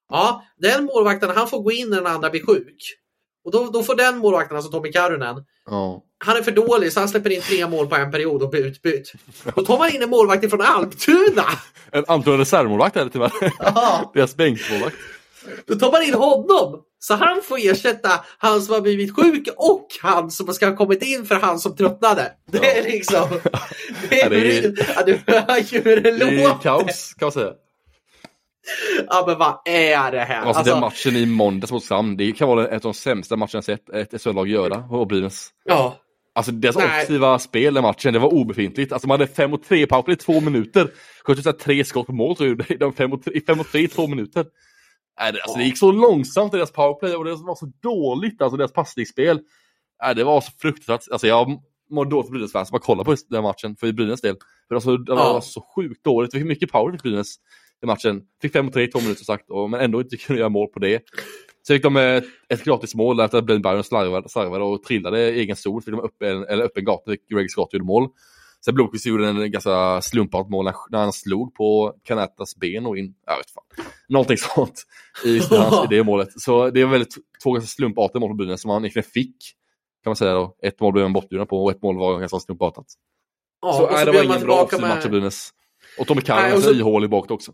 Ja, den målvakten han får gå in när den andra blir sjuk. Och då, då får den målvakten, alltså Tommy Karunen, Ja. han är för dålig så han släpper in tre mål på en period och blir utbytt. Då tar man in en målvakt från Almtuna! En antagligen reservmålvakt är det tyvärr. Ja, Deras bänkmålvakt. då tar man in honom! Så han får ersätta han som har blivit sjuk och han som ska ha kommit in för han som tröttnade. Det är liksom... Det Ja, det är- är, ja, du hör ju hur det Det är låter. kaos kan man säga. Ja men vad är det här? Alltså, den matchen i måndags mot Sam, det kan vara en av de sämsta matcherna jag sett ett SHL-lag göra. Och Brynäs. ja. Alltså deras Nej. offensiva spel i matchen, det var obefintligt. Alltså man hade 5 och 3 powerplay i två minuter. Sköt tre skott på mål, så gjorde de 5 och 3 fem och tre i två minuter. Det, alltså, det gick så långsamt i deras powerplay och det var så dåligt, alltså deras passningsspel. Det var så fruktansvärt. Alltså jag mår dåligt för Brynäs fans, bara kolla på just den matchen, för Brynäs del. För alltså, det var Ja. så sjukt dåligt, vi fick mycket power till Brynäs i matchen. Fick 5 och 3 i två minuter som sagt, och, men ändå inte kunde göra mål på det. Så fick de eh, ett gratis mål där efter att Blaine Byron slarvade, slarvade och trillade i egen zon. Fick de upp en, eller upp en gata, Greg Scott gjorde mål. Sen Blomqvist gjorde en ganska slumpat mål när han slog på Kanatas ben och in, jag vet fan. Någonting sånt i, i det målet. Så det är väldigt två ganska slumpartade mål på Brynäs som han egentligen fick. Kan man säga då. Ett mål blev han bortbjuden på och ett mål var ganska slumpartat. Ja, så, och nej, så det var ingen bra match med... Brynäs. Och Tommy och är ihålig bak också.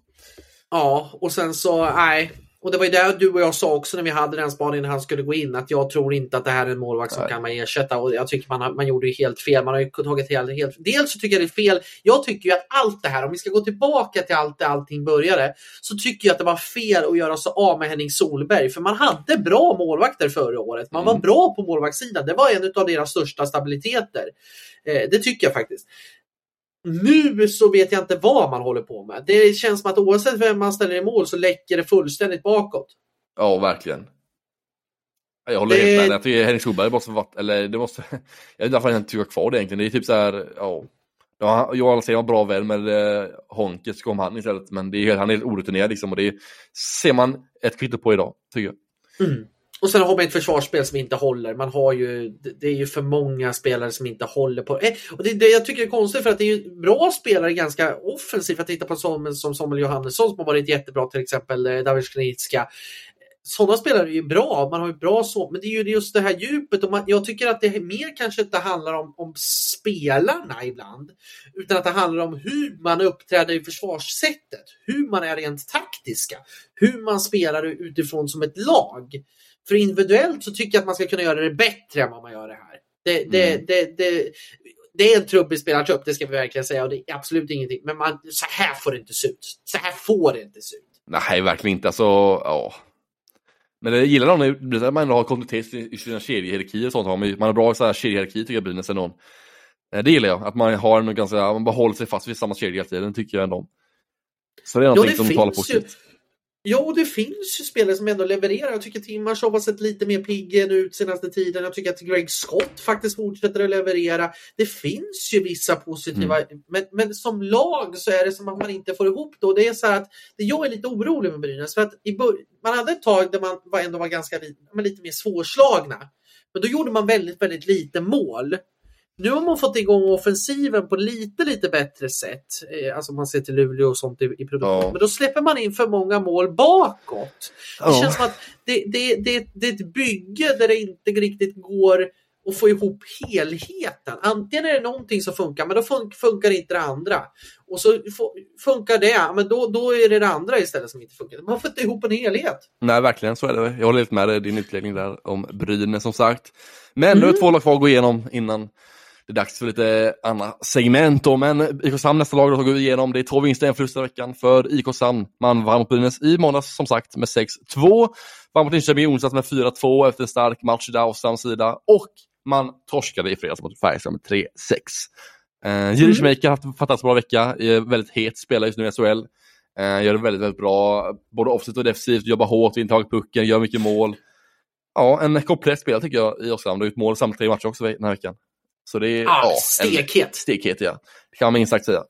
Ja, och sen så, nej. Och det var ju det du och jag sa också när vi hade den spaningen när han skulle gå in, att jag tror inte att det här är en målvakt som Nej. kan man ersätta. Och jag tycker man, man gjorde ju helt fel. Man har ju tagit helt, helt... Dels så tycker jag det är fel. Jag tycker ju att allt det här, om vi ska gå tillbaka till allt där allting började, så tycker jag att det var fel att göra sig av med Henning Solberg. För man hade bra målvakter förra året. Man var Mm. bra på målvaktssidan. Det var en av deras största stabiliteter. Eh, det tycker jag faktiskt. Nu så vet jag inte vad man håller på med. Det känns som att oavsett vem man ställer i mål så läcker det fullständigt bakåt. Ja, verkligen. Jag håller Det- helt med. Jag tycker Henrik Solberg måste varit, eller det måste, jag vet inte varför han inte tycker kvar det egentligen. Det är typ så här, ja. ja Johan Alsén var bra vän med eh, Honket, så kom han istället. Men det är, han är helt orutinerad liksom och det ser man ett kvitto på idag, tycker jag. Mm. Och sen har man ett försvarsspel som inte håller. Man har ju, det är ju för många spelare som inte håller på. Eh, och det, det jag tycker är konstigt för att det är ju bra spelare ganska offensivt. Att titta på som, som Samuel Johannesson som har varit jättebra till exempel, eh, David Sknicka. Sådana spelare är ju bra, man har ju bra så, men det är ju just det här djupet och man, jag tycker att det är mer kanske inte handlar om, om spelarna ibland, utan att det handlar om hur man uppträder i försvarssättet, hur man är rent taktiska, hur man spelar utifrån som ett lag. För individuellt så tycker jag att man ska kunna göra det bättre än vad man gör det här. Det, det, Mm. det, det, det är en trubbig spelartrupp, det ska vi verkligen säga, och det är absolut ingenting. Men man, så här får det inte se ut. Så här får det inte se ut. Nej, verkligen inte. Alltså, ja. Men det gillar de nu, att man ändå har kontinuitet i sina kedjehierarkier och sånt. Man har bra så här kedjehierarki tycker jag Brynäs ändå. Eh, Det gillar jag, att man har en ganska, man bara håller sig fast vid samma kedja hela tiden, tycker jag ändå. Så det är någonting som talar ju, positivt. Jo, det finns ju spelare som ändå levererar. Jag tycker Timars har sett lite mer pigg ut senaste tiden. Jag tycker att Greg Scott faktiskt fortsätter att leverera. Det finns ju vissa positiva, Mm. men, men som lag så är det som att man inte får ihop det. Och det är så att det jag är lite orolig med Brynäs. För att i man hade ett tag där man var ändå var ganska lite, lite mer svårslagna. Men då gjorde man väldigt, väldigt lite mål. Nu har man fått igång offensiven på lite, lite bättre sätt. Eh, Alltså om man ser till Luleå och sånt i, i produktion. Ja. Men då släpper man in för många mål bakåt. Det Ja. känns som att det, det, det, det är ett bygge där det inte riktigt går att få ihop helheten. Antingen är det någonting som funkar, men då fun- funkar inte det andra. Och så fu- funkar det, men då, då är det det andra istället som inte funkar. Man får inte ihop en helhet. Nej, verkligen så är det. Jag håller helt med dig i din utläggning där om Brynäs som sagt. Men nu är Mm. två lag kvar att gå igenom innan det är dags för lite andra segment då. Men IK Sand nästa lag då går vi igenom. Det är två vinster, en förlust i veckan för IK Sand. Man vann mot Brynäs i måndags som sagt med 6-2. Vann mot Linköping i onsdags med 4-2 efter en stark match där av Sands sida. Och man torskade i fredags mot Färjestad med 3-6. Uh, Jiri Mm. Har haft en fantastiskt bra vecka. Är väldigt het spelare just nu i SHL. Eh, gör det väldigt, väldigt bra. Både offensivt och defensivt. Jobbar hårt, vinner tag i pucken, gör mycket mål. Ja, en komplett spelare tycker jag i Oskarshamn. har gjort mål i samtliga matcher också den här veckan. Så det är Ah, ja, en stekhet. stekhet, ja. Det kan man minst sagt säga.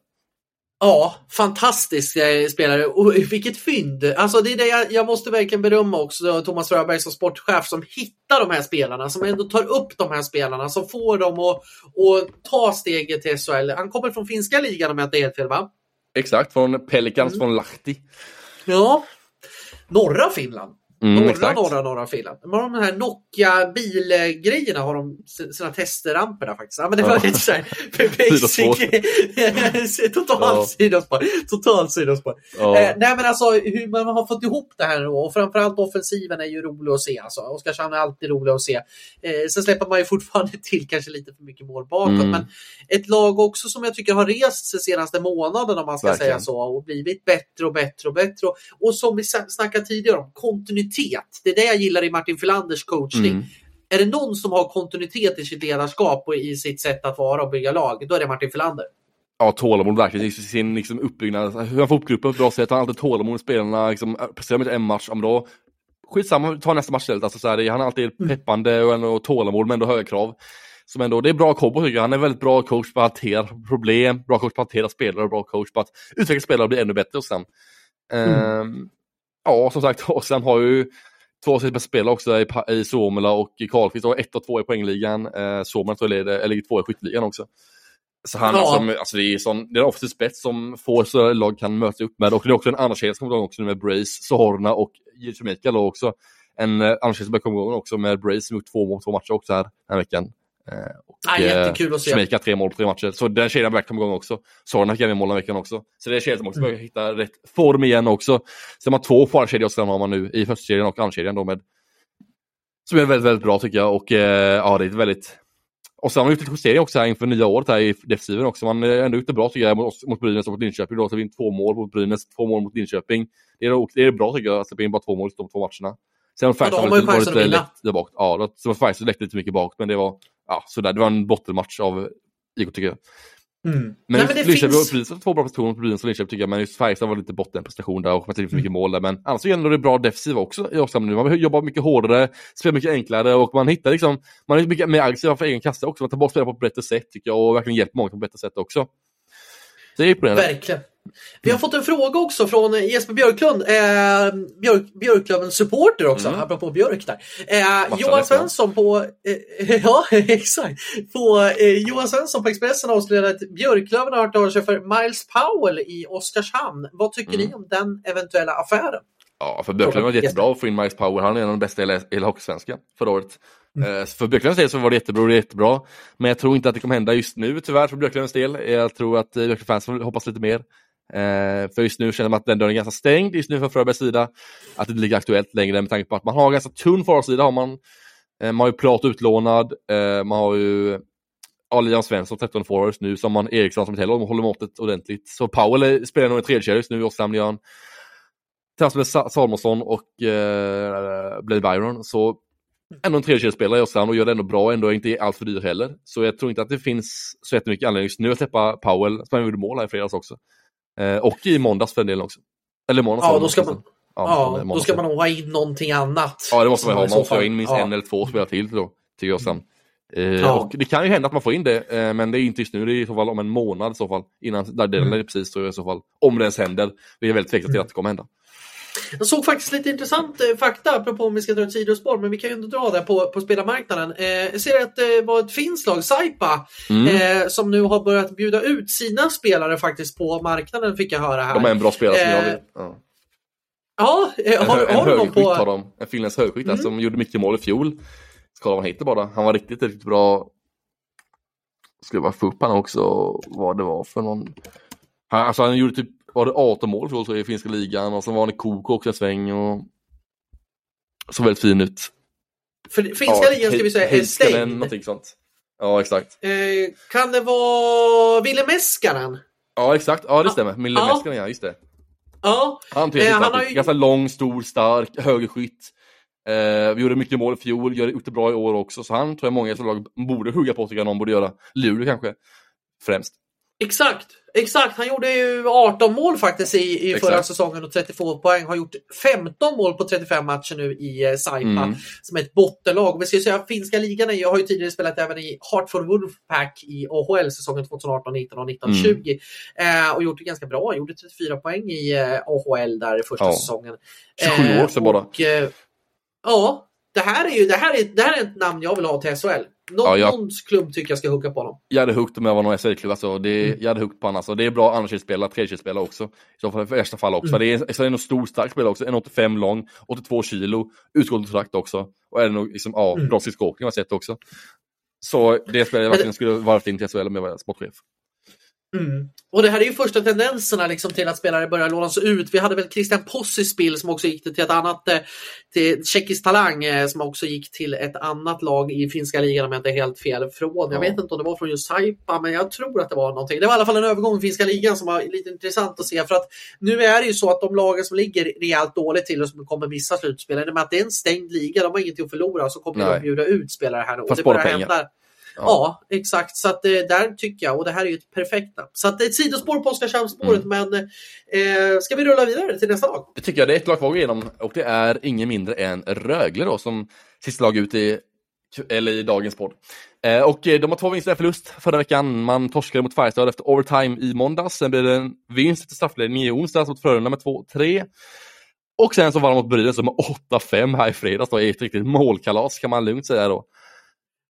Ja, fantastisk eh, spelare. Och vilket fynd! Alltså det är det jag, jag måste verkligen berömma också Thomas Röberg som sportchef som hittar de här spelarna, som ändå tar upp de här spelarna, som får dem att, att ta steget till SHL. Han kommer från finska ligan om jag inte är helt fel va? Exakt, från Pelicans, Mm. från Lahti. Ja. Norra Finland. Mm, norra, exakt. norra Finland. De har de här Nokia bilgrejerna har de sina testramper där faktiskt. Ja, men det var Ja. lite såhär basic. Totalt Ja. sidospår. Totalt sidospår. Ja. Eh, nej men alltså hur man har fått ihop det här och framförallt offensiven är ju rolig att se. Alltså. Oskarshamn är alltid rolig att se. Eh, sen släpper man ju fortfarande till kanske lite för mycket mål bakåt. Mm. Men ett lag också som jag tycker har rest sig senaste månaden om man ska Verkligen. säga så och blivit bättre och bättre och bättre. Och, och som vi snackade tidigare om, kontinuitet. Det är det jag gillar i Martin Filanders coachning. Mm. Är det någon som har kontinuitet i sitt ledarskap och i sitt sätt att vara och bygga lag, då är det Martin Filander. Ja, tålamod verkligen i sin liksom, uppbyggnad. Hur han får upp gruppen på ett bra sätt. Han har alltid tålamod med spelarna. Liksom, presterar de inte en match, ja, men då skitsamma, ta nästa match istället. Alltså, så här, det- han är alltid Mm. peppande och ändå tålamod, men ändå höga krav. Som ändå, det är bra kombo tycker jag. Han är väldigt bra coach på att hantera problem, bra coach på att hantera spelare, bra coach på att utveckla spelare och bli ännu bättre hos dem. Ehm, ja, som sagt, och sen har ju två stycken spelare också i, i Suomela och i Karlqvist och ett och två i poängligan. Eh, Suomela tror jag leder, eller ligger två i skytteligan också. Så han, Ja. alltså, alltså det är sån, det är en offensiv spets som få så lag kan möta upp med. Och det är också en andra kedja som kommer igång också nu med Brace, Sohorna och då också. En eh, andra kedja som börjar komma igång också med Brace som gjort två mål två matcher också här den här veckan. Eh, och, Ja, jättekul att se. Jamaica tre mål på tre matcher. Så den kedjan börjar komma igång också. Fick även mål den veckan också. Så det är kedjan som också Mm. börjar hitta rätt form igen också. Sen har man två forwardkedjor också, den har man nu i första kedjan och andra kedjan då med som är väldigt, väldigt bra tycker jag och eh, ja, det är ett väldigt och sen har man gjort lite justeringar också här inför nya året här i defensiven också. Man är ändå ute bra tycker jag mot, mot Brynäs och mot Linköping. Då vi in två mål mot Brynäs, två mål mot Linköping. Det är, det är bra tycker jag att släppa in bara två mål i de två matcherna. Sen då Färjestad ju lite, att lite lätt där bak. Ja, så var Färjestad läckte lite mycket bak men det var ja, sådär. Det var en bottenmatch av IK tycker jag. Mm. Men, Nej, men Linköping finns... var två bra prestationer mot Brynäs och Linköping tycker jag. Men just Färjestad var lite bottenprestation där och man inte för Mm. mycket mål där. Men annars så gäller det bra defensiv också i Oskarshamn nu. Man jobbar mycket hårdare, spelar mycket enklare och man hittar liksom, man är mycket mer aggressiv för egen kassa också. Man tar bort spelare på ett bättre sätt tycker jag och verkligen hjälper många på ett bättre sätt också. Det är imponerande. Verkligen. Vi har fått en fråga också från Jesper Björklund, eh, Björk, Björklövens supporter också, Mm. apropå Björk där. Eh, Johan. Svensson på, eh, ja exakt, på, eh, Johan Svensson på Expressen avslöjade att Björklöven har hört av sig för Miles Powell i Oskarshamn. Vad tycker Mm. ni om den eventuella affären? Ja, för Björklund var det jättebra att få in Miles Power. Han är en av de bästa i hela- Hockeysvenskan förra året. Mm. Eh, För Björklövens del så var det jättebra och det jättebra. Men jag tror inte att det kommer hända just nu tyvärr för Björklövens del. Jag tror att eh, Björklövens hoppas lite mer. Eh, För just nu känner man att den dörren är ganska stängd just nu från Fröbergs sida. Att det inte ligger aktuellt längre med tanke på att man har ganska tunn forwardsida har man. Eh, Man har ju Plat utlånad, eh, man har ju ja, Liam Svensson, 13 forwards nu, som man Eriksson som inte heller håller måttet ordentligt. Så Powell är- spelar nog en tredje just nu i Oskarshamn, gör han. Tillsammans med Salomonsson och eh, Blade Byron. Så ändå en tredjekedjespelare i Oskarshamn och gör det ändå bra, ändå inte allt för dyr heller. Så jag tror inte att det finns så jättemycket anledning just nu att släppa Powell, som han gjorde mål här i fredags också. Eh, och i måndags för den delen också. Eller måndags Ja, då ska man- Ja, Ja, då ska man nog ha in någonting annat. Ja, det måste man ha. Man måste ha in minst Ja. en eller två spelare till då, tycker jag sen. Eh, Ja. Och det kan ju hända att man får in det, eh, men det är inte just nu. Det är i så fall om en månad i så fall. Innan där Mm. är precis så i så fall. Om det ens händer. Vi är väldigt tveksamma till att det kommer hända. Jag såg faktiskt lite intressant eh, fakta, apropå om vi ska dra ett sidospår, men vi kan ju ändå dra det på, på spelarmarknaden. Eh, jag ser att det var ett finskt lag, Saipa, Mm. eh, som nu har börjat bjuda ut sina spelare faktiskt på marknaden, fick jag höra här. De är en bra spelare som jag Eh, vill. Ja. Ja, eh, En, har, hö- en har någon högerskytt har på... de. En finländsk högerskytt Mm. som gjorde mycket mål i fjol. Ska vad han heter bara. Han var riktigt, riktigt bra. Jag bara få upp han också, vad det var för någon. Han, alltså han gjorde typ, var det 18 mål för oss i finska ligan och så var han i Koko också en sväng och såg väldigt fin ut. För finska ligan ska vi säga är stängd. Någonting sånt. Ja exakt. Eh, kan det vara Ville Meskanen? Ja exakt, ja det stämmer. Mille Ja. Meskanen ja, just det. Ja, Han Eh, han har ju- Ganska lång, stor, stark, högerskytt. Eh, vi gjorde mycket mål i fjol, gör det bra i år också. Så han tror jag många i lag borde hugga på, tycker jag någon borde göra. Luleå kanske, främst. exakt. Exakt, han gjorde ju 18 mål faktiskt i, i förra säsongen och 32 poäng. Har gjort 15 mål på 35 matcher nu i eh, Saipa Mm. som är ett bottenlag. Och vi ska säga finska ligan, jag har ju tidigare spelat även i Hartford Wolfpack i AHL säsongen 2018, 19 och 19, Mm. 20. Eh, och gjort det ganska bra. Gjorde 34 poäng i eh, AHL där första Ja. säsongen. 27 år sedan bara. eh, ja, det här, är ju, det, här är, det här är ett namn jag vill ha till SHL. Någon, Ja, jag- klubb tycker jag ska hugga på honom. Jag hade huggt om jag var någon SHL-klubb. Alltså. Det, Mm. Jag hade huggt på honom. Alltså. Det är bra andrakedjespelare, tredjekedjespelare också. I så fall, värsta fall också. Mm. Det är, är nog stor, stark spelare också. 1,85 lång, 82 kilo, utgångskontrakt också. Och är nog liksom, ja, Mm. bra skridskoåkning har jag sett också. Så det spelar jag verkligen skulle vara in till SHL om jag var sportchef. Mm. Och det här är ju första tendenserna liksom till att spelare börjar lånas ut. Vi hade väl Christian Possispil som också gick till ett annat, eh, till tjeckisk talang eh, som också gick till ett annat lag i finska ligan om jag inte är helt fel från. Jag Ja. vet inte om det var från just Saipa men jag tror att det var någonting. Det var i alla fall en övergång i finska ligan som var lite intressant att se för att nu är det ju så att de lagen som ligger rejält dåligt till och som kommer missa slutspel, i och med att det är en stängd liga, de har ingenting att förlora så kommer Nej. de bjuda ut spelare här nu. Och För att det börjar pengar. hända Ja, exakt. Så att, eh, där tycker jag, och det här är ju ett perfekta. Så att det är ett sidospår på Oskarshamnsspåret, Mm. men eh, ska vi rulla vidare till nästa lag? Det tycker jag. Det är ett lag kvar igenom och det är ingen mindre än Rögle då som sista lag ut i, eller i dagens podd. Eh, och eh, de har två vinster och förlust förra veckan. Man torskade mot Färjestad efter overtime i måndags. Sen blev det en vinst efter straffledning i onsdags mot Frölunda med 2-3. Och sen så var de mot Brynäs som med 8-5 här i fredags då, ett riktigt målkalas kan man lugnt säga då.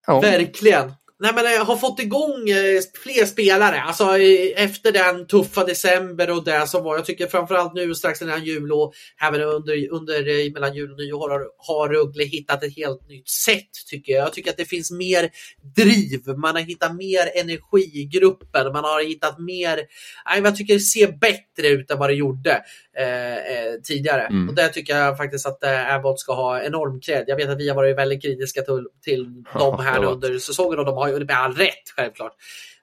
Ja, Verkligen. Nej, men jag har fått igång eh, fler spelare. Alltså efter den tuffa december och det som var. Jag tycker framförallt nu strax innan jul och även under, under eh, mellan jul och nyår har, har Rögle hittat ett helt nytt sätt tycker jag. Jag tycker att det finns mer driv. Man har hittat mer energi i gruppen. Man har hittat mer. Jag tycker det ser bättre ut än vad det gjorde eh, tidigare. Mm. Och det tycker jag faktiskt att eh, Abbott ska ha enorm cred. Jag vet att vi har varit väldigt kritiska till, till dem här under säsongen och de har ju med all rätt självklart.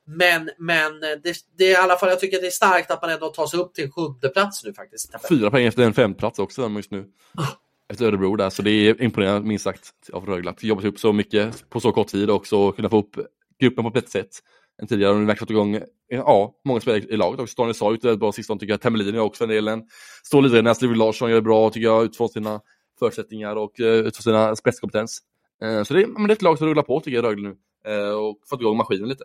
Men, men det, det, är i alla fall, jag tycker det är starkt att man ändå tar sig upp till en sjunde plats nu faktiskt. Fyra poäng efter en femplats också just nu. Oh. Efter Örebro där, så det är imponerande minst sagt av Rögle att jobba upp så mycket på så kort tid och också kunna få upp gruppen på ett sätt än tidigare. De har fått igång ja, många spelare i laget också. Daniel ut väldigt bra sistone tycker jag. Temelin är också en del. Står lite Näsliv Larsson gör det bra tycker jag utifrån sina förutsättningar och uh, utifrån sina spetskompetens. Uh, så det, men det är ett lag som rullar på tycker jag Rögle nu. Och fått igång maskinen lite.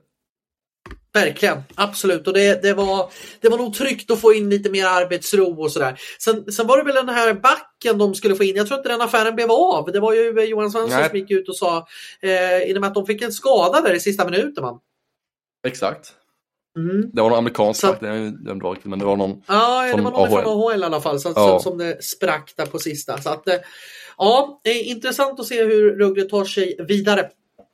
Verkligen, absolut. Och det, det, var, det var nog tryggt att få in lite mer arbetsro och sådär. Sen, sen var det väl den här backen de skulle få in. Jag tror inte den affären blev av. Det var ju Johan Svensson som gick ut och sa eh, i och med att de fick en skada där i sista minuten. Man. Exakt. Mm. Det var någon amerikansk så... det men det var någon Ja, det var någon AHL. från AHL i alla fall så, ja. som det sprack där på sista. Så att, eh, ja, det är intressant att se hur Rögle tar sig vidare.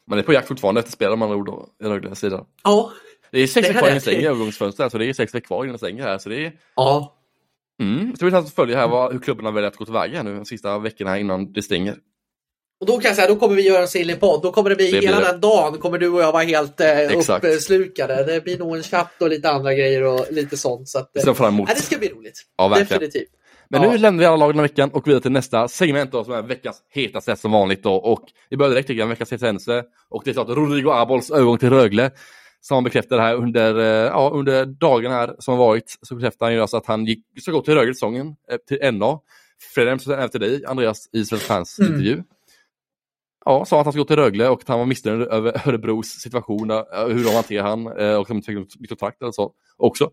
Man är på jakt fortfarande efter spelare man ord i Rögles sida. Ja. Det är sex veckor kvar innan stänger övergångsfönstret, så det är sex veckor kvar innan stänger här. Så det är... Ja. Mm. Så det blir att följa här vad, hur klubbarna väljer att gå tillväga nu de sista veckorna innan det stänger. Och då kan jag säga, då kommer vi göra en silly podd. Då kommer det bli, det hela den dagen kommer du och jag vara helt eh, uppslukade. Det blir nog en chatt och lite andra grejer och lite sånt. Så att, eh, fram emot. Ja, det ska bli roligt. Ja, verkligen. Definitivt. Men ja. nu lämnar vi alla lag den här veckan och vidare till nästa segment då, som är veckans hetaste som vanligt. Då. Och vi börjar direkt med veckans hetaste. Och det är klart Rodrigo Abols övergång till Rögle. Som han bekräftade här under, eh, ja, under dagen här som har varit. Så bekräftade han ju alltså att han gick, ska gå till Rögle-säsongen, eh, till NA. Främst efter dig, Andreas, i Svensk Fans mm. intervju ja, sa att han skulle gå till Rögle och att han var missnöjd över Örebros situation, hur de hanterar han och att de fick kontrakt eller så också.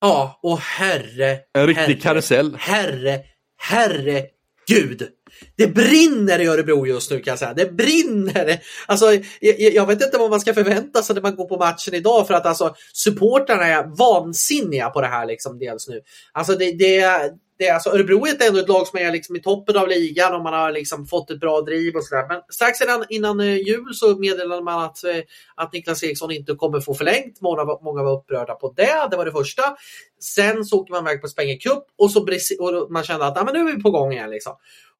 Ja, och herre. En riktig herre, karusell. Herre, herre gud. Det brinner i Örebro just nu kan jag säga. Det brinner! Alltså, jag, jag, vet inte vad man ska förvänta sig när man går på matchen idag för att alltså supportrarna är vansinniga på det här liksom dels nu. Alltså det, det, det, alltså Örebro är ändå ett lag som är liksom i toppen av ligan och man har liksom fått ett bra driv och sådär. Men strax innan, innan eh, jul så meddelade man att, eh, att Niklas Eriksson inte kommer få förlängt. Många, många var upprörda på det. Det var det första. Sen så åker man iväg på Spenge Cup och, så, och man kände att ah, men nu är vi på gång igen. Liksom.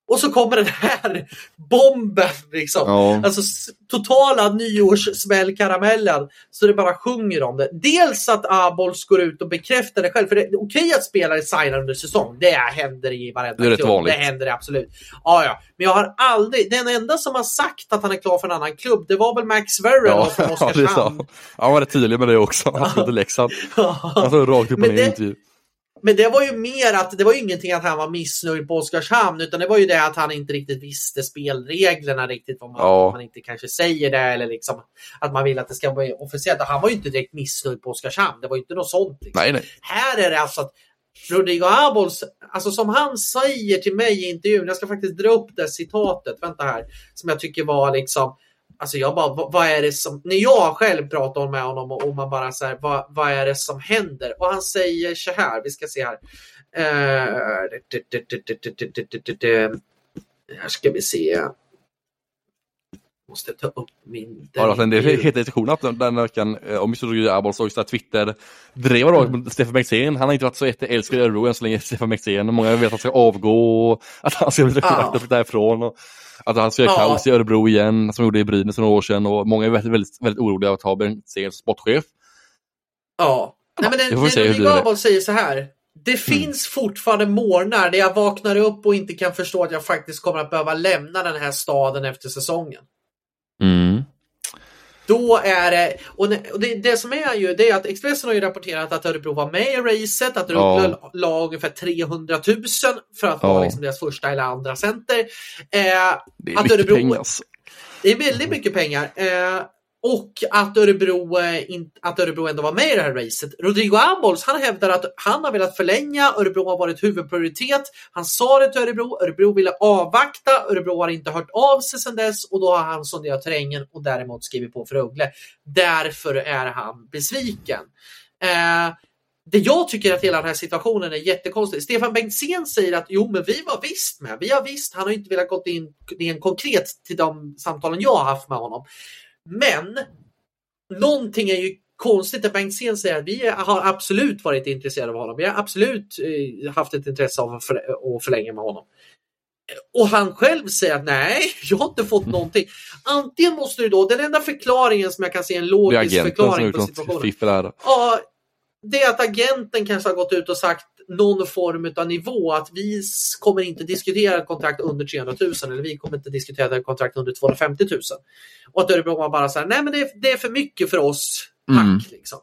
Och så kommer den här bomben liksom. Ja. Alltså totala nyårssmällkaramellen. Så det bara sjunger om det. Dels att Abols går ut och bekräftar det själv. För det är okej att spelare signar under säsong. Det händer i varenda det är klubb. Vanligt. Det händer absolut. Ja, ja. Men jag har aldrig, den enda som har sagt att han är klar för en annan klubb, det var väl Max Verren ja, från Oskarshamn. Ja, han var rätt tydlig med det också. Han till Leksand. Han sa rakt upp och ner i intervju. Men det var ju mer att det var ju ingenting att han var missnöjd på Oskarshamn utan det var ju det att han inte riktigt visste spelreglerna riktigt. Vad man, ja. man inte kanske säger det eller liksom att man vill att det ska vara officiellt. Han var ju inte direkt missnöjd på Oskarshamn. Det var ju inte något sånt. Liksom. Nej, nej. Här är det alltså att Rodrigo Abols, alltså som han säger till mig i intervjun, jag ska faktiskt dra upp det citatet, vänta här, som jag tycker var liksom Alltså jag bara, vad, vad, är det som, när jag själv pratar med honom och, och man bara så här, vad, vad är det som händer? Och han säger så här, vi ska se här. här ska vi se. Måste ta upp min... Ja, alltså, det är heta diskussioner den veckan om just Roger Abols och Twitter drev då mm. Stefan Bengtzén. Han har inte varit så jätteälskad i Örebro än så länge, Stefan Bengtzén. Många vet att han ska avgå att han ska bli ja. därifrån. Och att han ska göra ja. kaos i Örebro igen, som gjorde i Brynäs för några år sedan. Och många är väldigt, väldigt, väldigt oroliga att ha Bengtzén som sportchef. Ja. Nej, men den, den, den Gabel säger så här. Det mm. finns fortfarande morgnar där jag vaknar upp och inte kan förstå att jag faktiskt kommer att behöva lämna den här staden efter säsongen. Mm. Då är det, och det, det, som är ju, det är att Expressen har ju rapporterat att Örebro var med i racet, att Örebro ja. la ungefär 300 000 för att ja. vara liksom deras första eller andra center. Eh, det är att mycket Örebro, pengar. Alltså. Det är väldigt mycket pengar. Eh, och att Örebro, eh, att Örebro ändå var med i det här racet. Rodrigo Ambols han hävdar att han har velat förlänga, Örebro har varit huvudprioritet. Han sa det till Örebro, Örebro ville avvakta, Örebro har inte hört av sig sedan dess och då har han sonderat terrängen och däremot skrivit på för Uggle. Därför är han besviken. Eh, det jag tycker att hela den här situationen är jättekonstig. Stefan Bengtzén säger att jo, men vi var visst med. Vi har visst, han har inte velat gå in, in konkret till de samtalen jag har haft med honom. Men någonting är ju konstigt att Bengtzén säger att vi har absolut varit intresserade av honom. Vi har absolut eh, haft ett intresse av att, för, att förlänga med honom. Och han själv säger att nej, jag har inte fått någonting. Antingen måste du då, den enda förklaringen som jag kan se en logisk förklaring på situationen. Ja, det är att agenten kanske har gått ut och sagt någon form av nivå att vi kommer inte diskutera kontrakt under 300 000 eller vi kommer inte diskutera kontrakt under 250 000. Och att Örebro bara här, nej men det är, det är för mycket för oss, tack. Mm. Liksom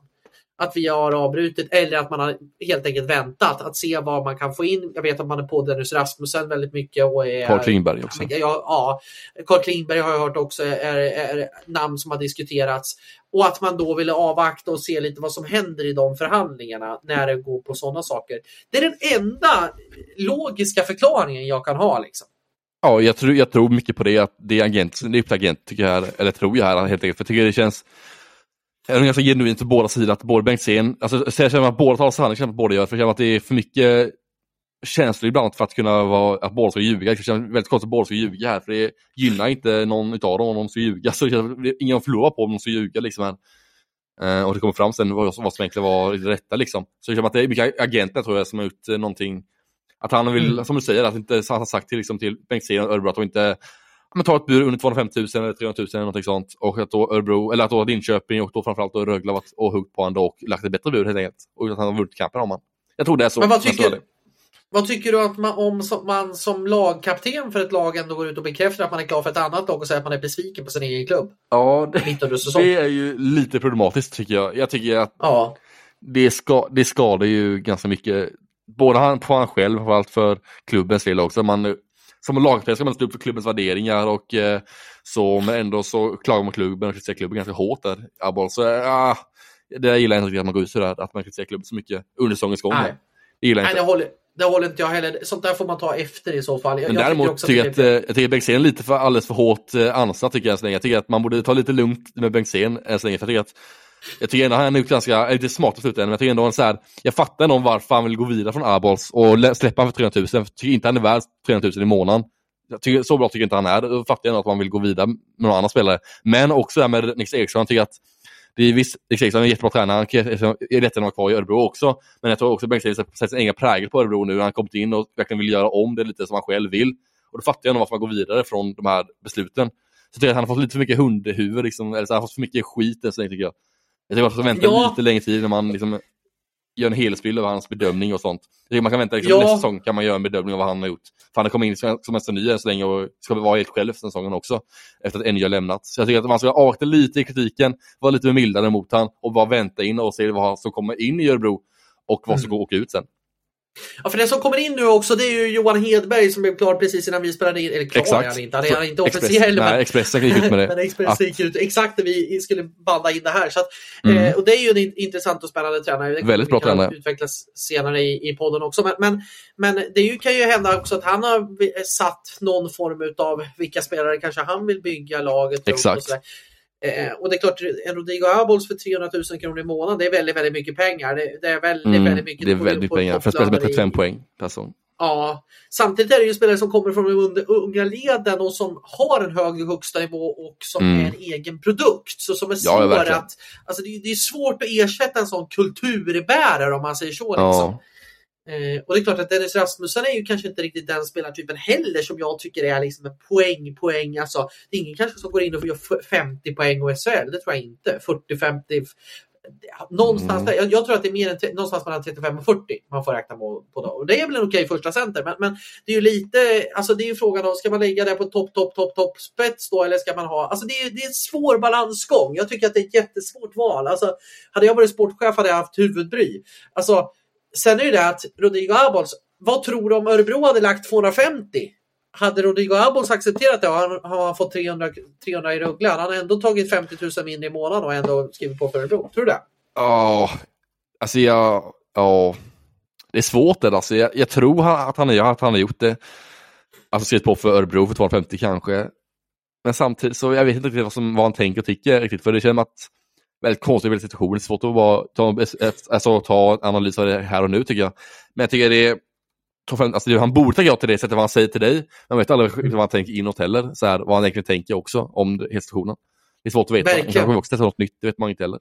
att vi har avbrutit eller att man har helt enkelt väntat att se vad man kan få in. Jag vet att man är på Dennis Rasmussen väldigt mycket. Och är, Carl Klingberg också. Ja, ja, Carl Klingberg har jag hört också är, är namn som har diskuterats. Och att man då ville avvakta och se lite vad som händer i de förhandlingarna när det går på sådana saker. Det är den enda logiska förklaringen jag kan ha. Liksom. Ja, jag tror, jag tror mycket på det, att det är agent, det är agent tycker jag, eller tror jag här helt enkelt. För jag tycker det känns det är ganska genuint för båda sidor att både Bengtzén, alltså jag känner att båda talar sanning, att båda gör, för jag känner att det är för mycket känslor ibland för att kunna vara, att båda ska ljuga. Jag känner väldigt konstigt att båda ska ljuga här, för det gynnar inte någon utav dem om de ska ljuga. Så det är ingen förlorar på om de ska ljuga liksom. Här. Uh, och det kommer fram sen vad, vad som egentligen var det rätta liksom. Så jag känner att det är mycket agenter tror jag som har gjort uh, någonting, att han vill, mm. som du säger, att inte han har sagt till, liksom, till Bengtzén och Örebro att de inte men ta ett bud under 250 000 eller 300 000 eller någonting sånt. Och att då Örebro, eller att då Linköping och då framförallt då Rögle varit och huggt på honom och lagt ett bättre bud helt enkelt. Och att han har vunnit kampen om han. Jag tror det är så. Men vad tycker, vad tycker du att man, om som, man som lagkapten för ett lag ändå går ut och bekräftar att man är klar för ett annat lag och säger att man är besviken på sin egen klubb? Ja, det, det är ju lite problematiskt tycker jag. Jag tycker att ja. det, ska, det skadar ju ganska mycket både han, på han själv och allt för klubbens del också. Man som lagspelare ska man stå upp för klubbens värderingar och eh, så, men ändå så klagar man klubben och kritiserar klubben ganska hårt där. Abol. Så ah, det gillar jag inte att man går ut sådär, att man kritiserar klubben så mycket under säsongens gång. Nej. Det gillar jag inte. Nej, det håller, det håller inte jag heller. Sånt där får man ta efter i så fall. Jag, men jag däremot tycker jag att, att, jag tycker att Bengtzén är lite för alldeles för hårt eh, ansatt tycker jag än så länge. Jag tycker att man borde ta lite lugnt med Bengtzén än så länge. För jag tycker att jag tycker ändå han är ganska, lite smart i slutändan, men jag tycker ändå han så här, jag fattar ändå varför han vill gå vidare från Arbols och släppa honom för 300 000. Jag tycker inte han är värd 300 000 i månaden. Tycker, så bra tycker inte han är. Då fattar jag ändå att man vill gå vidare med någon annan spelare. Men också det här med Nix Eriksson. Jag tycker att det är visst, Nix Eriksson är en jättebra tränare. Han är lätt liksom, att vara kvar i Örebro också. Men jag tror också att Bengt sätter sin egen prägel på Örebro nu. Han har kommit in och verkligen vill göra om det lite som han själv vill. Och då fattar jag ändå varför man går vidare från de här besluten. Så jag tycker att han har fått lite för mycket hundhuvud, liksom, eller så han har fått för mycket skit än så länge tycker jag. Jag tycker att man ska vänta ja. lite längre tid när man liksom gör en helhetsbild av hans bedömning och sånt. Man kan vänta liksom, ja. nästa säsong kan man göra en bedömning av vad han har gjort. För han har kommit in som en ny än så länge och ska vara helt själv efter säsongen också. Efter att NJ har lämnat. Så jag tycker att man ska avvakta lite i kritiken, vara lite mildare mot han och bara vänta in och se vad som kommer in i Örebro och vad som mm. går åka ut sen. Ja, för den som kommer in nu också det är ju Johan Hedberg som blev klar precis innan vi spelade in. Eller klar exakt. är han inte, han är, inte officiell. Nej, Expressen gick ut med det. men Expressen gick ut exakt när vi skulle banda in det här. Så att, mm. eh, och det är ju en intressant och spännande tränare. Det Väldigt bra tränare. utvecklas senare i, i podden också. Men, men, men det ju, kan ju hända också att han har satt någon form av vilka spelare kanske han vill bygga laget Exakt. Och Eh, och det är klart, en Rodrigo Abols för 300 000 kronor i månaden, det är väldigt, väldigt mycket pengar. Det, det är väldigt, mm, väldigt mycket. Det är väldigt mycket pengar för att spela med 35 poäng per säsong. Ja, samtidigt är det ju spelare som kommer från de unga leden och som har en hög högsta nivå och som mm. är en egen produkt. Så som är svår ja, att, alltså det, det, är svårt att ersätta en sån kulturbärare om man säger så. Liksom. Ja. Eh, och det är klart att Dennis Rasmussen är ju kanske inte riktigt den spelartypen heller som jag tycker är liksom en poäng, poäng. Alltså, det är ingen kanske som går in och gör 50 poäng och SHL, det tror jag inte. 40-50. Någonstans mm. där. Jag, jag, tror att det är mer än, någonstans mellan 35 och 40 man får räkna på. på då. Och det är väl en okej första center, men, men det är ju lite, alltså det är ju frågan om, ska man lägga det på topp, topp, topp, topp spets då eller ska man ha, alltså det är, det är en svår balansgång. Jag tycker att det är ett jättesvårt val. Alltså, hade jag varit sportchef hade jag haft huvudbry. Alltså, Sen är det det att Rodrigo Abols, vad tror du om Örebro hade lagt 250? hade Rodrigo Abols accepterat det har han, har han fått 300, 300 i Rögle. Han har ändå tagit 50 000 mindre i månaden och ändå skrivit på för Örebro. Tror du det? Ja, alltså jag, ja, det är svårt det alltså. Jag, jag tror att han, att han har gjort det. Alltså skrivit på för Örebro för 250 kanske. Men samtidigt så jag vet inte riktigt vad, som, vad han tänker och tycker riktigt. För det känns som att väldigt konstig situation. Det är svårt att bara ta, alltså, ta analys av det här och nu tycker jag. Men jag tycker det är Alltså, han borde tacka ja till det sättet vad han säger till dig. Man vet aldrig vad han tänker inåt heller. Så här, vad han egentligen tänker också om hela situationen. Det är svårt att veta. Verkligen. Han kanske också testa något nytt, det vet man inte heller.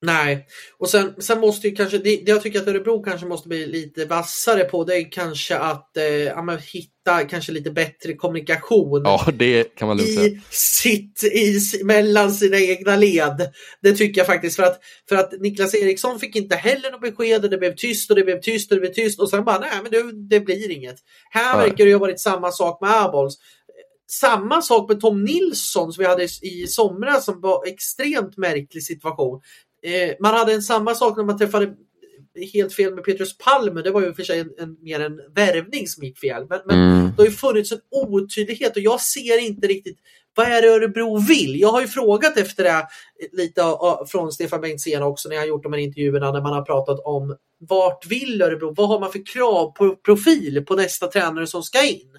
Nej, och sen, sen måste ju kanske, det, det jag tycker att Örebro kanske måste bli lite vassare på det är kanske att eh, hitta kanske lite bättre kommunikation. Ja, det kan man lugnt säga. Sitt, i, mellan sina egna led. Det tycker jag faktiskt för att, för att Niklas Eriksson fick inte heller något besked och det blev tyst och det blev tyst och det blev tyst och sen bara nej men det, det blir inget. Här nej. verkar det ju ha varit samma sak med Abols samma sak med Tom Nilsson som vi hade i somras som var extremt märklig situation. Eh, man hade en samma sak när man träffade helt fel med Petrus Palme. Det var ju för sig en, en, mer en värvning som gick fel. Men, men mm. det har ju funnits en otydlighet och jag ser inte riktigt vad är det Örebro vill? Jag har ju frågat efter det lite från Stefan Bengtzén också när jag har gjort de här intervjuerna när man har pratat om vart vill Örebro? Vad har man för krav på profil på nästa tränare som ska in?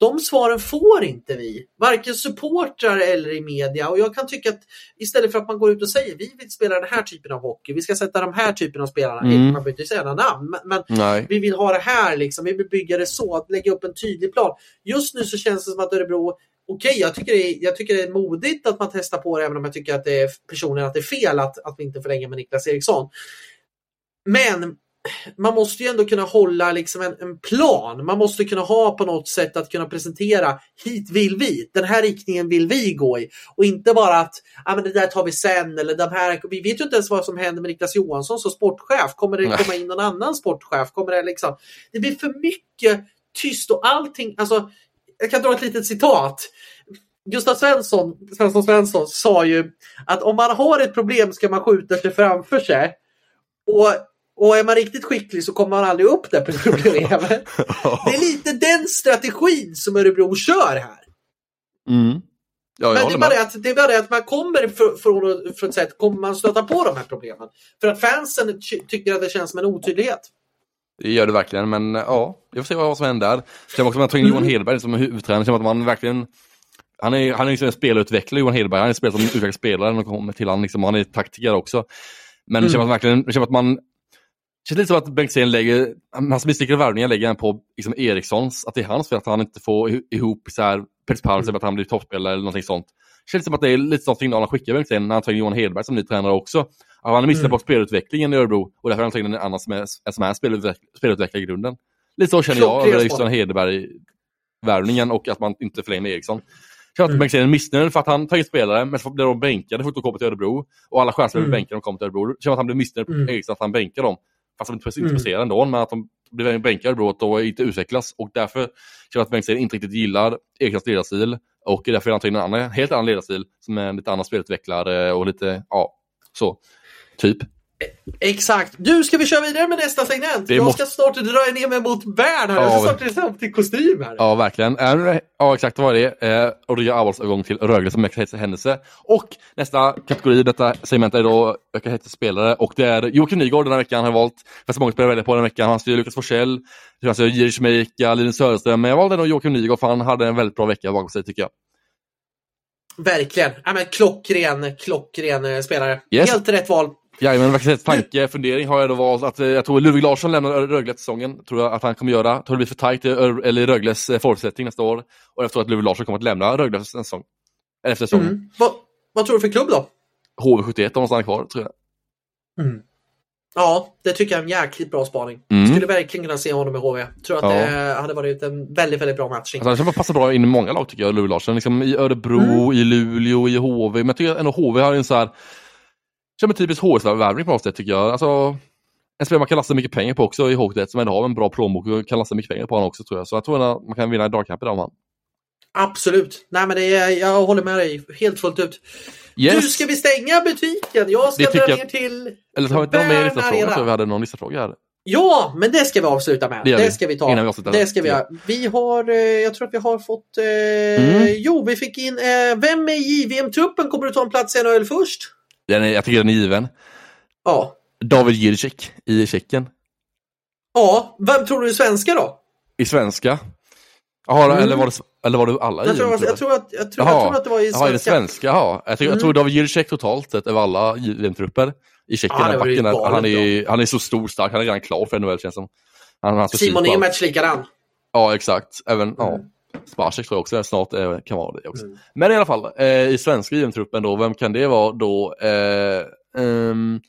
De svaren får inte vi, varken supportrar eller i media. Och jag kan tycka att istället för att man går ut och säger vi vill spela den här typen av hockey, vi ska sätta de här typen av spelarna, mm. man behöver inte säga några namn, men, men vi vill ha det här, liksom. vi vill bygga det så, att lägga upp en tydlig plan. Just nu så känns det som att Örebro Okej, okay, jag, tycker det är, jag tycker det är modigt att man testar på det, även om jag tycker att det är personligen att det är fel att, att vi inte förlänger med Niklas Eriksson. Men man måste ju ändå kunna hålla liksom en, en, plan. Man måste kunna ha på något sätt att kunna presentera hit vill vi, den här riktningen vill vi gå i. Och inte bara att ah, men det där tar vi sen eller de här. Vi vet ju inte ens vad som händer med Niklas Johansson som sportchef. Kommer det komma in någon annan sportchef? Kommer det liksom? Det blir för mycket tyst och allting. Alltså, jag kan dra ett litet citat. Gustav Svensson, Svensson Svensson sa ju att om man har ett problem ska man skjuta sig framför sig. Och och är man riktigt skicklig så kommer man aldrig upp där på problemet. det är lite den strategin som Örebro kör här. Mm. Ja, Men det är, bara det, att, det är bara det att man kommer från, från ett sätt, kommer man stöta på de här problemen. För att fansen tycker att det känns som en otydlighet. Det gör det verkligen, men ja, jag får se vad som händer. Känns också som att ta in Johan mm. Hedberg som huvudtränare, det att man verkligen han är, han är liksom en spelutvecklare, Johan Hedberg. Han är en spelare som utvecklar spelare när kommer till han, liksom, han är taktiker också. Men det känns mm. verkligen, det känns att man känns lite som att Bengtzén lägger, hans misslyckade värvningar lägger han på liksom Erikssons, att det är hans fel att han inte får ihop så här Peps Pals, mm. att han blir toppspelare eller någonting sånt. Det känns som att det är lite sån signal han skickar Bengtzén när han tar in Johan Hedberg som ny tränare också. Att han har missat mm. på spelutvecklingen i Örebro och därför har han tagit in en annan som är, som är spelutvecklare i grunden. Lite så känner jag över just Hedberg-värvningen och att man inte förlänger med Eriksson. Jag känner att mm. Bengtzén är missnöjd för att han tar in spelare, men så blir de bänkade för att de kommer till Örebro. Och alla chanser mm. bänkade de kommer till Örebro. Jag känner att han blir missnöjd på mm. Eriksson att han bänkar dem. Fast de inte mm. presterar ändå, men att de blir bänkade då, att de inte utvecklas. Och därför känner jag att Bengtsson inte riktigt gillar Erikssons ledarstil. Och därför är han tagit en annan, helt annan ledarstil som är lite annan spelutvecklare och lite, ja, så. Typ. Exakt. Du, ska vi köra vidare med nästa segment? jag måste... ska snart dra ner mig mot Bern här. Ja, jag ska snart till kostym här. Ja, verkligen. Ja, exakt. Vad är det? Eh, gör Avols övergång till Rögle som händelse. Och nästa kategori i detta segment är då Öka spelare. Och det är Joakim Nygård den här veckan har valt. Fast många spelare väljer på den här veckan. Han styr Lukas Forsell, Jiri Schmeika, Linus Söderström. Men jag valde nog Joakim Nygård för han hade en väldigt bra vecka bakom sig tycker jag. Verkligen. Ja, men klockren, klockren eh, spelare. Yes. Helt rätt val. Jajamän, faktiskt tanke, fundering har jag då valt att eh, jag tror Ludvig Larsson lämnar Rögle säsongen. Tror jag att han kommer göra. Jag tror det blir för tajt eller Rögles eh, förutsättning nästa år. Och jag tror att Ludvig Larsson kommer att lämna Rögle nästa säsong. Eller efter säsongen. Mm. Vad, vad tror du för klubb då? HV71 om han stannar kvar, tror jag. Mm. Ja, det tycker jag är en jäkligt bra spaning. Mm. Skulle verkligen kunna se honom i HV. Tror att ja. det hade varit en väldigt, väldigt bra matchning. Alltså, han passar bra in i många lag tycker jag, Ludvig Larsson. Liksom I Örebro, mm. i Luleå, i HV. Men jag tycker ändå HV har en så här Känner typiskt HS-värvning på något sätt tycker jag. Alltså, en spelare man kan lasta mycket pengar på också i Hockeyet som ändå har en bra plånbok och kan lasta mycket pengar på honom också tror jag. Så jag tror att man kan vinna i dragkamp idag om han. Absolut. Nej men det är, jag håller med dig helt fullt ut. Yes. Du, ska vi stänga butiken? Jag ska dra ner till Eller har vi inte någon mer listafråga? Jag tror vi hade någon listafråga här. Ja, men det ska vi avsluta med. Det Det, ska vi ta. Innan vi avslutar. det ska vi göra. Vi har, eh, jag tror att vi har fått, eh, Mm. jo vi fick in, eh, vem är i JVM-truppen? Kommer du ta en plats i NHL först? Den är, jag tycker den är given. Ja. David Jiricek i Tjeckien. Ja, vem tror du är svenska då? I svenska. Jaha, Mm. eller, var det, eller var det alla Jag tror, JVM-klubbar? jag, tror att, jag, tror, jag tror att det var i Jaha, är det svenska. svenska? Jaha. Jag, jag Mm. tror David Jiricek totalt sett över alla JVM-trupper i Tjeckien. Backen, galet han, är, han är så stor stark, han är redan klar för NHL känns som. Han, han Simon Nemec likadan. Ja, exakt. Även, ja. Spacek tror jag också snart eh, kan vara det också. Mm. Men i alla fall, eh, i svenska JM-truppen då, vem kan det vara då? Eh, ehm,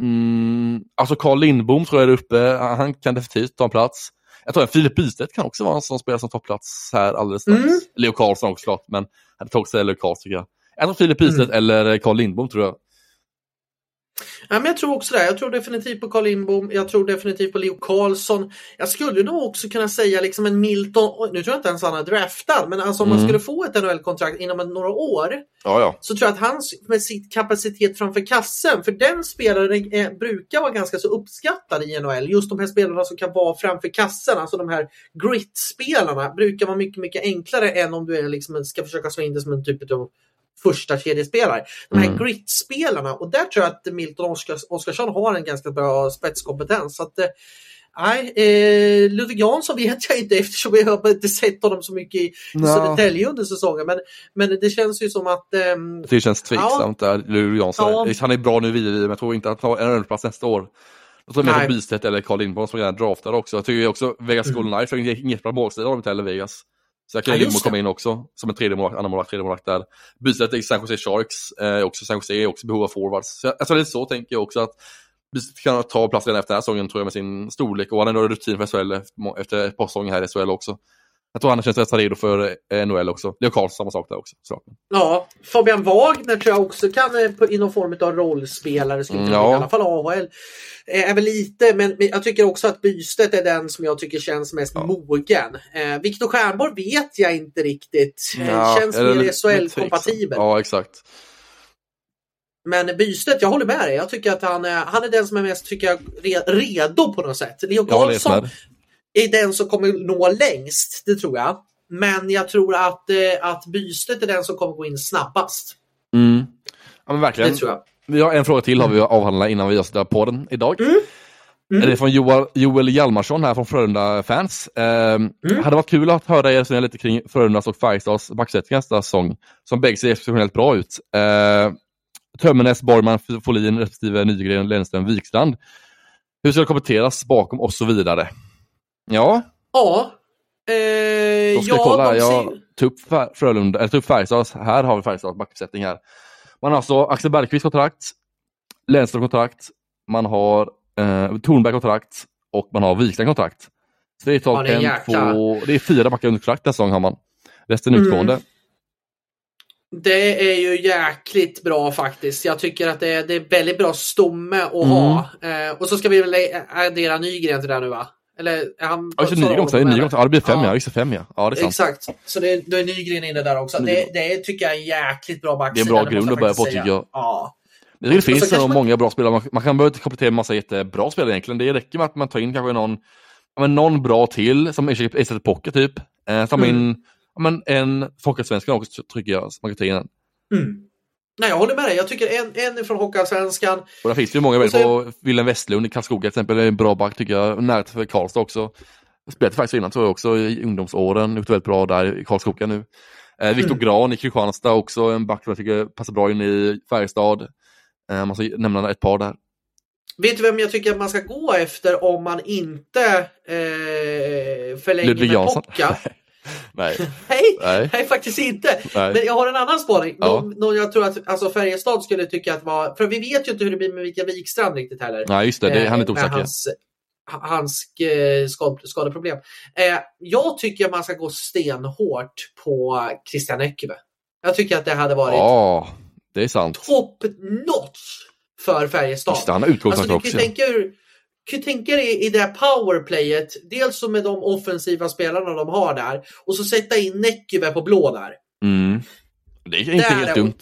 mm, alltså Carl Lindbom tror jag är uppe, han kan definitivt ta en plats. Jag tror att Filip Bystedt kan också vara en som spelar som topplats här alldeles strax. Mm. Leo Karlsson också klart, men jag hade också Leo Karlsson tycker jag. Jag tror Filip Bystedt Mm. eller Carl Lindbom tror jag. Ja, men jag tror också det. Jag tror definitivt på Carl Lindbom. Jag tror definitivt på Leo Karlsson. Jag skulle nog också kunna säga liksom en Milton. Nu tror jag inte ens han är draftad, men alltså om man Mm. skulle få ett NHL-kontrakt inom några år Ja, ja. så tror jag att han med sitt kapacitet framför kassen, för den spelaren eh, brukar vara ganska så uppskattad i NHL. Just de här spelarna som kan vara framför kassen, alltså de här grit-spelarna, brukar vara mycket, mycket enklare än om du är liksom, ska försöka slå in det som en typ av första kedjespelare. De här Mm. grit-spelarna, och där tror jag att Milton Oskars, Oskarsson har en ganska bra spetskompetens. Så att, eh, Nej, eh, Ludvig Jansson vet jag inte eftersom jag har inte sett honom så mycket i Nå. Södertälje under säsongen. Men, men det känns ju som att ehm, Det känns tveksamt där, Luleå Jansson. Ja. Han är bra nu vidare, men jag tror inte att han tar en plats nästa år. Jag tror mer på Bystedt eller Carl Lindbom som redan draftade också. Jag tycker också Vegas Mm. Golden Knights har inget bra de inte heller Vegas. Kan Ja, det. komma in också som en tredje målvakt, andra målvakt, tredje målvakt där. Bystedt i San Jose Sharks, eh, också San Jose är också i behov av forwards. Så alltså är så tänker jag också att Bystedt kan ta plats redan efter den här säsongen tror jag med sin storlek och han har ändå rutin för SHL efter, efter ett par säsonger här i SHL också. Jag tror han känns rätt redo för eh, NHL också. Leo Karlsson samma sak där också. Så. Ja, Fabian Wagner tror jag också kan eh, i någon form av rollspelare, skulle Mm, ja. i alla fall AHL. Eh, väl lite, men men jag tycker också att Bystedt är den som jag tycker känns mest Ja. mogen. Eh, Viktor Stjernborg vet jag inte riktigt. Eh, Ja, känns mer SHL-kompatibel. Ja, exakt. Men Bystedt, jag håller med dig. Jag tycker att han är, han är den som är mest tycker jag, re, redo på något sätt. Leo Karlsson. Är den som kommer nå längst, det tror jag. Men jag tror att, eh, att Bystedt är den som kommer gå in snabbast. Mm. Ja, men Det verkligen. tror jag. Vi har en fråga till har vi att avhandla innan vi avslutar podden idag. Mm. Mm. Det är från Joel, Joel Hjalmarsson här från Frölunda-fans. Ehm, Mm. Hade varit kul att höra er resonera lite kring Frölundas och Färjestads backsättning nästa säsong, som bägge ser exceptionellt bra ut. Ehm, Tömmernes, Borgman, Folin respektive Nygren, Lennström, Wikstrand. Hur ska det kommenteras bakom och så vidare? Ja, Ja. Eh, då ska ja, kolla. Jag ser- tog upp Fär- Frölunda, eller tog upp Färjestads. Här har vi Färjestads backuppsättning här. Man har alltså Axel Bergqvist kontrakt, Lennström kontrakt, man har eh, Tornberg kontrakt och man har Wikstrand kontrakt. Så det är, Ja, totalt är en, jäkla- två, det är fyra backar under kontrakt nästa säsong har man. Resten Mm. utgående. Det är ju jäkligt bra faktiskt. Jag tycker att det är, det är väldigt bra stomme att ha. Mm. Eh, och så ska vi väl addera Nygren till det här nu va? Eller är han... Ja, just Nygren också. Nygren också. Ja, det blir fem ja. Ja. Just fem ja. Ja, det är sant. Exakt. Så det, då är Nygren inne där också. Det, det tycker jag är en jäkligt bra Det är backsida. en bra grund att börja på, tycker jag. Ja. Det så finns nog man- många bra spelare. Man, man kan inte komplettera med massa jättebra spelare egentligen. Det räcker med att man tar in kanske någon, men någon bra till som ersätter Pocket typ. Eh, ta Mm. in men en Folkhälsosvenskan också tycker jag. Man kan ta in. Mm. Nej, jag håller med dig. Jag tycker en, en från Hockeyallsvenskan. Och där finns det ju många så- på Wilhelm Westlund i Karlskoga till exempel. är en bra back tycker jag. Nära för Karlstad också. Spelade faktiskt innan tror jag också i ungdomsåren. Gjort väldigt bra där i Karlskoga nu. Eh, Viktor Mm. Gran i Kristianstad också. En back som jag tycker passar bra in i Färjestad. Eh, man ska nämna ett par där. Vet du vem jag tycker att man ska gå efter om man inte eh, förlänger Ludvig med Jansson. Pocka? Nej. Nej, Nej. nej, faktiskt inte. Nej. Men jag har en annan spaning. Ja. Någon, någon jag tror att alltså Färjestad skulle tycka att var... För vi vet ju inte hur det blir med Mikael Wikstrand riktigt heller. Nej, just det. det han är inte Eh, osäker. Hans, hans eh, skad, skadeproblem. Eh, jag tycker att man ska gå stenhårt på Christian Eckerö. Jag tycker att det hade varit Ja, det är sant. top notch för Färjestad. Just det, han har Alltså, du kan också. tänka, hur, kan tänka dig i det här powerplayet, dels med de offensiva spelarna de har där, och så sätta in Näckyvä på blå där. Mm. Det är inte Där helt dumt.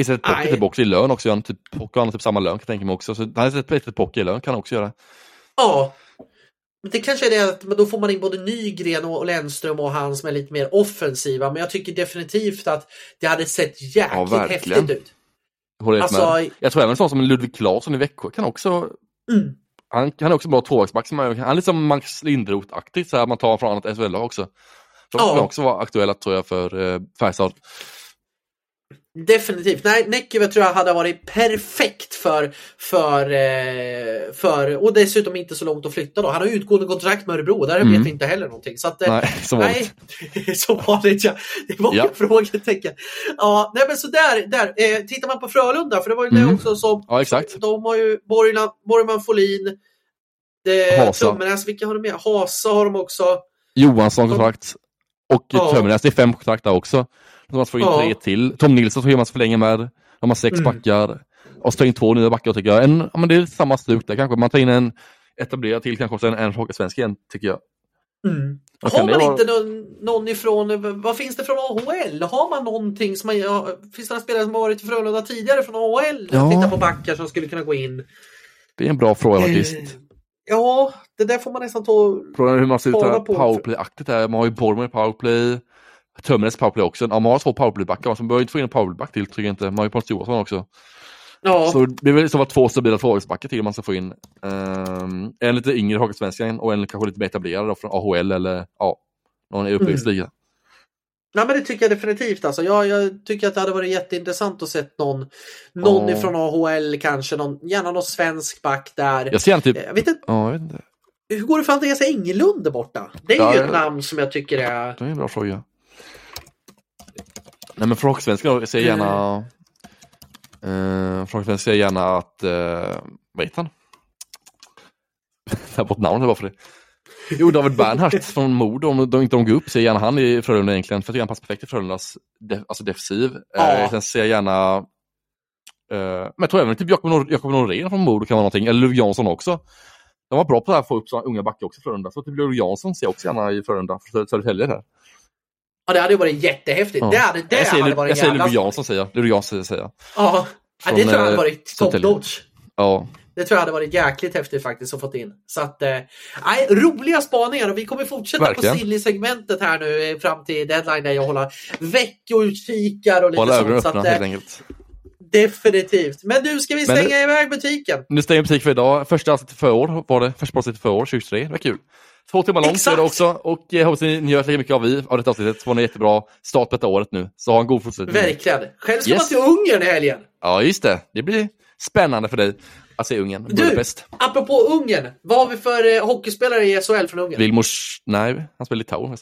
Istället Pocket också i lön också. han Typ, har typ samma lön kan jag tänka mig också. Så han har ett Pocket i lön kan han också göra. Ja. Men det kanske är det att då får man in både Nygren och Lennström och han som är lite mer offensiva. Men jag tycker definitivt att det hade sett jäkligt verkligen. häftigt ut. Håller Alltså- med. Jag tror även en sån som Ludvig Claesson i Växjö kan också Mm. Han, han är också bra tvåvägsback. Han är lite som Max här man tar från annat SHL-lag också. De kan också vara aktuella tror jag för eh, Färjestad. Definitivt. Nej, Näckive tror jag hade varit perfekt för, för, eh, för, och dessutom inte så långt att flytta då. Han har utgående kontrakt med Örebro, där Mm. vet vi inte heller någonting. Så att, eh, Nej, som Nej, vanligt. så vanligt ja. Det är många Ja. frågetecken. Ja, nej men så där, där. Eh, tittar man på Frölunda, för det var ju det Mm. också som... Ja, exakt. De har ju Borgland, Borgman Folin, det. Tummenäs, vilka har de med? Hasa har de också. Johansson kontrakt. Och Ja. Tömmernes, det är fem kontrakt där också. De måste få in Ja. tre till. Tom Nilsson man ska förlänga med. De har sex Mm. backar. Och så tar in två nya backar tycker jag. En, ja, men det är samma stuk där kanske. Man tar in en etablerad till, kanske också en, en hockeysvensk igen, tycker jag. Mm. Har man inte någon, någon ifrån, vad finns det från AHL? Har man någonting som man, finns det några spelare som har varit i Frölunda tidigare från AHL? Ja. Titta på backar som skulle kunna gå in. Det är en bra fråga faktiskt. Eh, Ja, det där får man nästan ta... Frågan är hur man ser ut powerplay-aktigt där. Man har ju Borgman i powerplay. Tömmernes powerplay också. Ja, man har två powerplaybackar. Så man behöver inte få in en powerplayback till tycker jag inte. Man har ju Pontus Johansson också. Ja, Så det är väl som att två stabila tvåvägsbackar till man ska få in. Ehm, en lite yngre hockeysvenskan och en kanske lite mer etablerad då från AHL eller ja, någon europeisk Mm. liga. ja, men det tycker jag definitivt. Alltså, jag, jag tycker att det hade varit jätteintressant att se någon, någon Ja. ifrån AHL kanske, någon, gärna någon svensk back där. Jag ser typ, Eh, Jag vet inte, ja, jag vet inte. hur går det för Andreas Englund där borta? Det är Ja, ju ett namn som jag tycker är... Det är en bra fråga. Nej men ser jag gärna hockeysvenskan ser jag gärna att, uh, vad heter han? Jag har fått namnet bara för det. Jo, David Bernhardt från Modo, om de inte de går upp, ser gärna han i Frölunda egentligen, för jag tycker han passar perfekt i Frölundas def, alltså defensiv. Ja. Eh, sen ser jag gärna, eh, men jag tror även typ Jakob Nor- Norén från Modo kan vara någonting, eller Ludvig Jansson också. De var bra på att få upp sådana unga backar också i Frölunda, så typ Ludvig Jansson ser jag också gärna i Frölunda, för Södertälje där. Ja, det hade varit jättehäftigt. Ja. Det hade, det jag säger, hade varit jag säger jävla Ludvig Jansson säger jag. Ludvig Jansson säger jag. Ja, ja det Från, tror jag hade eh, varit top Södertälje. notch. Ja, Det tror jag hade varit jäkligt häftigt faktiskt att fått in. Så att, eh, roliga spaningar och vi kommer fortsätta Verkligen. på Silly-segmentet här nu eh, fram till deadline där jag håller veckoutkikar och lite hålla sånt. Så att, helt eh, enkelt. definitivt. Men du, ska vi stänga iväg butiken? Nu stänger butik för idag. Första avsnittet för år var det. Första avsnittet för år, 2023. Det var kul. Två timmar långt är det också och jag hoppas ni njöt lika mycket av vi av detta avsnittet. Så var en jättebra start på detta året nu. Så ha en god fortsättning. Verkligen. Själv ska Yes. man till Ungern i helgen. Ja, just det. Det blir spännande för dig att se Ungern. Du, Budapest. apropå Ungern. Vad har vi för eh, hockeyspelare i SHL från Ungern? Vilmos... Nej, han spelar i Litauen.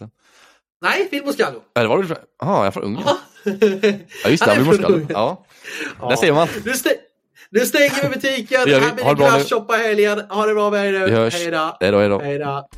Nej, Vilmos Gallo. Nej, det var det. Jaha, jag från Ungern. Ja, just det. Han är Vilmos Gallo. Ja, Ja. där ser man. Nu, stä- nu stänger vi butiken. Det gör vi. Här blir det det i helgen. Ha det bra med er nu. Vi hörs. Hej då. Hej då,